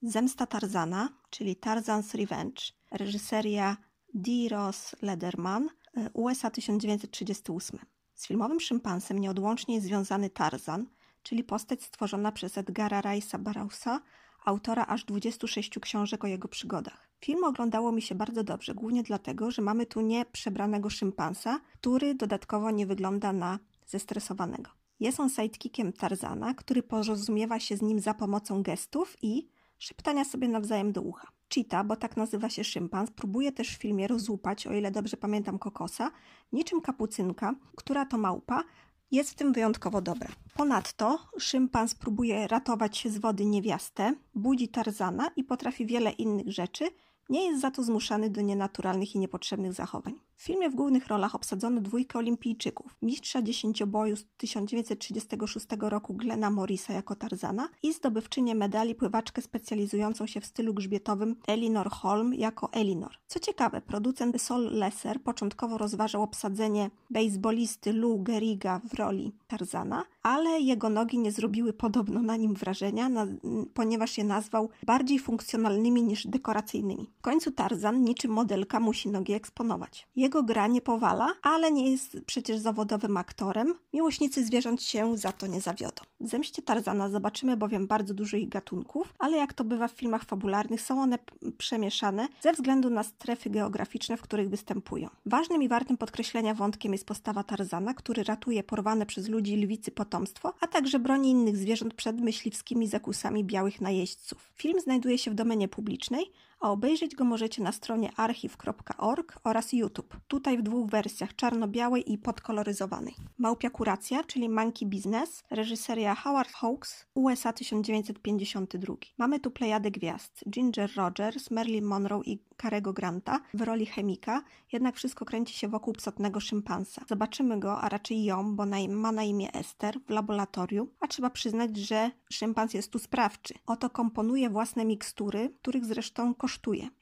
Zemsta Tarzana, czyli Tarzan's Revenge, reżyseria D. Ross Lederman, e, USA 1938. Z filmowym szympansem nieodłącznie jest związany Tarzan, czyli postać stworzona przez Edgara Rice'a Barrowsa, autora aż 26 książek o jego przygodach. Film oglądało mi się bardzo dobrze, głównie dlatego, że mamy tu nie przebranego szympansa, który dodatkowo nie wygląda na zestresowanego. Jest on sidekickiem Tarzana, który porozumiewa się z nim za pomocą gestów i szeptania sobie nawzajem do ucha. Cheetah, bo tak nazywa się szympans, próbuje też w filmie rozłupać, o ile dobrze pamiętam, kokosa, niczym kapucynka, która to małpa, jest w tym wyjątkowo dobra. Ponadto szympans próbuje ratować się z wody niewiastę, budzi Tarzana i potrafi wiele innych rzeczy, nie jest za to zmuszany do nienaturalnych i niepotrzebnych zachowań. W filmie w głównych rolach obsadzono dwójkę olimpijczyków. Mistrza dziesięcioboju z 1936 roku Glena Morrisa jako Tarzana i zdobywczynię medali pływaczkę specjalizującą się w stylu grzbietowym Elinor Holm jako Elinor. Co ciekawe, producent Sol Lesser początkowo rozważał obsadzenie baseballisty Lou Gehriga w roli Tarzana, ale jego nogi nie zrobiły podobno na nim wrażenia, na, ponieważ je nazwał bardziej funkcjonalnymi niż dekoracyjnymi. W końcu Tarzan, niczym modelka, musi nogi eksponować. Jego gra nie powala, ale nie jest przecież zawodowym aktorem. Miłośnicy zwierząt się za to nie zawiodą. W Zemście Tarzana zobaczymy bowiem bardzo dużo ich gatunków, ale jak to bywa w filmach fabularnych, są one przemieszane ze względu na strefy geograficzne, w których występują. Ważnym i wartym podkreślenia wątkiem jest postawa Tarzana, który ratuje porwane przez ludzi lwicy potomstwo, a także broni innych zwierząt przed myśliwskimi zakusami białych najeźdźców. Film znajduje się w domenie publicznej, a obejrzeć go możecie na stronie archiv.org oraz YouTube. Tutaj w dwóch wersjach, czarno-białej i podkoloryzowanej. Małpia Kuracja, czyli Monkey Business, reżyseria Howard Hawks, USA 1952. Mamy tu plejadę gwiazd, Ginger Rogers, Marilyn Monroe i Karego Granta w roli chemika, jednak wszystko kręci się wokół psotnego szympansa. Zobaczymy go, a raczej ją, bo ma na imię Esther, w laboratorium, a trzeba przyznać, że szympans jest tu sprawczy. Oto komponuje własne mikstury, których zresztą kosztuje.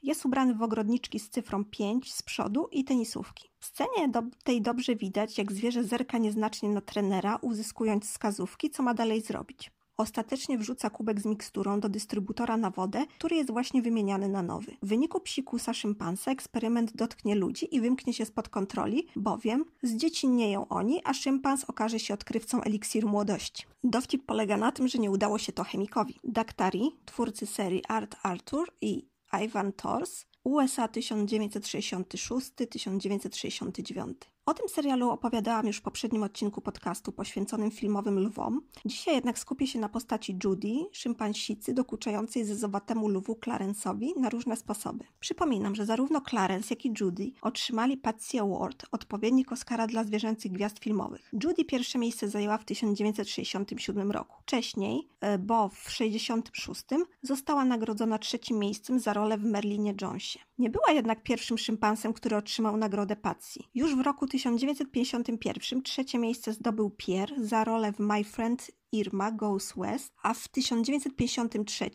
Jest ubrany w ogrodniczki z cyfrą 5 z przodu i tenisówki. W scenie do tej dobrze widać, jak zwierzę zerka nieznacznie na trenera, uzyskując wskazówki, co ma dalej zrobić. Ostatecznie wrzuca kubek z miksturą do dystrybutora na wodę, który jest właśnie wymieniany na nowy. W wyniku psikusa szympansa eksperyment dotknie ludzi i wymknie się spod kontroli, bowiem zdziecinnieją oni, a szympans okaże się odkrywcą eliksiru młodości. Dowcip polega na tym, że nie udało się to chemikowi. Daktari, twórcy serii Art Arthur i Ivan Tors, USA 1966-1969. O tym serialu opowiadałam już w poprzednim odcinku podcastu poświęconym filmowym lwom. Dzisiaj jednak skupię się na postaci Judy, szympansicy dokuczającej zezowatemu lwu Clarence'owi na różne sposoby. Przypominam, że zarówno Clarence, jak i Judy otrzymali Patsy Award, odpowiednik Oscara dla zwierzęcych gwiazd filmowych. Judy pierwsze miejsce zajęła w 1967 roku. Wcześniej, e, bo w 1966 została nagrodzona trzecim miejscem za rolę w Merlinie Jonesie. Nie była jednak pierwszym szympansem, który otrzymał nagrodę Patsy. Już w roku 1951 trzecie miejsce zdobył Pierre za rolę w My Friend Irma Goes West, a w 1953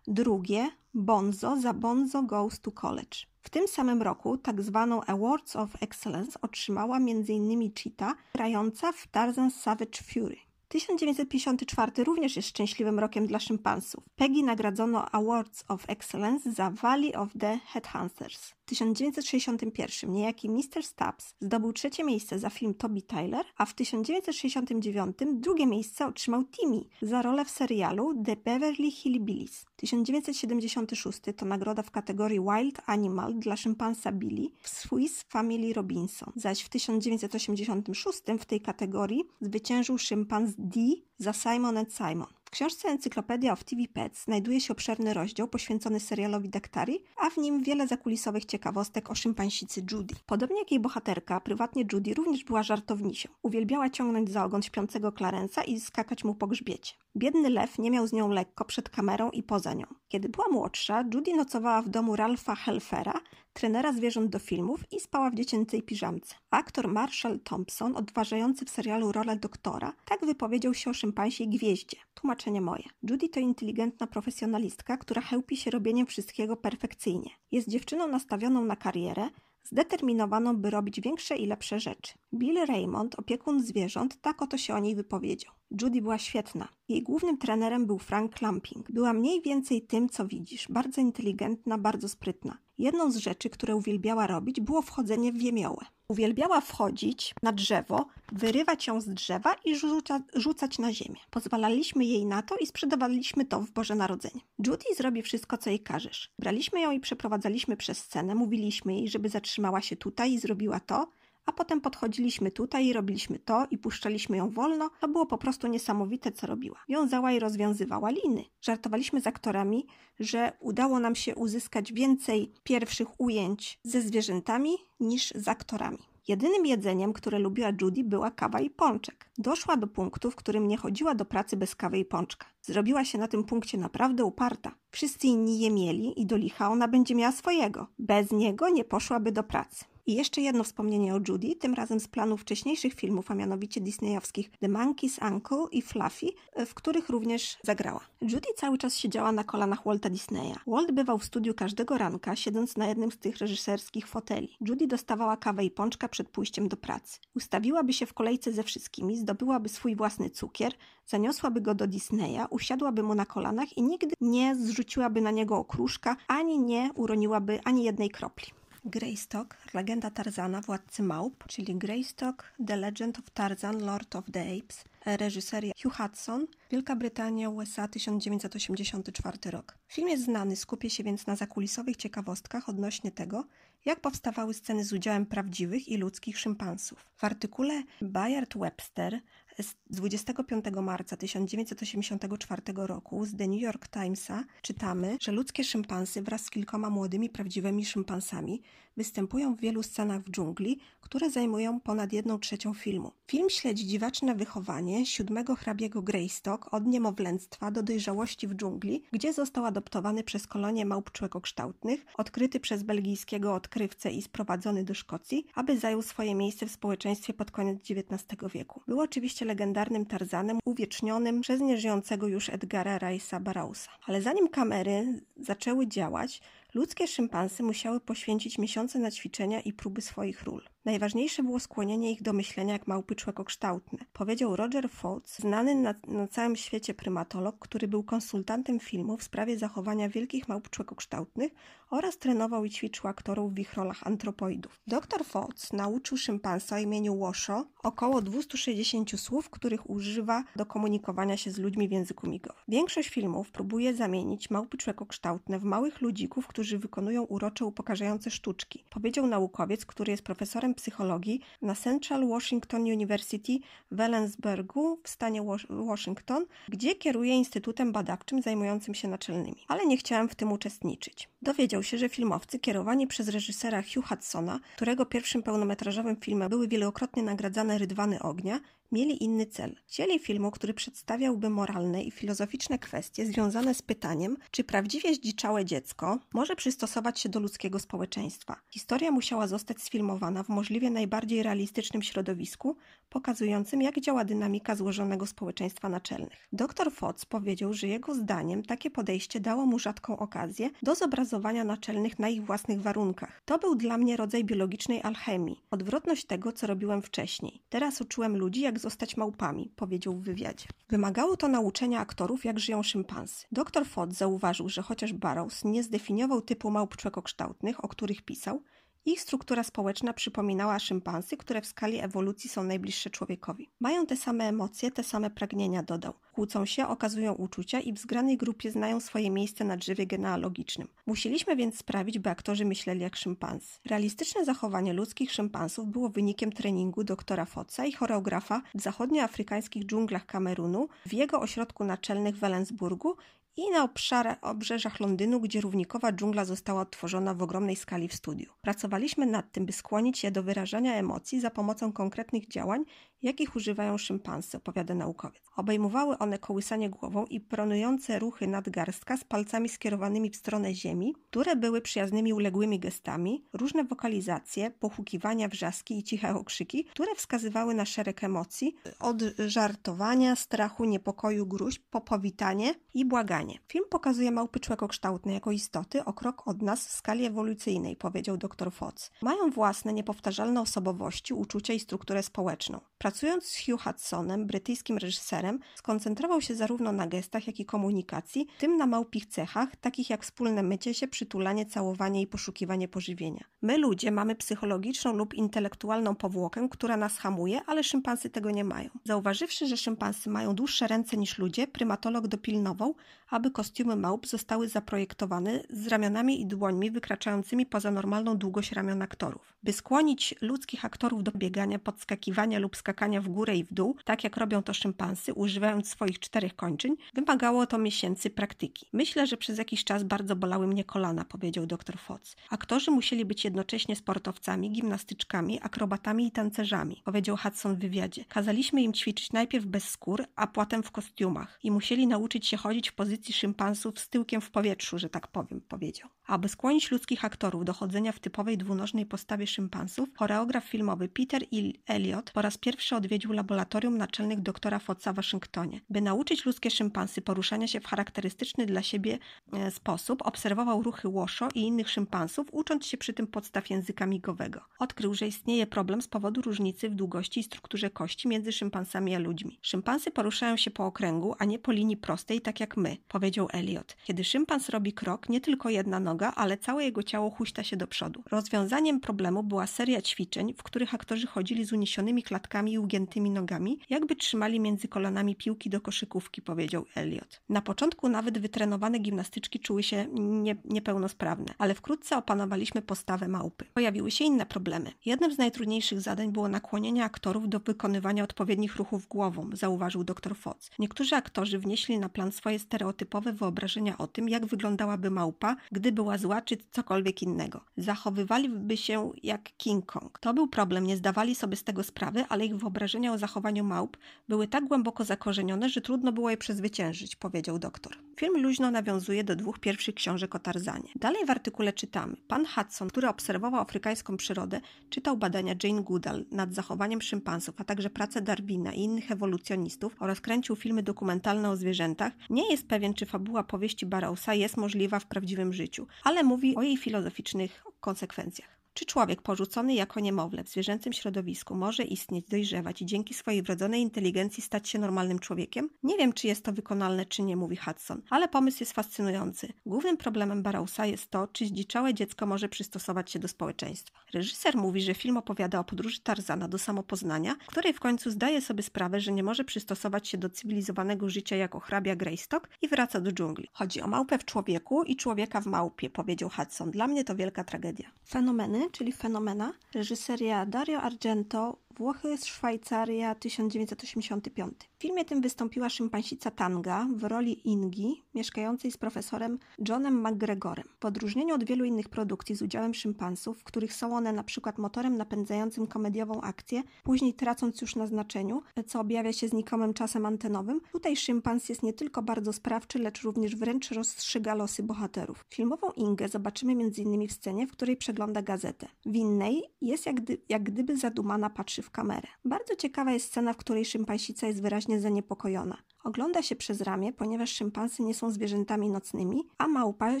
drugie Bonzo za Bonzo Goes to College. W tym samym roku tak zwaną Awards of Excellence otrzymała m.in. Cheetah grająca w Tarzan Savage Fury. 1954 również jest szczęśliwym rokiem dla szympansów. Peggy nagradzono Awards of Excellence za Valley of the Headhunters. W 1961 niejaki Mr. Stubbs zdobył trzecie miejsce za film Toby Tyler, a w 1969 drugie miejsce otrzymał Timmy za rolę w serialu The Beverly Hillbillies. 1976 to nagroda w kategorii Wild Animal dla szympansa Billy w Swiss Family Robinson, zaś w 1986 w tej kategorii zwyciężył szympans Dee za Simon Simon. W książce Encyklopedia of TV Pets znajduje się obszerny rozdział poświęcony serialowi Daktari, a w nim wiele zakulisowych ciekawostek o szympansicy Judy. Podobnie jak jej bohaterka, prywatnie Judy również była żartownisią. Uwielbiała ciągnąć za ogon śpiącego Clarence'a i skakać mu po grzbiecie. Biedny lew nie miał z nią lekko przed kamerą i poza nią. Kiedy była młodsza, Judy nocowała w domu Ralpha Helfera, trenera zwierząt do filmów i spała w dziecięcej piżamce. Aktor Marshall Thompson, odważający w serialu rolę doktora, tak wypowiedział się o szympansie gwieździe. Tłumaczenie moje. Judy to inteligentna profesjonalistka, która chełpi się robieniem wszystkiego perfekcyjnie. Jest dziewczyną nastawioną na karierę, zdeterminowaną, by robić większe i lepsze rzeczy. Bill Raymond, opiekun zwierząt, tak oto się o niej wypowiedział. Judy była świetna. Jej głównym trenerem był Frank Clamping. Była mniej więcej tym, co widzisz. Bardzo inteligentna, bardzo sprytna. Jedną z rzeczy, które uwielbiała robić, było wchodzenie w wiemiołę. Uwielbiała wchodzić na drzewo, wyrywać ją z drzewa i rzuca, rzucać na ziemię. Pozwalaliśmy jej na to i sprzedawaliśmy to w Boże Narodzenie. Judy zrobi wszystko, co jej każesz. Braliśmy ją i przeprowadzaliśmy przez scenę, mówiliśmy jej, żeby zatrzymała się tutaj i zrobiła to, a potem podchodziliśmy tutaj i robiliśmy to i puszczaliśmy ją wolno. To było po prostu niesamowite, co robiła. Wiązała i rozwiązywała liny. Żartowaliśmy z aktorami, że udało nam się uzyskać więcej pierwszych ujęć ze zwierzętami niż z aktorami. Jedynym jedzeniem, które lubiła Judy, była kawa i pączek. Doszła do punktu, w którym nie chodziła do pracy bez kawy i pączka. Zrobiła się na tym punkcie naprawdę uparta. Wszyscy inni je mieli i do licha ona będzie miała swojego. Bez niego nie poszłaby do pracy. I jeszcze jedno wspomnienie o Judy, tym razem z planów wcześniejszych filmów, a mianowicie disneyowskich The Monkey's Uncle i Fluffy, w których również zagrała. Judy cały czas siedziała na kolanach Walta Disneya. Walt bywał w studiu każdego ranka, siedząc na jednym z tych reżyserskich foteli. Judy dostawała kawę i pączka przed pójściem do pracy. Ustawiłaby się w kolejce ze wszystkimi, zdobyłaby swój własny cukier, zaniosłaby go do Disneya, usiadłaby mu na kolanach i nigdy nie zrzuciłaby na niego okruszka, ani nie uroniłaby ani jednej kropli. Greystock, legenda Tarzana, władcy małp, czyli Greystock, The Legend of Tarzan, Lord of the Apes, reżyseria Hugh Hudson, Wielka Brytania, USA 1984 rok. Film jest znany, skupię się więc na zakulisowych ciekawostkach odnośnie tego, jak powstawały sceny z udziałem prawdziwych i ludzkich szympansów. W artykule Bayard Webster z 25 marca 1984 roku z The New York Timesa czytamy, że ludzkie szympansy wraz z kilkoma młodymi prawdziwymi szympansami występują w wielu scenach w dżungli, które zajmują ponad jedną trzecią filmu. Film śledzi dziwaczne wychowanie siódmego hrabiego Greystock od niemowlęctwa do dojrzałości w dżungli, gdzie został adoptowany przez kolonię małp człekokształtnych, odkryty przez belgijskiego odkrywcę i sprowadzony do Szkocji, aby zajął swoje miejsce w społeczeństwie pod koniec XIX wieku. Był oczywiście legendarnym Tarzanem uwiecznionym przez nieżyjącego już Edgara Rice'a Barrowsa. Ale zanim kamery zaczęły działać, ludzkie szympansy musiały poświęcić miesiące na ćwiczenia i próby swoich ról. Najważniejsze było skłonienie ich do myślenia jak małpy człekokształtne, powiedział Roger Fouts, znany na, na, całym świecie prymatolog, który był konsultantem filmu w sprawie zachowania wielkich małp człekokształtnych oraz trenował i ćwiczył aktorów w ich rolach antropoidów. Dr Fouts nauczył szympansa o imieniu Washo około 260 słów, których używa do komunikowania się z ludźmi w języku migowym. Większość filmów próbuje zamienić małpy człekokształtne w małych ludzików, którzy wykonują urocze upokarzające sztuczki, powiedział naukowiec, który jest profesorem psychologii na Central Washington University w Ellensburgu w stanie Washington, gdzie kieruje instytutem badawczym zajmującym się naczelnymi. Ale nie chciałem w tym uczestniczyć. Dowiedział się, że filmowcy kierowani przez reżysera Hugh Hudsona, którego pierwszym pełnometrażowym filmem były wielokrotnie nagradzane Rydwany Ognia, mieli inny cel. Chcieli filmu, który przedstawiałby moralne i filozoficzne kwestie związane z pytaniem, czy prawdziwie zdziczałe dziecko może przystosować się do ludzkiego społeczeństwa. Historia musiała zostać sfilmowana w możliwie najbardziej realistycznym środowisku, pokazującym, jak działa dynamika złożonego społeczeństwa naczelnych. Dr Fox powiedział, że jego zdaniem takie podejście dało mu rzadką okazję do zobrazowania naczelnych na ich własnych warunkach. To był dla mnie rodzaj biologicznej alchemii, odwrotność tego, co robiłem wcześniej. Teraz uczyłem ludzi, jak zostać małpami, powiedział w wywiadzie. Wymagało to nauczenia aktorów, jak żyją szympansy. Dr Fox zauważył, że chociaż Barrows nie zdefiniował typu małp człekokształtnych, o których pisał, ich struktura społeczna przypominała szympansy, które w skali ewolucji są najbliższe człowiekowi. Mają te same emocje, te same pragnienia, dodał. Kłócą się, okazują uczucia i w zgranej grupie znają swoje miejsce na drzewie genealogicznym. Musieliśmy więc sprawić, by aktorzy myśleli jak szympansy. Realistyczne zachowanie ludzkich szympansów było wynikiem treningu doktora Foca i choreografa w zachodnioafrykańskich dżunglach Kamerunu, w jego ośrodku naczelnych w Ellensburgu i na obszarach, obrzeżach Londynu, gdzie równikowa dżungla została odtworzona w ogromnej skali w studiu. Pracowaliśmy nad tym, by skłonić je do wyrażania emocji za pomocą konkretnych działań, jakich używają szympansy, opowiada naukowiec. Obejmowały one kołysanie głową i pronujące ruchy nadgarstka z palcami skierowanymi w stronę ziemi, które były przyjaznymi uległymi gestami, różne wokalizacje, pochukiwania, wrzaski i ciche okrzyki, które wskazywały na szereg emocji, od żartowania, strachu, niepokoju, gruźb, po powitanie i błaganie. Film pokazuje małpy człekokształtne jako istoty o krok od nas w skali ewolucyjnej, powiedział dr Fox. Mają własne, niepowtarzalne osobowości, uczucia i strukturę społeczną. Pracując z Hugh Hudsonem, brytyjskim reżyserem, skoncentrował się zarówno na gestach, jak i komunikacji, tym na małpich cechach, takich jak wspólne mycie się, przytulanie, całowanie i poszukiwanie pożywienia. My ludzie mamy psychologiczną lub intelektualną powłokę, która nas hamuje, ale szympansy tego nie mają. Zauważywszy, że szympansy mają dłuższe ręce niż ludzie, prymatolog dopilnował, aby kostiumy małp zostały zaprojektowane z ramionami i dłońmi wykraczającymi poza normalną długość ramion aktorów. By skłonić ludzkich aktorów do biegania, podskakiwania lub skakania w górę i w dół, tak jak robią to szympansy, używając swoich czterech kończyn, wymagało to miesięcy praktyki. Myślę, że przez jakiś czas bardzo bolały mnie kolana, powiedział dr Fox. Aktorzy musieli być jednocześnie sportowcami, gimnastyczkami, akrobatami i tancerzami, powiedział Hudson w wywiadzie. Kazaliśmy im ćwiczyć najpierw bez skór, a potem w kostiumach i musieli nauczyć się chodzić w pozycji szympansów z tyłkiem w powietrzu, że tak powiem, powiedział. Aby skłonić ludzkich aktorów do chodzenia w typowej dwunożnej postawie szympansów, choreograf filmowy Peter E. Elliot po raz pierwszy odwiedził laboratorium naczelnych doktora Fotza w Waszyngtonie. By nauczyć ludzkie szympansy poruszania się w charakterystyczny dla siebie e, sposób, obserwował ruchy Łoszo i innych szympansów, ucząc się przy tym podstaw języka migowego. Odkrył, że istnieje problem z powodu różnicy w długości i strukturze kości między szympansami a ludźmi. Szympansy poruszają się po okręgu, a nie po linii prostej, tak jak my, powiedział Elliot. Kiedy szympans robi krok, nie tylko jedna noga, ale całe jego ciało huśta się do przodu. Rozwiązaniem problemu była seria ćwiczeń, w których aktorzy chodzili z uniesionymi klatkami i ugiętymi nogami, jakby trzymali między kolanami piłki do koszykówki, powiedział Elliot. Na początku nawet wytrenowane gimnastyczki czuły się nie, niepełnosprawne, ale wkrótce opanowaliśmy postawę małpy. Pojawiły się inne problemy. Jednym z najtrudniejszych zadań było nakłonienie aktorów do wykonywania odpowiednich ruchów głową, zauważył dr Fox. Niektórzy aktorzy wnieśli na plan swoje stereotypowe wyobrażenia o tym, jak wyglądałaby małpa, gdy była zła czy cokolwiek innego. Zachowywaliby się jak King Kong. To był problem, nie zdawali sobie z tego sprawy, ale ich wyobrażenia o zachowaniu małp były tak głęboko zakorzenione, że trudno było je przezwyciężyć, powiedział doktor. Film luźno nawiązuje do dwóch pierwszych książek o Tarzanie. Dalej w artykule czytamy. Pan Hudson, który obserwował afrykańską przyrodę, czytał badania Jane Goodall nad zachowaniem szympansów, a także pracę Darwina i innych ewolucjonistów oraz kręcił filmy dokumentalne o zwierzętach, nie jest pewien, czy fabuła powieści Barrowsa jest możliwa w prawdziwym życiu, ale mówi o jej filozoficznych konsekwencjach. Czy człowiek porzucony jako niemowlę w zwierzęcym środowisku może istnieć, dojrzewać i dzięki swojej wrodzonej inteligencji stać się normalnym człowiekiem? Nie wiem, czy jest to wykonalne, czy nie, mówi Hudson, ale pomysł jest fascynujący. Głównym problemem Barrowsa jest to, czy zdziczałe dziecko może przystosować się do społeczeństwa. Reżyser mówi, że film opowiada o podróży Tarzana do samopoznania, której w końcu zdaje sobie sprawę, że nie może przystosować się do cywilizowanego życia jako hrabia Greystock i wraca do dżungli. Chodzi o małpę w człowieku i człowieka w małpie, powiedział Hudson. Dla mnie to wielka tragedia. Fenomeny czyli Fenomena, reżyseria Dario Argento, Włochy, Szwajcaria, 1985. W filmie tym wystąpiła szympansica Tanga w roli Ingi, mieszkającej z profesorem Johnem McGregorem. W odróżnieniu od wielu innych produkcji z udziałem szympansów, w których są one na przykład motorem napędzającym komediową akcję, później tracąc już na znaczeniu, co objawia się znikomym czasem antenowym, tutaj szympans jest nie tylko bardzo sprawczy, lecz również wręcz rozstrzyga losy bohaterów. Filmową Ingę zobaczymy m.in. w scenie, w której przegląda gazetę. W innej jest jak, gdy, jak gdyby zadumana patrzy w kamerę. Bardzo ciekawa jest scena, w której szympansica jest wyraźnie zaniepokojona. Ogląda się przez ramię, ponieważ szympansy nie są zwierzętami nocnymi, a małpa,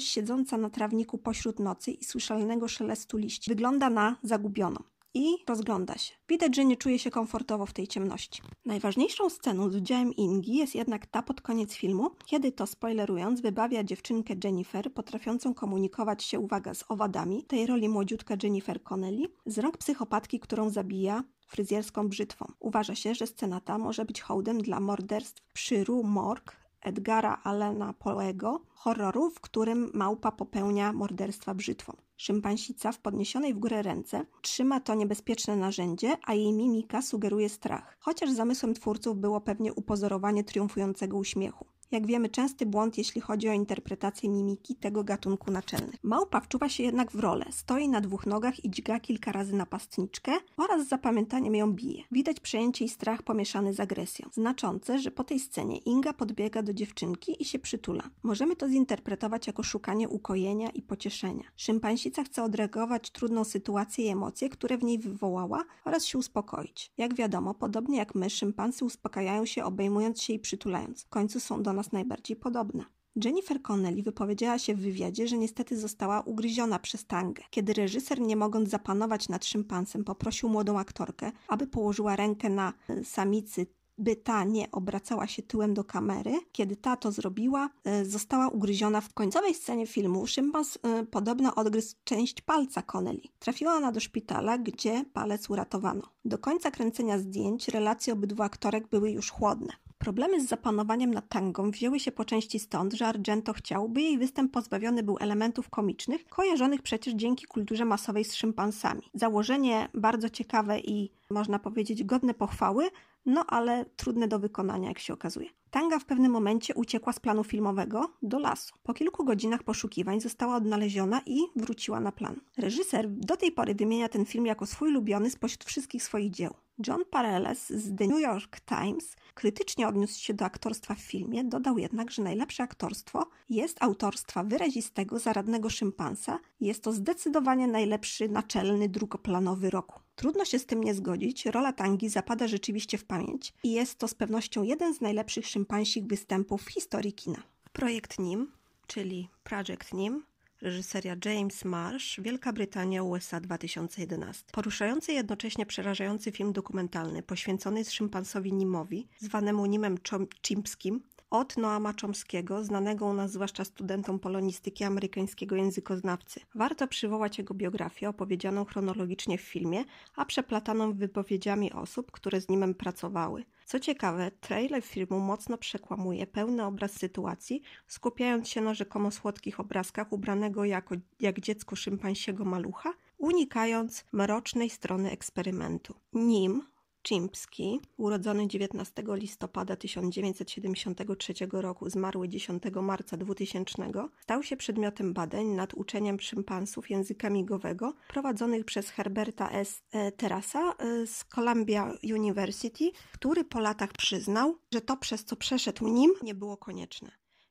siedząca na trawniku pośród nocy i słyszalnego szelestu liści, wygląda na zagubioną i rozgląda się. Widać, że nie czuje się komfortowo w tej ciemności. Najważniejszą sceną z udziałem Ingi jest jednak ta pod koniec filmu, kiedy to, spoilerując, wybawia dziewczynkę Jennifer, potrafiącą komunikować się, uwaga, z owadami, tej roli młodziutka Jennifer Connelly, z rąk psychopatki, którą zabija fryzjerską brzytwą. Uważa się, że scena ta może być hołdem dla morderstw przy Rue Morgue Edgara Allena Poego, horroru, w którym małpa popełnia morderstwa brzytwą. Szympansica w podniesionej w górę ręce trzyma to niebezpieczne narzędzie, a jej mimika sugeruje strach, chociaż zamysłem twórców było pewnie upozorowanie triumfującego uśmiechu. Jak wiemy, częsty błąd, jeśli chodzi o interpretację mimiki tego gatunku naczelnych. Małpa wczuwa się jednak w rolę. Stoi na dwóch nogach i dźga kilka razy napastniczkę oraz z zapamiętaniem ją bije. Widać przejęcie i strach pomieszany z agresją. Znaczące, że po tej scenie Inga podbiega do dziewczynki i się przytula. Możemy to zinterpretować jako szukanie ukojenia i pocieszenia. Szympansica chce odreagować trudną sytuację i emocje, które w niej wywołała oraz się uspokoić. Jak wiadomo, podobnie jak my, szympansy uspokajają się obejmując się i przytulając. W końcu są do najbardziej podobna. Jennifer Connelly wypowiedziała się w wywiadzie, że niestety została ugryziona przez tangę. Kiedy reżyser, nie mogąc zapanować nad szympansem, poprosił młodą aktorkę, aby położyła rękę na e, samicy by ta nie obracała się tyłem do kamery. Kiedy ta to zrobiła, e, została ugryziona w końcowej scenie filmu. Szympans e, podobno odgryzł część palca Connelly. Trafiła ona do szpitala, gdzie palec uratowano. Do końca kręcenia zdjęć relacje obydwu aktorek były już chłodne. Problemy z zapanowaniem nad tangą wzięły się po części stąd, że Argento chciał, by jej występ pozbawiony był elementów komicznych, kojarzonych przecież dzięki kulturze masowej z szympansami. Założenie bardzo ciekawe i można powiedzieć godne pochwały, no ale trudne do wykonania, jak się okazuje. Tanga w pewnym momencie uciekła z planu filmowego do lasu. Po kilku godzinach poszukiwań została odnaleziona i wróciła na plan. Reżyser do tej pory wymienia ten film jako swój ulubiony spośród wszystkich swoich dzieł. John Pareles z The New York Times krytycznie odniósł się do aktorstwa w filmie, dodał jednak, że najlepsze aktorstwo jest autorstwa wyrazistego, zaradnego szympansa jest to zdecydowanie najlepszy naczelny drugoplanowy roku. Trudno się z tym nie zgodzić, rola Tangi zapada rzeczywiście w pamięć i jest to z pewnością jeden z najlepszych szympansich występów w historii kina. Projekt NIM, czyli Project NIM, reżyseria James Marsh, Wielka Brytania, USA 2011. Poruszający jednocześnie przerażający film dokumentalny poświęcony szympansowi Nimowi, zwanemu Nimem Chimpskim, od Noama Chomskiego, znanego u nas zwłaszcza studentom polonistyki amerykańskiego językoznawcy. Warto przywołać jego biografię, opowiedzianą chronologicznie w filmie, a przeplataną wypowiedziami osób, które z nim pracowały. Co ciekawe, trailer filmu mocno przekłamuje pełny obraz sytuacji, skupiając się na rzekomo słodkich obrazkach ubranego jako, jak dziecko szympansiego malucha, unikając mrocznej strony eksperymentu. Nim Chimpski, urodzony 19 listopada 1973 roku, zmarły 10 marca 2000, stał się przedmiotem badań nad uczeniem szympansów języka migowego prowadzonych przez Herberta S. E, Terasa e, z Columbia University, który po latach przyznał, że to przez co przeszedł nim nie było konieczne.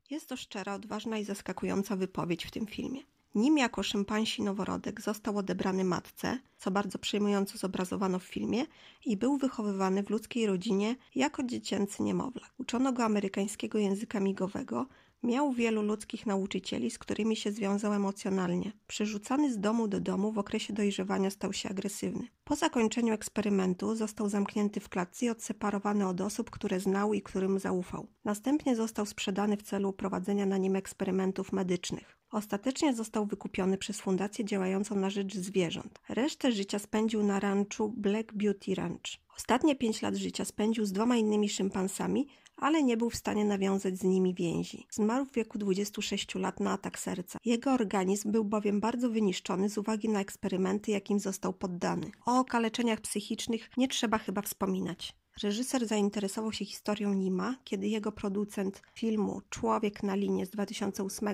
Jest to szczera, odważna i zaskakująca wypowiedź w tym filmie. Nim jako szympansi noworodek został odebrany matce, co bardzo przejmująco zobrazowano w filmie, i był wychowywany w ludzkiej rodzinie jako dziecięcy niemowlak. Uczono go amerykańskiego języka migowego, Miał wielu ludzkich nauczycieli, z którymi się związał emocjonalnie. Przerzucany z domu do domu w okresie dojrzewania stał się agresywny. Po zakończeniu eksperymentu został zamknięty w klatce i odseparowany od osób, które znał i którym zaufał. Następnie został sprzedany w celu prowadzenia na nim eksperymentów medycznych. Ostatecznie został wykupiony przez fundację działającą na rzecz zwierząt. Resztę życia spędził na ranczu Black Beauty Ranch. Ostatnie pięć lat życia spędził z dwoma innymi szympansami, ale nie był w stanie nawiązać z nimi więzi. Zmarł w wieku 26 lat na atak serca. Jego organizm był bowiem bardzo wyniszczony z uwagi na eksperymenty, jakim został poddany. O okaleczeniach psychicznych nie trzeba chyba wspominać. Reżyser zainteresował się historią Nima, kiedy jego producent filmu Człowiek na linie z 2008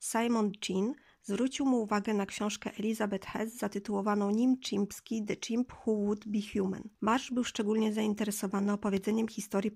Simon Chin zwrócił mu uwagę na książkę Elizabeth Hess zatytułowaną Nim Chimpski The Chimp Who Would Be Human. Marsz był szczególnie zainteresowany opowiedzeniem historii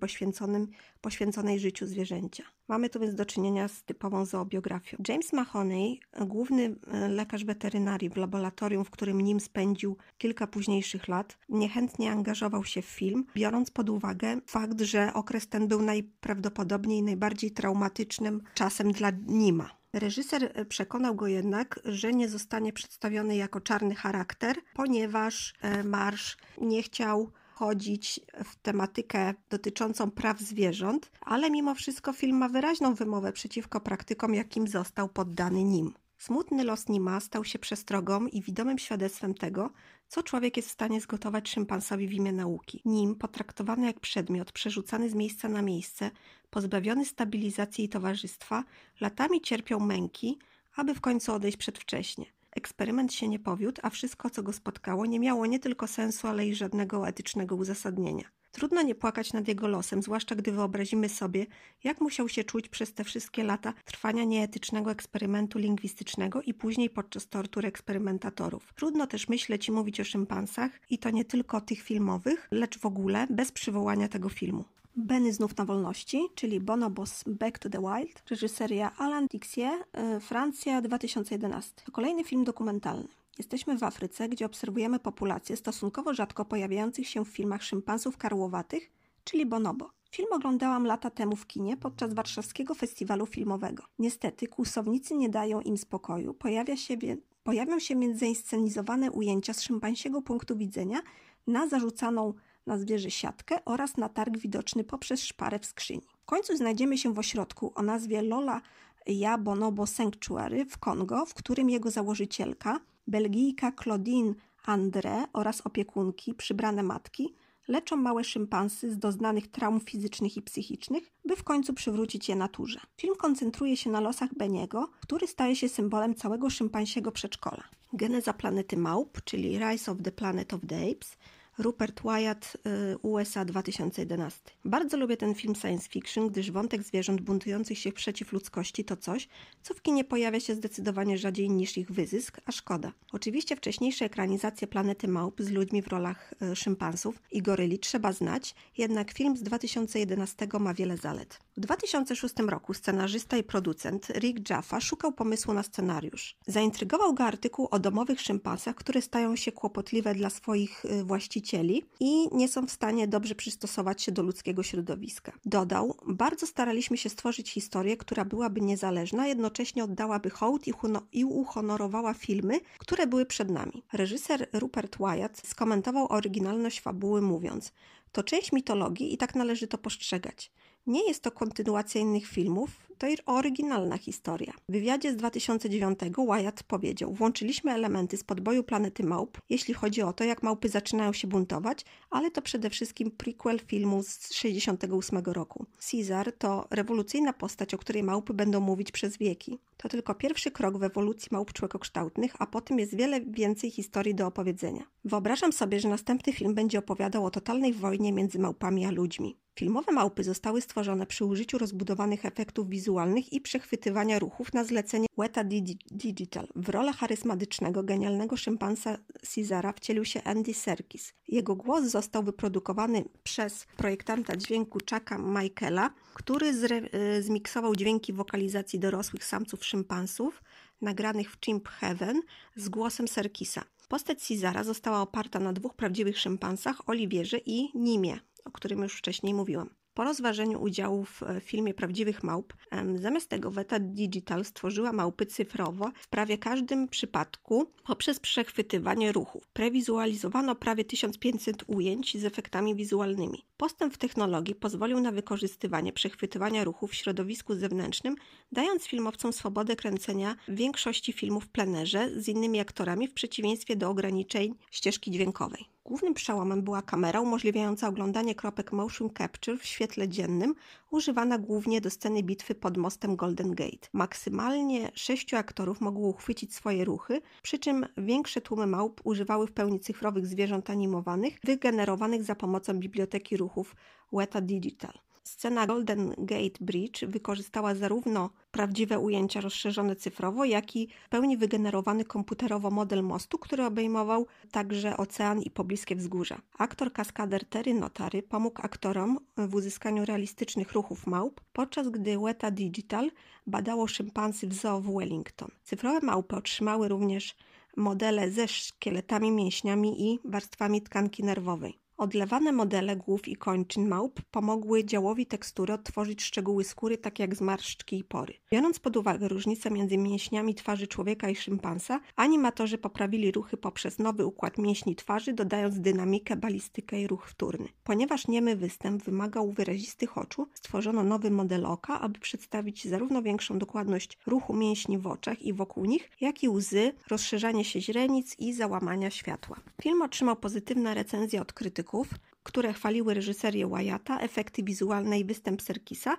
poświęconej życiu zwierzęcia. Mamy tu więc do czynienia z typową zoobiografią. James Mahoney, główny e, lekarz weterynarii w laboratorium, w którym Nim spędził kilka późniejszych lat, niechętnie angażował się w film, biorąc pod uwagę fakt, że okres ten był najprawdopodobniej najbardziej traumatycznym czasem dla Nima. Reżyser e, przekonał go jednak, że nie zostanie przedstawiony jako czarny charakter, ponieważ e, Marsz nie chciał chodzić w tematykę dotyczącą praw zwierząt, ale mimo wszystko film ma wyraźną wymowę przeciwko praktykom, jakim został poddany nim. Smutny los Nima stał się przestrogą i widomym świadectwem tego, co człowiek jest w stanie zgotować szympansowi w imię nauki. Nim, potraktowany jak przedmiot, przerzucany z miejsca na miejsce, pozbawiony stabilizacji i towarzystwa, latami cierpiał męki, aby w końcu odejść przedwcześnie. Eksperyment się nie powiódł, a wszystko, co go spotkało, nie miało nie tylko sensu, ale i żadnego etycznego uzasadnienia. Trudno nie płakać nad jego losem, zwłaszcza gdy wyobrazimy sobie, jak musiał się czuć przez te wszystkie lata trwania nieetycznego eksperymentu lingwistycznego i później podczas tortur eksperymentatorów. Trudno też myśleć i mówić o szympansach, i to nie tylko tych filmowych, lecz w ogóle bez przywołania tego filmu. Benny znów na wolności, czyli Bonobos Back to the Wild, reżyseria Alan Dixier, y, Francja 2011. To kolejny film dokumentalny. Jesteśmy w Afryce, gdzie obserwujemy populację stosunkowo rzadko pojawiających się w filmach szympansów karłowatych, czyli bonobo. Film oglądałam lata temu w kinie podczas warszawskiego festiwalu filmowego. Niestety kłusownicy nie dają im spokoju. Pojawia się, pojawią się więc zainscenizowane ujęcia z szympansiego punktu widzenia na zarzucaną na zwierzę siatkę oraz na targ widoczny poprzez szparę w skrzyni. W końcu znajdziemy się w ośrodku o nazwie Lola Ja Bonobo Sanctuary w Kongo, w którym jego założycielka, Belgijka Claudine André oraz opiekunki, przybrane matki, leczą małe szympansy z doznanych traum fizycznych i psychicznych, by w końcu przywrócić je naturze. Film koncentruje się na losach Beniego, który staje się symbolem całego szympansiego przedszkola. Geneza planety małp, czyli Rise of the Planet of the Apes, Rupert Wyatt, y, USA 2011. Bardzo lubię ten film science fiction, gdyż wątek zwierząt buntujących się przeciw ludzkości to coś, co w kinie pojawia się zdecydowanie rzadziej niż ich wyzysk, a szkoda. Oczywiście wcześniejsze ekranizacje Planety Małp z ludźmi w rolach y, szympansów i goryli trzeba znać, jednak film z 2011 ma wiele zalet. W 2006 roku scenarzysta i producent Rick Jaffa szukał pomysłu na scenariusz. Zaintrygował go artykuł o domowych szympansach, które stają się kłopotliwe dla swoich y, właścicieli i nie są w stanie dobrze przystosować się do ludzkiego środowiska. Dodał, bardzo staraliśmy się stworzyć historię, która byłaby niezależna, jednocześnie oddałaby hołd i, i uhonorowała filmy, które były przed nami. Reżyser Rupert Wyatt skomentował oryginalność fabuły mówiąc, to część mitologii i tak należy to postrzegać. Nie jest to kontynuacja innych filmów, to oryginalna historia. W wywiadzie z 2009 Wyatt powiedział: Włączyliśmy elementy z podboju planety małp, jeśli chodzi o to, jak małpy zaczynają się buntować, ale to przede wszystkim prequel filmu z 68 roku. Caesar to rewolucyjna postać, o której małpy będą mówić przez wieki. To tylko pierwszy krok w ewolucji małp człowiekokształtnych, a potem jest wiele więcej historii do opowiedzenia. Wyobrażam sobie, że następny film będzie opowiadał o totalnej wojnie między małpami a ludźmi. Filmowe małpy zostały stworzone przy użyciu rozbudowanych efektów wizualnych i przechwytywania ruchów na zlecenie Weta Digital. W rolę charyzmatycznego, genialnego szympansa Caesara wcielił się Andy Serkis. Jego głos został wyprodukowany przez projektanta dźwięku Chucka Michaela, który y, zmiksował dźwięki wokalizacji dorosłych samców szympansów nagranych w Chimp Heaven z głosem Serkisa. Postać Caesara została oparta na dwóch prawdziwych szympansach, Oliwierze i Nimie, o którym już wcześniej mówiłam. Po rozważeniu udziału w e, filmie Prawdziwych Małp, zamiast tego Weta Digital stworzyła małpy cyfrowo w prawie każdym przypadku poprzez przechwytywanie ruchów. Prewizualizowano prawie 1500 ujęć z efektami wizualnymi. Postęp w technologii pozwolił na wykorzystywanie przechwytywania ruchów w środowisku zewnętrznym, dając filmowcom swobodę kręcenia większości filmów w plenerze z innymi aktorami w przeciwieństwie do ograniczeń ścieżki dźwiękowej. Głównym przełomem była kamera umożliwiająca oglądanie kropek motion capture w świetle dziennym, używana głównie do sceny bitwy pod mostem Golden Gate. Maksymalnie sześciu aktorów mogło uchwycić swoje ruchy, przy czym większe tłumy małp używały w pełni cyfrowych zwierząt animowanych, wygenerowanych za pomocą biblioteki ruchów Weta Digital. Scena Golden Gate Bridge wykorzystała zarówno prawdziwe ujęcia rozszerzone cyfrowo, jak i w pełni wygenerowany komputerowo model mostu, który obejmował także ocean i pobliskie wzgórza. Aktor kaskader Terry Notary pomógł aktorom w uzyskaniu realistycznych ruchów małp, podczas gdy Weta Digital badało szympansy w zoo w Wellington. Cyfrowe małpy otrzymały również modele ze szkieletami, mięśniami i warstwami tkanki nerwowej. Odlewane modele głów i kończyn małp pomogły działowi tekstury odtworzyć szczegóły skóry, takie jak zmarszczki i pory. Biorąc pod uwagę różnicę między mięśniami twarzy człowieka i szympansa, animatorzy poprawili ruchy poprzez nowy układ mięśni twarzy, dodając dynamikę, balistykę i ruch wtórny. Ponieważ niemy występ wymagał wyrazistych oczu, stworzono nowy model oka, aby przedstawić zarówno większą dokładność ruchu mięśni w oczach i wokół nich, jak i łzy, rozszerzanie się źrenic i załamania światła. Film otrzymał pozytywne recenzje od krytyków które chwaliły reżyserię Wyatta, efekty wizualne i występ Serkisa,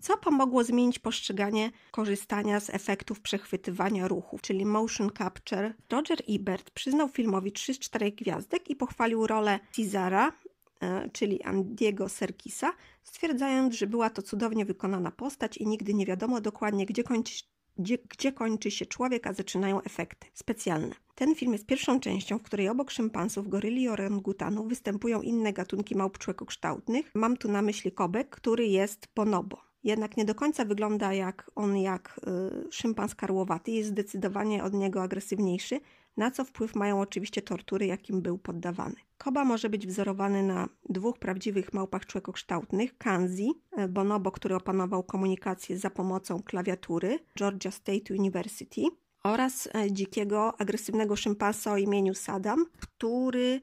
co pomogło zmienić postrzeganie korzystania z efektów przechwytywania ruchów, czyli motion capture. Roger Ebert przyznał filmowi 3 z 4 gwiazdek i pochwalił rolę Cezara, e, czyli Andiego Serkisa, stwierdzając, że była to cudownie wykonana postać i nigdy nie wiadomo dokładnie, gdzie kończy, gdzie, gdzie kończy się człowiek, a zaczynają efekty specjalne. Ten film jest pierwszą częścią, w której obok szympansów, goryli i orangutanów występują inne gatunki małp człowiekokształtnych. Mam tu na myśli kobek, który jest bonobo. Jednak nie do końca wygląda jak on jak y, szympans karłowaty, jest zdecydowanie od niego agresywniejszy, na co wpływ mają oczywiście tortury, jakim był poddawany. Koba może być wzorowany na dwóch prawdziwych małpach człowiekokształtnych, Kanzi, y, bonobo, który opanował komunikację za pomocą klawiatury, Georgia State University, oraz e, dzikiego, agresywnego szympansa o imieniu Saddam, który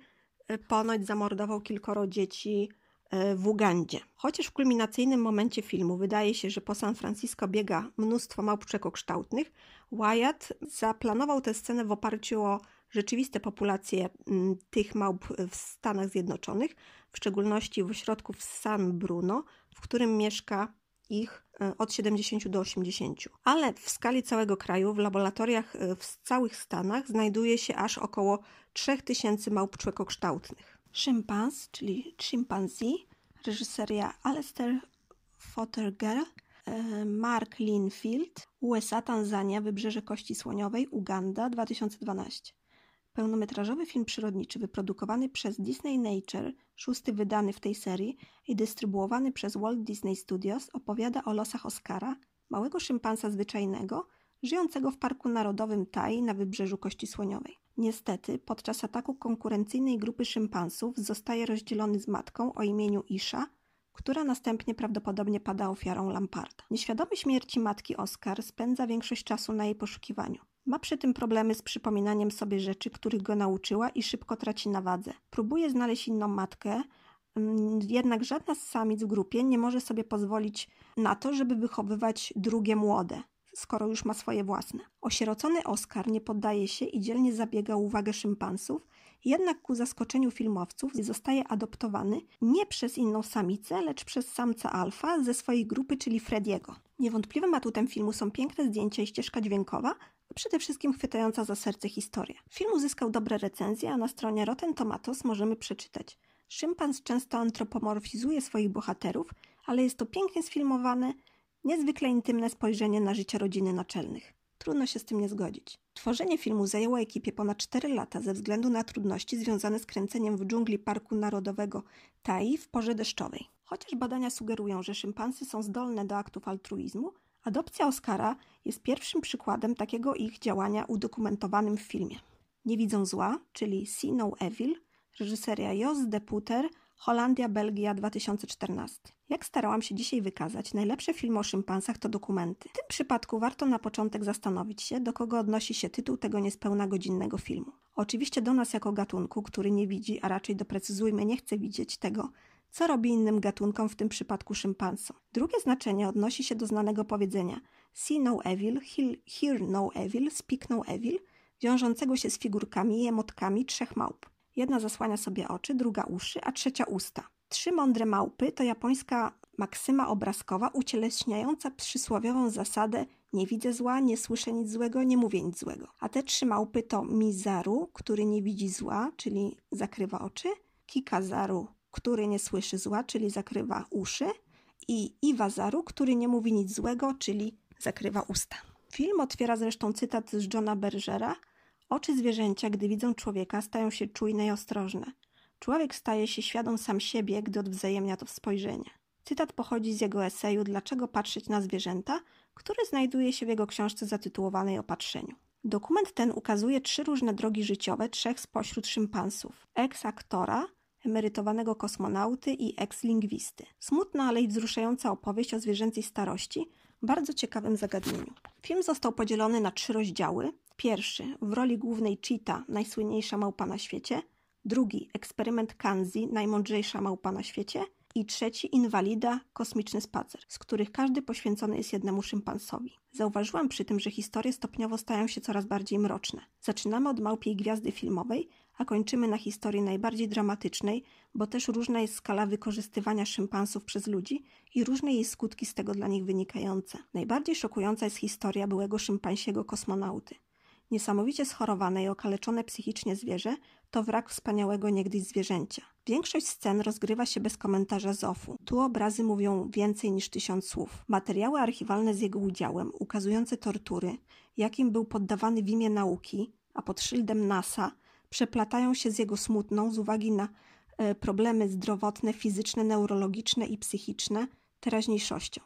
e, ponoć zamordował kilkoro dzieci e, w Ugandzie. Chociaż w kulminacyjnym momencie filmu wydaje się, że po San Francisco biega mnóstwo małp przekokształtnych, Wyatt zaplanował tę scenę w oparciu o rzeczywiste populacje tych małp w Stanach Zjednoczonych, w szczególności w ośrodku w San Bruno, w którym mieszka ich e, od 70 do 80. Ale w skali całego kraju, w laboratoriach e, w całych Stanach, znajduje się aż około 3000 małp człowiekokształtnych. Szympans, czyli chimpanzee, reżyseria Alistair Fothergill, e, Mark Linfield, USA, Tanzania, Wybrzeże Kości Słoniowej, Uganda, 2012. Pełnometrażowy film przyrodniczy wyprodukowany przez Disney Nature, szósty wydany w tej serii i dystrybuowany przez Walt Disney Studios opowiada o losach Oscara, małego szympansa zwyczajnego, żyjącego w Parku Narodowym Tai na wybrzeżu Kości Słoniowej. Niestety, podczas ataku konkurencyjnej grupy szympansów zostaje rozdzielony z matką o imieniu Isha, która następnie prawdopodobnie pada ofiarą Lamparda. Nieświadomy śmierci matki Oscar spędza większość czasu na jej poszukiwaniu. Ma przy tym problemy z przypominaniem sobie rzeczy, których go nauczyła i szybko traci na wadze. Próbuje znaleźć inną matkę, Mm, jednak żadna z samic w grupie nie może sobie pozwolić na to, żeby wychowywać drugie młode, skoro już ma swoje własne. Osierocony Oscar nie poddaje się i dzielnie zabiega uwagę szympansów, jednak ku zaskoczeniu filmowców zostaje adoptowany nie przez inną samicę, lecz przez samca alfa ze swojej grupy, czyli Frediego. Niewątpliwym atutem filmu są piękne zdjęcia i ścieżka dźwiękowa, a przede wszystkim chwytająca za serce historia. Film uzyskał dobre recenzje, a na stronie Rotten Tomatoes możemy przeczytać – Szympans często antropomorfizuje swoich bohaterów, ale jest to pięknie sfilmowane, niezwykle intymne spojrzenie na życie rodziny naczelnych. Trudno się z tym nie zgodzić. Tworzenie filmu zajęło ekipie ponad 4 lata ze względu na trudności związane z kręceniem w dżungli Parku Narodowego Tai w porze deszczowej. Chociaż badania sugerują, że szympansy są zdolne do aktów altruizmu, adopcja Oscara jest pierwszym przykładem takiego ich działania udokumentowanym w filmie. Nie widzą zła, czyli See No Evil, Reżyseria Jos de Puter, Holandia, Belgia 2014. Jak starałam się dzisiaj wykazać, najlepsze filmy o szympansach to dokumenty. W tym przypadku warto na początek zastanowić się, do kogo odnosi się tytuł tego niespełna godzinnego filmu. Oczywiście do nas jako gatunku, który nie widzi, a raczej doprecyzujmy, nie chce widzieć tego, co robi innym gatunkom, w tym przypadku szympansom. Drugie znaczenie odnosi się do znanego powiedzenia see no evil, hear no evil, speak no evil, wiążącego się z figurkami i emotkami trzech małp. Jedna zasłania sobie oczy, druga uszy, a trzecia usta. Trzy mądre małpy to japońska maksyma obrazkowa ucieleśniająca przysłowiową zasadę nie widzę zła, nie słyszę nic złego, nie mówię nic złego. A te trzy małpy to Mizaru, który nie widzi zła, czyli zakrywa oczy, Kikazaru, który nie słyszy zła, czyli zakrywa uszy i Iwazaru, który nie mówi nic złego, czyli zakrywa usta. Film otwiera zresztą cytat z Johna Bergera, Oczy zwierzęcia, gdy widzą człowieka, stają się czujne i ostrożne. Człowiek staje się świadom sam siebie, gdy odwzajemnia to spojrzenie. Cytat pochodzi z jego eseju Dlaczego patrzeć na zwierzęta, który znajduje się w jego książce zatytułowanej Opatrzeniu. Dokument ten ukazuje trzy różne drogi życiowe trzech spośród szympansów: ex-aktora, emerytowanego kosmonauty i ex-lingwisty. Smutna, ale i wzruszająca opowieść o zwierzęcej starości, bardzo ciekawym zagadnieniu. Film został podzielony na trzy rozdziały, Pierwszy, w roli głównej Cheetah, najsłynniejsza małpa na świecie. Drugi, eksperyment Kanzi, najmądrzejsza małpa na świecie. I trzeci, inwalida, kosmiczny spacer, z których każdy poświęcony jest jednemu szympansowi. Zauważyłam przy tym, że historie stopniowo stają się coraz bardziej mroczne. Zaczynamy od małpiej gwiazdy filmowej, a kończymy na historii najbardziej dramatycznej, bo też różna jest skala wykorzystywania szympansów przez ludzi i różne jej skutki z tego dla nich wynikające. Najbardziej szokująca jest historia byłego szympansiego kosmonauty. Niesamowicie schorowane i okaleczone psychicznie zwierzę to wrak wspaniałego niegdyś zwierzęcia. Większość scen rozgrywa się bez komentarza Zofu. Tu obrazy mówią więcej niż tysiąc słów. Materiały archiwalne z jego udziałem, ukazujące tortury, jakim był poddawany w imię nauki, a pod szyldem NASA, przeplatają się z jego smutną z uwagi na e, problemy zdrowotne, fizyczne, neurologiczne i psychiczne teraźniejszością.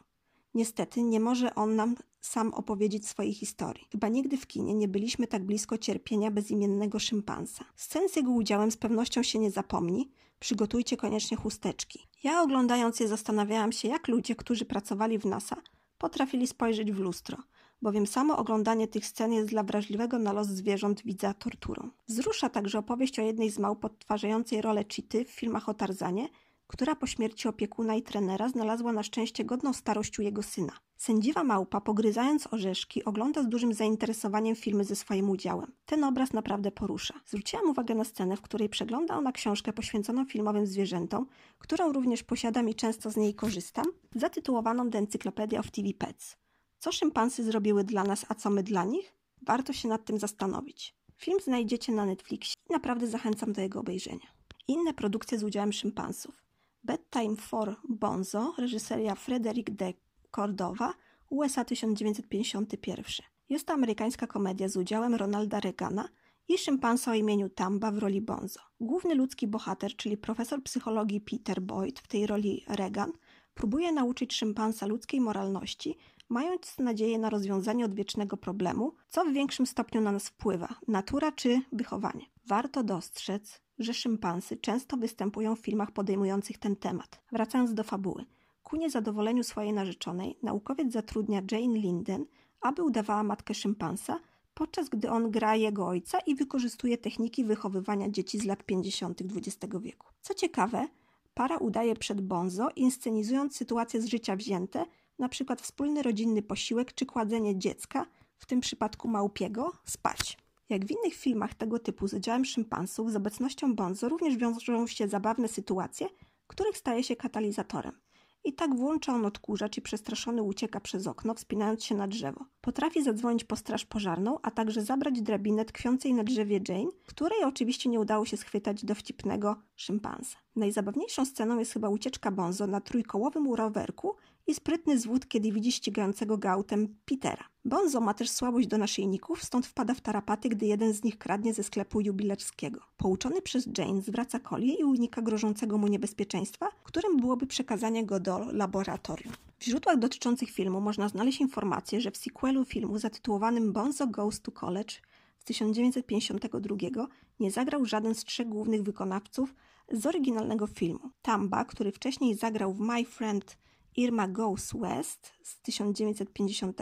Niestety nie może on nam sam opowiedzieć swojej historii. Chyba nigdy w kinie nie byliśmy tak blisko cierpienia bezimiennego szympansa. Scen z jego udziałem z pewnością się nie zapomni. Przygotujcie koniecznie chusteczki. Ja oglądając je zastanawiałam się, jak ludzie, którzy pracowali w NASA, potrafili spojrzeć w lustro, bowiem samo oglądanie tych scen jest dla wrażliwego na los zwierząt widza torturą. Wzrusza także opowieść o jednej z małp odtwarzającej rolę Cheety w filmach o Tarzanie, która po śmierci opiekuna i trenera znalazła na szczęście godną starość u jego syna. Sędziwa małpa, pogryzając orzeszki, ogląda z dużym zainteresowaniem filmy ze swoim udziałem. Ten obraz naprawdę porusza. Zwróciłam uwagę na scenę, w której przegląda ona książkę poświęconą filmowym zwierzętom, którą również posiadam i często z niej korzystam, zatytułowaną The Encyclopedia of TV Pets. Co szympansy zrobiły dla nas, a co my dla nich? Warto się nad tym zastanowić. Film znajdziecie na Netflixie i naprawdę zachęcam do jego obejrzenia. Inne produkcje z udziałem szympansów. Bedtime for Bonzo, reżyseria Frederick de Cordova, USA 1951. Jest to amerykańska komedia z udziałem Ronalda Reagana i szympansa o imieniu Tamba w roli Bonzo. Główny ludzki bohater, czyli profesor psychologii Peter Boyd, w tej roli Reagan, próbuje nauczyć szympansa ludzkiej moralności, mając nadzieję na rozwiązanie odwiecznego problemu, co w większym stopniu na nas wpływa natura czy wychowanie. Warto dostrzec, że szympansy często występują w filmach podejmujących ten temat. Wracając do fabuły. Ku niezadowoleniu swojej narzeczonej, naukowiec zatrudnia Jane Linden, aby udawała matkę szympansa, podczas gdy on gra jego ojca i wykorzystuje techniki wychowywania dzieci z lat 50. XX wieku. Co ciekawe, Para udaje przed Bonzo, inscenizując sytuacje z życia wzięte, przykład wspólny rodzinny posiłek czy kładzenie dziecka, w tym przypadku małpiego, spać. Jak w innych filmach tego typu z udziałem szympansów, z obecnością Bonzo również wiążą się zabawne sytuacje, których staje się katalizatorem. I tak włącza on odkurzacz i przestraszony ucieka przez okno, wspinając się na drzewo. Potrafi zadzwonić po straż pożarną, a także zabrać drabinę tkwiącej na drzewie Jane, której oczywiście nie udało się schwytać dowcipnego szympansa. Najzabawniejszą sceną jest chyba ucieczka Bonzo na trójkołowym rowerku i sprytny zwód, kiedy widzi ścigającego go autem Petera. Bonzo ma też słabość do naszyjników, stąd wpada w tarapaty, gdy jeden z nich kradnie ze sklepu jubilerskiego. Pouczony przez Jane zwraca kolię i unika grożącego mu niebezpieczeństwa, którym byłoby przekazanie go do laboratorium. W źródłach dotyczących filmu można znaleźć informację, że w sequelu filmu zatytułowanym Bonzo Goes to College z 1952 nie zagrał żaden z trzech głównych wykonawców z oryginalnego filmu. Tamba, który wcześniej zagrał w My Friend Irma Goes West z 1950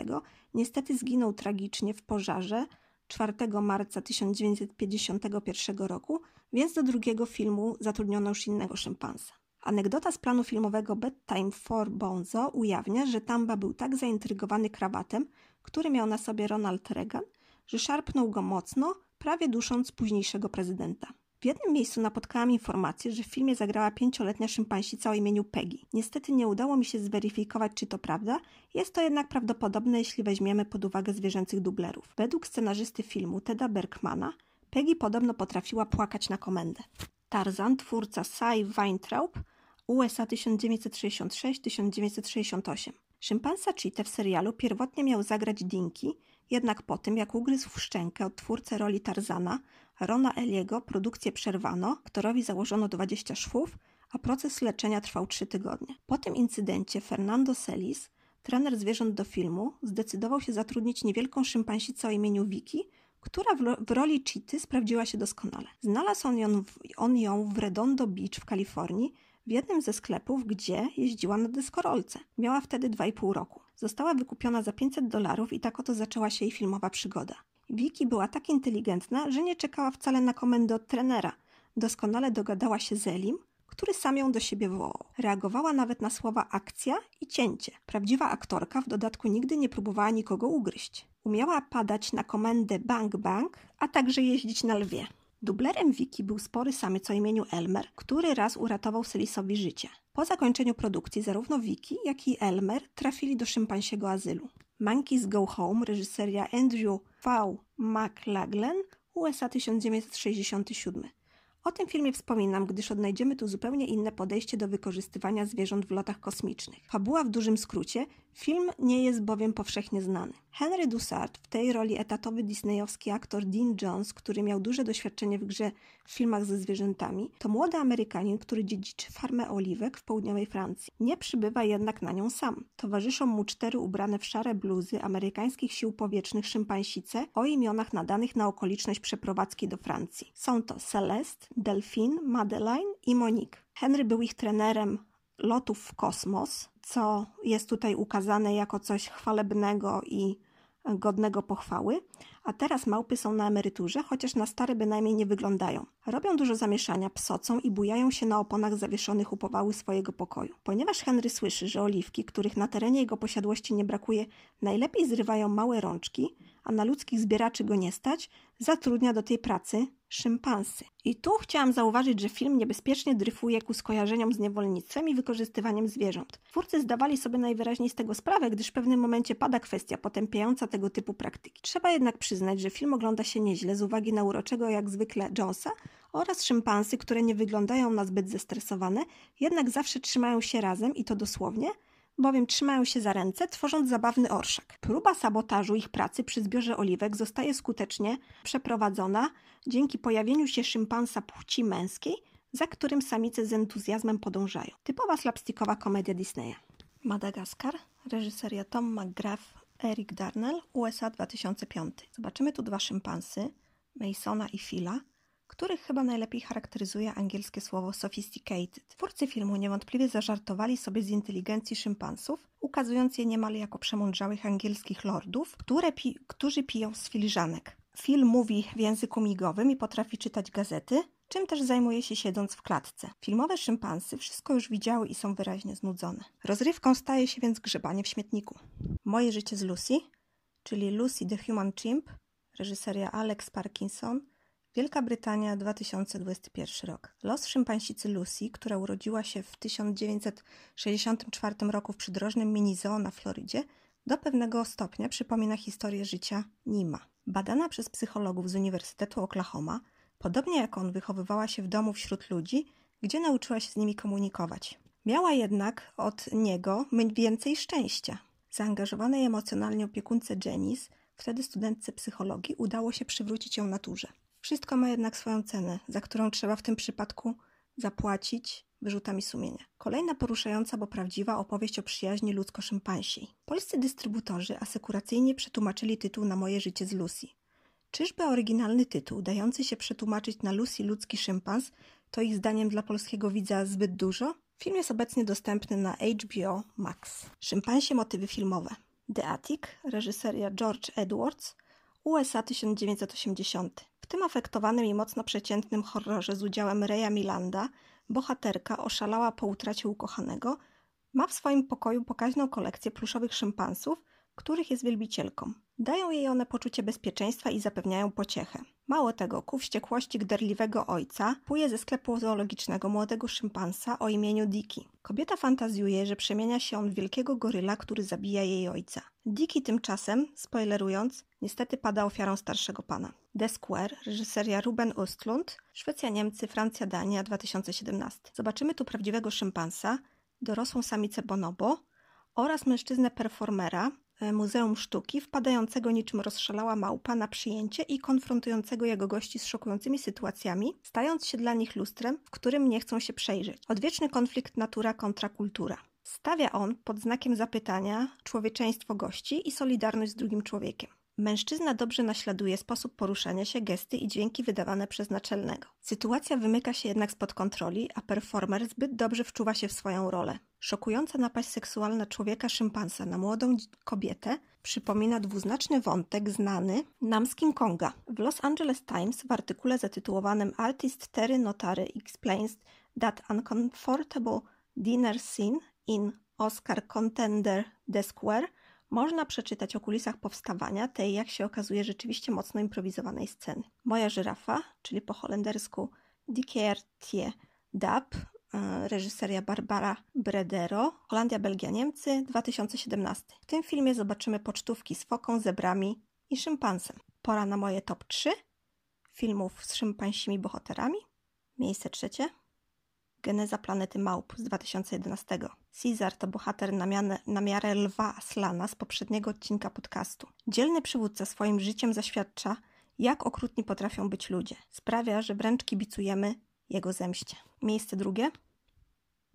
niestety zginął tragicznie w pożarze 4 marca 1951 roku, więc do drugiego filmu zatrudniono już innego szympansa. Anegdota z planu filmowego Bedtime for Bonzo ujawnia, że Tamba był tak zaintrygowany krawatem, który miał na sobie Ronald Reagan, że szarpnął go mocno, prawie dusząc późniejszego prezydenta. W jednym miejscu napotkałam informację, że w filmie zagrała pięcioletnia szympansica o imieniu Peggy. Niestety nie udało mi się zweryfikować, czy to prawda, jest to jednak prawdopodobne, jeśli weźmiemy pod uwagę zwierzęcych dublerów. Według scenarzysty filmu Teda Bergmana, Peggy podobno potrafiła płakać na komendę. Tarzan, twórca Cy Weintraub, USA 1966-1968. Szympansa Cheetah w serialu pierwotnie miał zagrać Dinky, jednak po tym, jak ugryzł w szczękę od twórcy roli Tarzana, Rona Eliego, produkcję przerwano, aktorowi założono 20 szwów, a proces leczenia trwał 3 tygodnie. Po tym incydencie Fernando Celis, trener zwierząt do filmu, zdecydował się zatrudnić niewielką szympansicę o imieniu Vicky, która w, roli Cheety sprawdziła się doskonale. Znalazł on ją, w, on ją w Redondo Beach w Kalifornii, w jednym ze sklepów, gdzie jeździła na deskorolce. Miała wtedy 2,5 roku. Została wykupiona za 500 dolarów i tak oto zaczęła się jej filmowa przygoda. Vicky była tak inteligentna, że nie czekała wcale na komendę od trenera. Doskonale dogadała się z Elim, który sam ją do siebie wołał. Reagowała nawet na słowa akcja i cięcie. Prawdziwa aktorka w dodatku nigdy nie próbowała nikogo ugryźć. Umiała padać na komendę bang bang, a także jeździć na lwie. Dublerem Wiki był spory samiec o imieniu Elmer, który raz uratował Selisowi życie. Po zakończeniu produkcji zarówno Wiki, jak i Elmer trafili do szympansiego azylu. Monkeys Go Home, reżyseria Andrew V. McLaglen, USA 1967. O tym filmie wspominam, gdyż odnajdziemy tu zupełnie inne podejście do wykorzystywania zwierząt w lotach kosmicznych. Fabuła w dużym skrócie, film nie jest bowiem powszechnie znany. Henry Dussard, w tej roli etatowy disneyowski aktor Dean Jones, który miał duże doświadczenie w grze w filmach ze zwierzętami, to młody Amerykanin, który dziedziczy farmę oliwek w południowej Francji. Nie przybywa jednak na nią sam. Towarzyszą mu cztery ubrane w szare bluzy amerykańskich sił powietrznych szympansice o imionach nadanych na okoliczność przeprowadzki do Francji. Są to Celeste, Delphine, Madeline i Monique. Henry był ich trenerem lotów w kosmos, co jest tutaj ukazane jako coś chwalebnego i godnego pochwały, a teraz małpy są na emeryturze, chociaż na stare bynajmniej nie wyglądają. Robią dużo zamieszania, psocą i bujają się na oponach zawieszonych u powały swojego pokoju. Ponieważ Henry słyszy, że oliwki, których na terenie jego posiadłości nie brakuje, najlepiej zrywają małe rączki, a na ludzkich zbieraczy go nie stać, zatrudnia do tej pracy szympansy. I tu chciałam zauważyć, że film niebezpiecznie dryfuje ku skojarzeniom z niewolnictwem i wykorzystywaniem zwierząt. Twórcy zdawali sobie najwyraźniej z tego sprawę, gdyż w pewnym momencie pada kwestia potępiająca tego typu praktyki. Trzeba jednak przyznać, że film ogląda się nieźle z uwagi na uroczego jak zwykle Jonesa oraz szympansy, które nie wyglądają na zbyt zestresowane, jednak zawsze trzymają się razem i to dosłownie – bowiem trzymają się za ręce, tworząc zabawny orszak. Próba sabotażu ich pracy przy zbiorze oliwek zostaje skutecznie przeprowadzona dzięki pojawieniu się szympansa płci męskiej, za którym samice z entuzjazmem podążają. Typowa slapstickowa komedia Disneya. Madagaskar, reżyseria Tom McGrath, Eric Darnell, USA 2005. Zobaczymy tu dwa szympansy, Masona i Phila, których chyba najlepiej charakteryzuje angielskie słowo sophisticated. Twórcy filmu niewątpliwie zażartowali sobie z inteligencji szympansów, ukazując je niemal jako przemądrzałych angielskich lordów, które pi którzy piją z filiżanek. Phil mówi w języku migowym i potrafi czytać gazety, czym też zajmuje się siedząc w klatce. Filmowe szympansy wszystko już widziały i są wyraźnie znudzone. Rozrywką staje się więc grzebanie w śmietniku. Moje życie z Lucy, czyli Lucy the Human Chimp, reżyseria Alex Parkinson, Wielka Brytania, 2021 rok. Los szympansicy Lucy, która urodziła się w 1964 roku w przydrożnym Minizoo na Florydzie, do pewnego stopnia przypomina historię życia Nima. Badana przez psychologów z Uniwersytetu Oklahoma, podobnie jak on wychowywała się w domu wśród ludzi, gdzie nauczyła się z nimi komunikować. Miała jednak od niego więcej szczęścia. Zaangażowanej emocjonalnie opiekunce Janice, wtedy studentce psychologii, udało się przywrócić ją naturze. Wszystko ma jednak swoją cenę, za którą trzeba w tym przypadku zapłacić wyrzutami sumienia. Kolejna poruszająca, bo prawdziwa opowieść o przyjaźni ludzko-szympansiej. Polscy dystrybutorzy asekuracyjnie przetłumaczyli tytuł na Moje życie z Lucy. Czyżby oryginalny tytuł, dający się przetłumaczyć na Lucy ludzki szympans, to ich zdaniem dla polskiego widza zbyt dużo? Film jest obecnie dostępny na HBO Max. Szympansie motywy filmowe. The Attic, reżyseria George Edwards, USA 1980. Tym afektowanym i mocno przeciętnym horrorze z udziałem Reya Milanda bohaterka oszalała po utracie ukochanego, ma w swoim pokoju pokaźną kolekcję pluszowych szympansów, których jest wielbicielką. Dają jej one poczucie bezpieczeństwa i zapewniają pociechę. Mało tego, ku wściekłości gderliwego ojca puje ze sklepu zoologicznego młodego szympansa o imieniu Diki. Kobieta fantazjuje, że przemienia się on w wielkiego goryla, który zabija jej ojca. Diki tymczasem, spoilerując, niestety pada ofiarą starszego pana. The Square, reżyseria Ruben Östlund, Szwecja, Niemcy, Francja, Dania, 2017. Zobaczymy tu prawdziwego szympansa, dorosłą samicę bonobo oraz mężczyznę performera, Muzeum Sztuki, wpadającego niczym rozszalała małpa na przyjęcie i konfrontującego jego gości z szokującymi sytuacjami, stając się dla nich lustrem, w którym nie chcą się przejrzeć. Odwieczny konflikt natura kontra kultura. Stawia on pod znakiem zapytania człowieczeństwo gości i solidarność z drugim człowiekiem. Mężczyzna dobrze naśladuje sposób poruszania się, gesty i dźwięki wydawane przez naczelnego. Sytuacja wymyka się jednak spod kontroli, a performer zbyt dobrze wczuwa się w swoją rolę. Szokująca napaść seksualna człowieka szympansa na młodą kobietę przypomina dwuznaczny wątek znany nam z King Konga. W Los Angeles Times w artykule zatytułowanym Artist Terry Notary explains that uncomfortable dinner scene in Oscar contender The Square można przeczytać o kulisach powstawania tej, jak się okazuje, rzeczywiście mocno improwizowanej sceny. Moja żyrafa, czyli po holendersku Dikiertie Dab, e, reżyseria Barbara Bredero, Holandia, Belgia, Niemcy, 2017. W tym filmie zobaczymy pocztówki z foką, zebrami i szympansem. Pora na moje top 3 filmów z szympansimi bohaterami. Miejsce trzecie Geneza planety Małp z 2011. Caesar to bohater na, na miarę lwa Aslana z poprzedniego odcinka podcastu. Dzielny przywódca swoim życiem zaświadcza, jak okrutni potrafią być ludzie. Sprawia, że wręcz kibicujemy jego zemście. Miejsce drugie.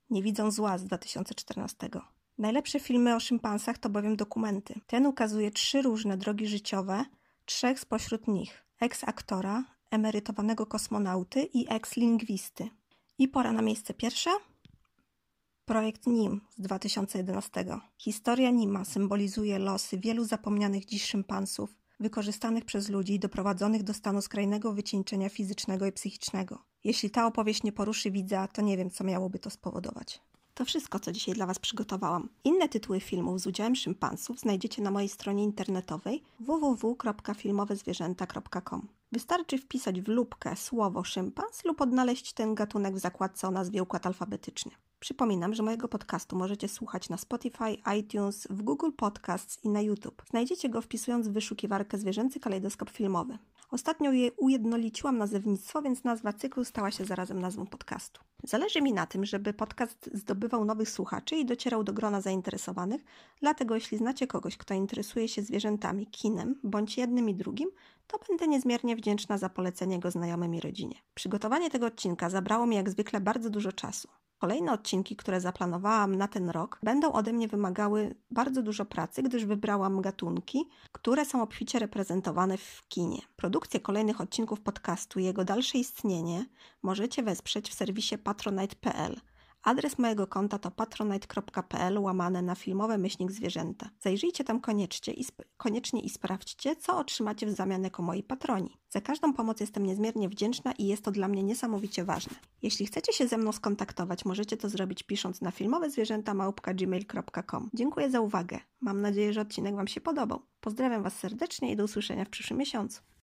Nie widzą zła z 2014. Najlepsze filmy o szympansach to bowiem dokumenty. Ten ukazuje trzy różne drogi życiowe, trzech spośród nich: eks-aktora, emerytowanego kosmonauty i eks-lingwisty. I pora na miejsce pierwsze. Projekt NIM z 2011. Historia Nima symbolizuje losy wielu zapomnianych dziś szympansów, wykorzystanych przez ludzi i doprowadzonych do stanu skrajnego wycieńczenia fizycznego i psychicznego. Jeśli ta opowieść nie poruszy widza, to nie wiem, co miałoby to spowodować. To wszystko, co dzisiaj dla Was przygotowałam. Inne tytuły filmów z udziałem szympansów znajdziecie na mojej stronie internetowej www.filmowezwierzęta.com. Wystarczy wpisać w lubkę słowo szympans lub odnaleźć ten gatunek w zakładce o nazwie układ alfabetyczny. Przypominam, że mojego podcastu możecie słuchać na Spotify, iTunes, w Google Podcasts i na YouTube. Znajdziecie go wpisując w wyszukiwarkę zwierzęcy kalejdoskop filmowy. Ostatnio je ujednoliciłam nazewnictwo, więc nazwa cyklu stała się zarazem nazwą podcastu. Zależy mi na tym, żeby podcast zdobywał nowych słuchaczy i docierał do grona zainteresowanych, dlatego jeśli znacie kogoś, kto interesuje się zwierzętami, kinem, bądź jednym i drugim, to będę niezmiernie wdzięczna za polecenie go znajomym i rodzinie. Przygotowanie tego odcinka zabrało mi jak zwykle bardzo dużo czasu. Kolejne odcinki, które zaplanowałam na ten rok, będą ode mnie wymagały bardzo dużo pracy, gdyż wybrałam gatunki, które są obficie reprezentowane w kinie. Produkcję kolejnych odcinków podcastu i jego dalsze istnienie możecie wesprzeć w serwisie patronite.pl Adres mojego konta to patronite.pl łamane na filmowe myślnik zwierzęta. Zajrzyjcie tam koniecznie i, koniecznie i sprawdźcie, co otrzymacie w zamian jako moi patroni. Za każdą pomoc jestem niezmiernie wdzięczna i jest to dla mnie niesamowicie ważne. Jeśli chcecie się ze mną skontaktować, możecie to zrobić pisząc na filmowe zwierzęta gmail.com. Dziękuję za uwagę. Mam nadzieję, że odcinek Wam się podobał. Pozdrawiam Was serdecznie i do usłyszenia w przyszłym miesiącu.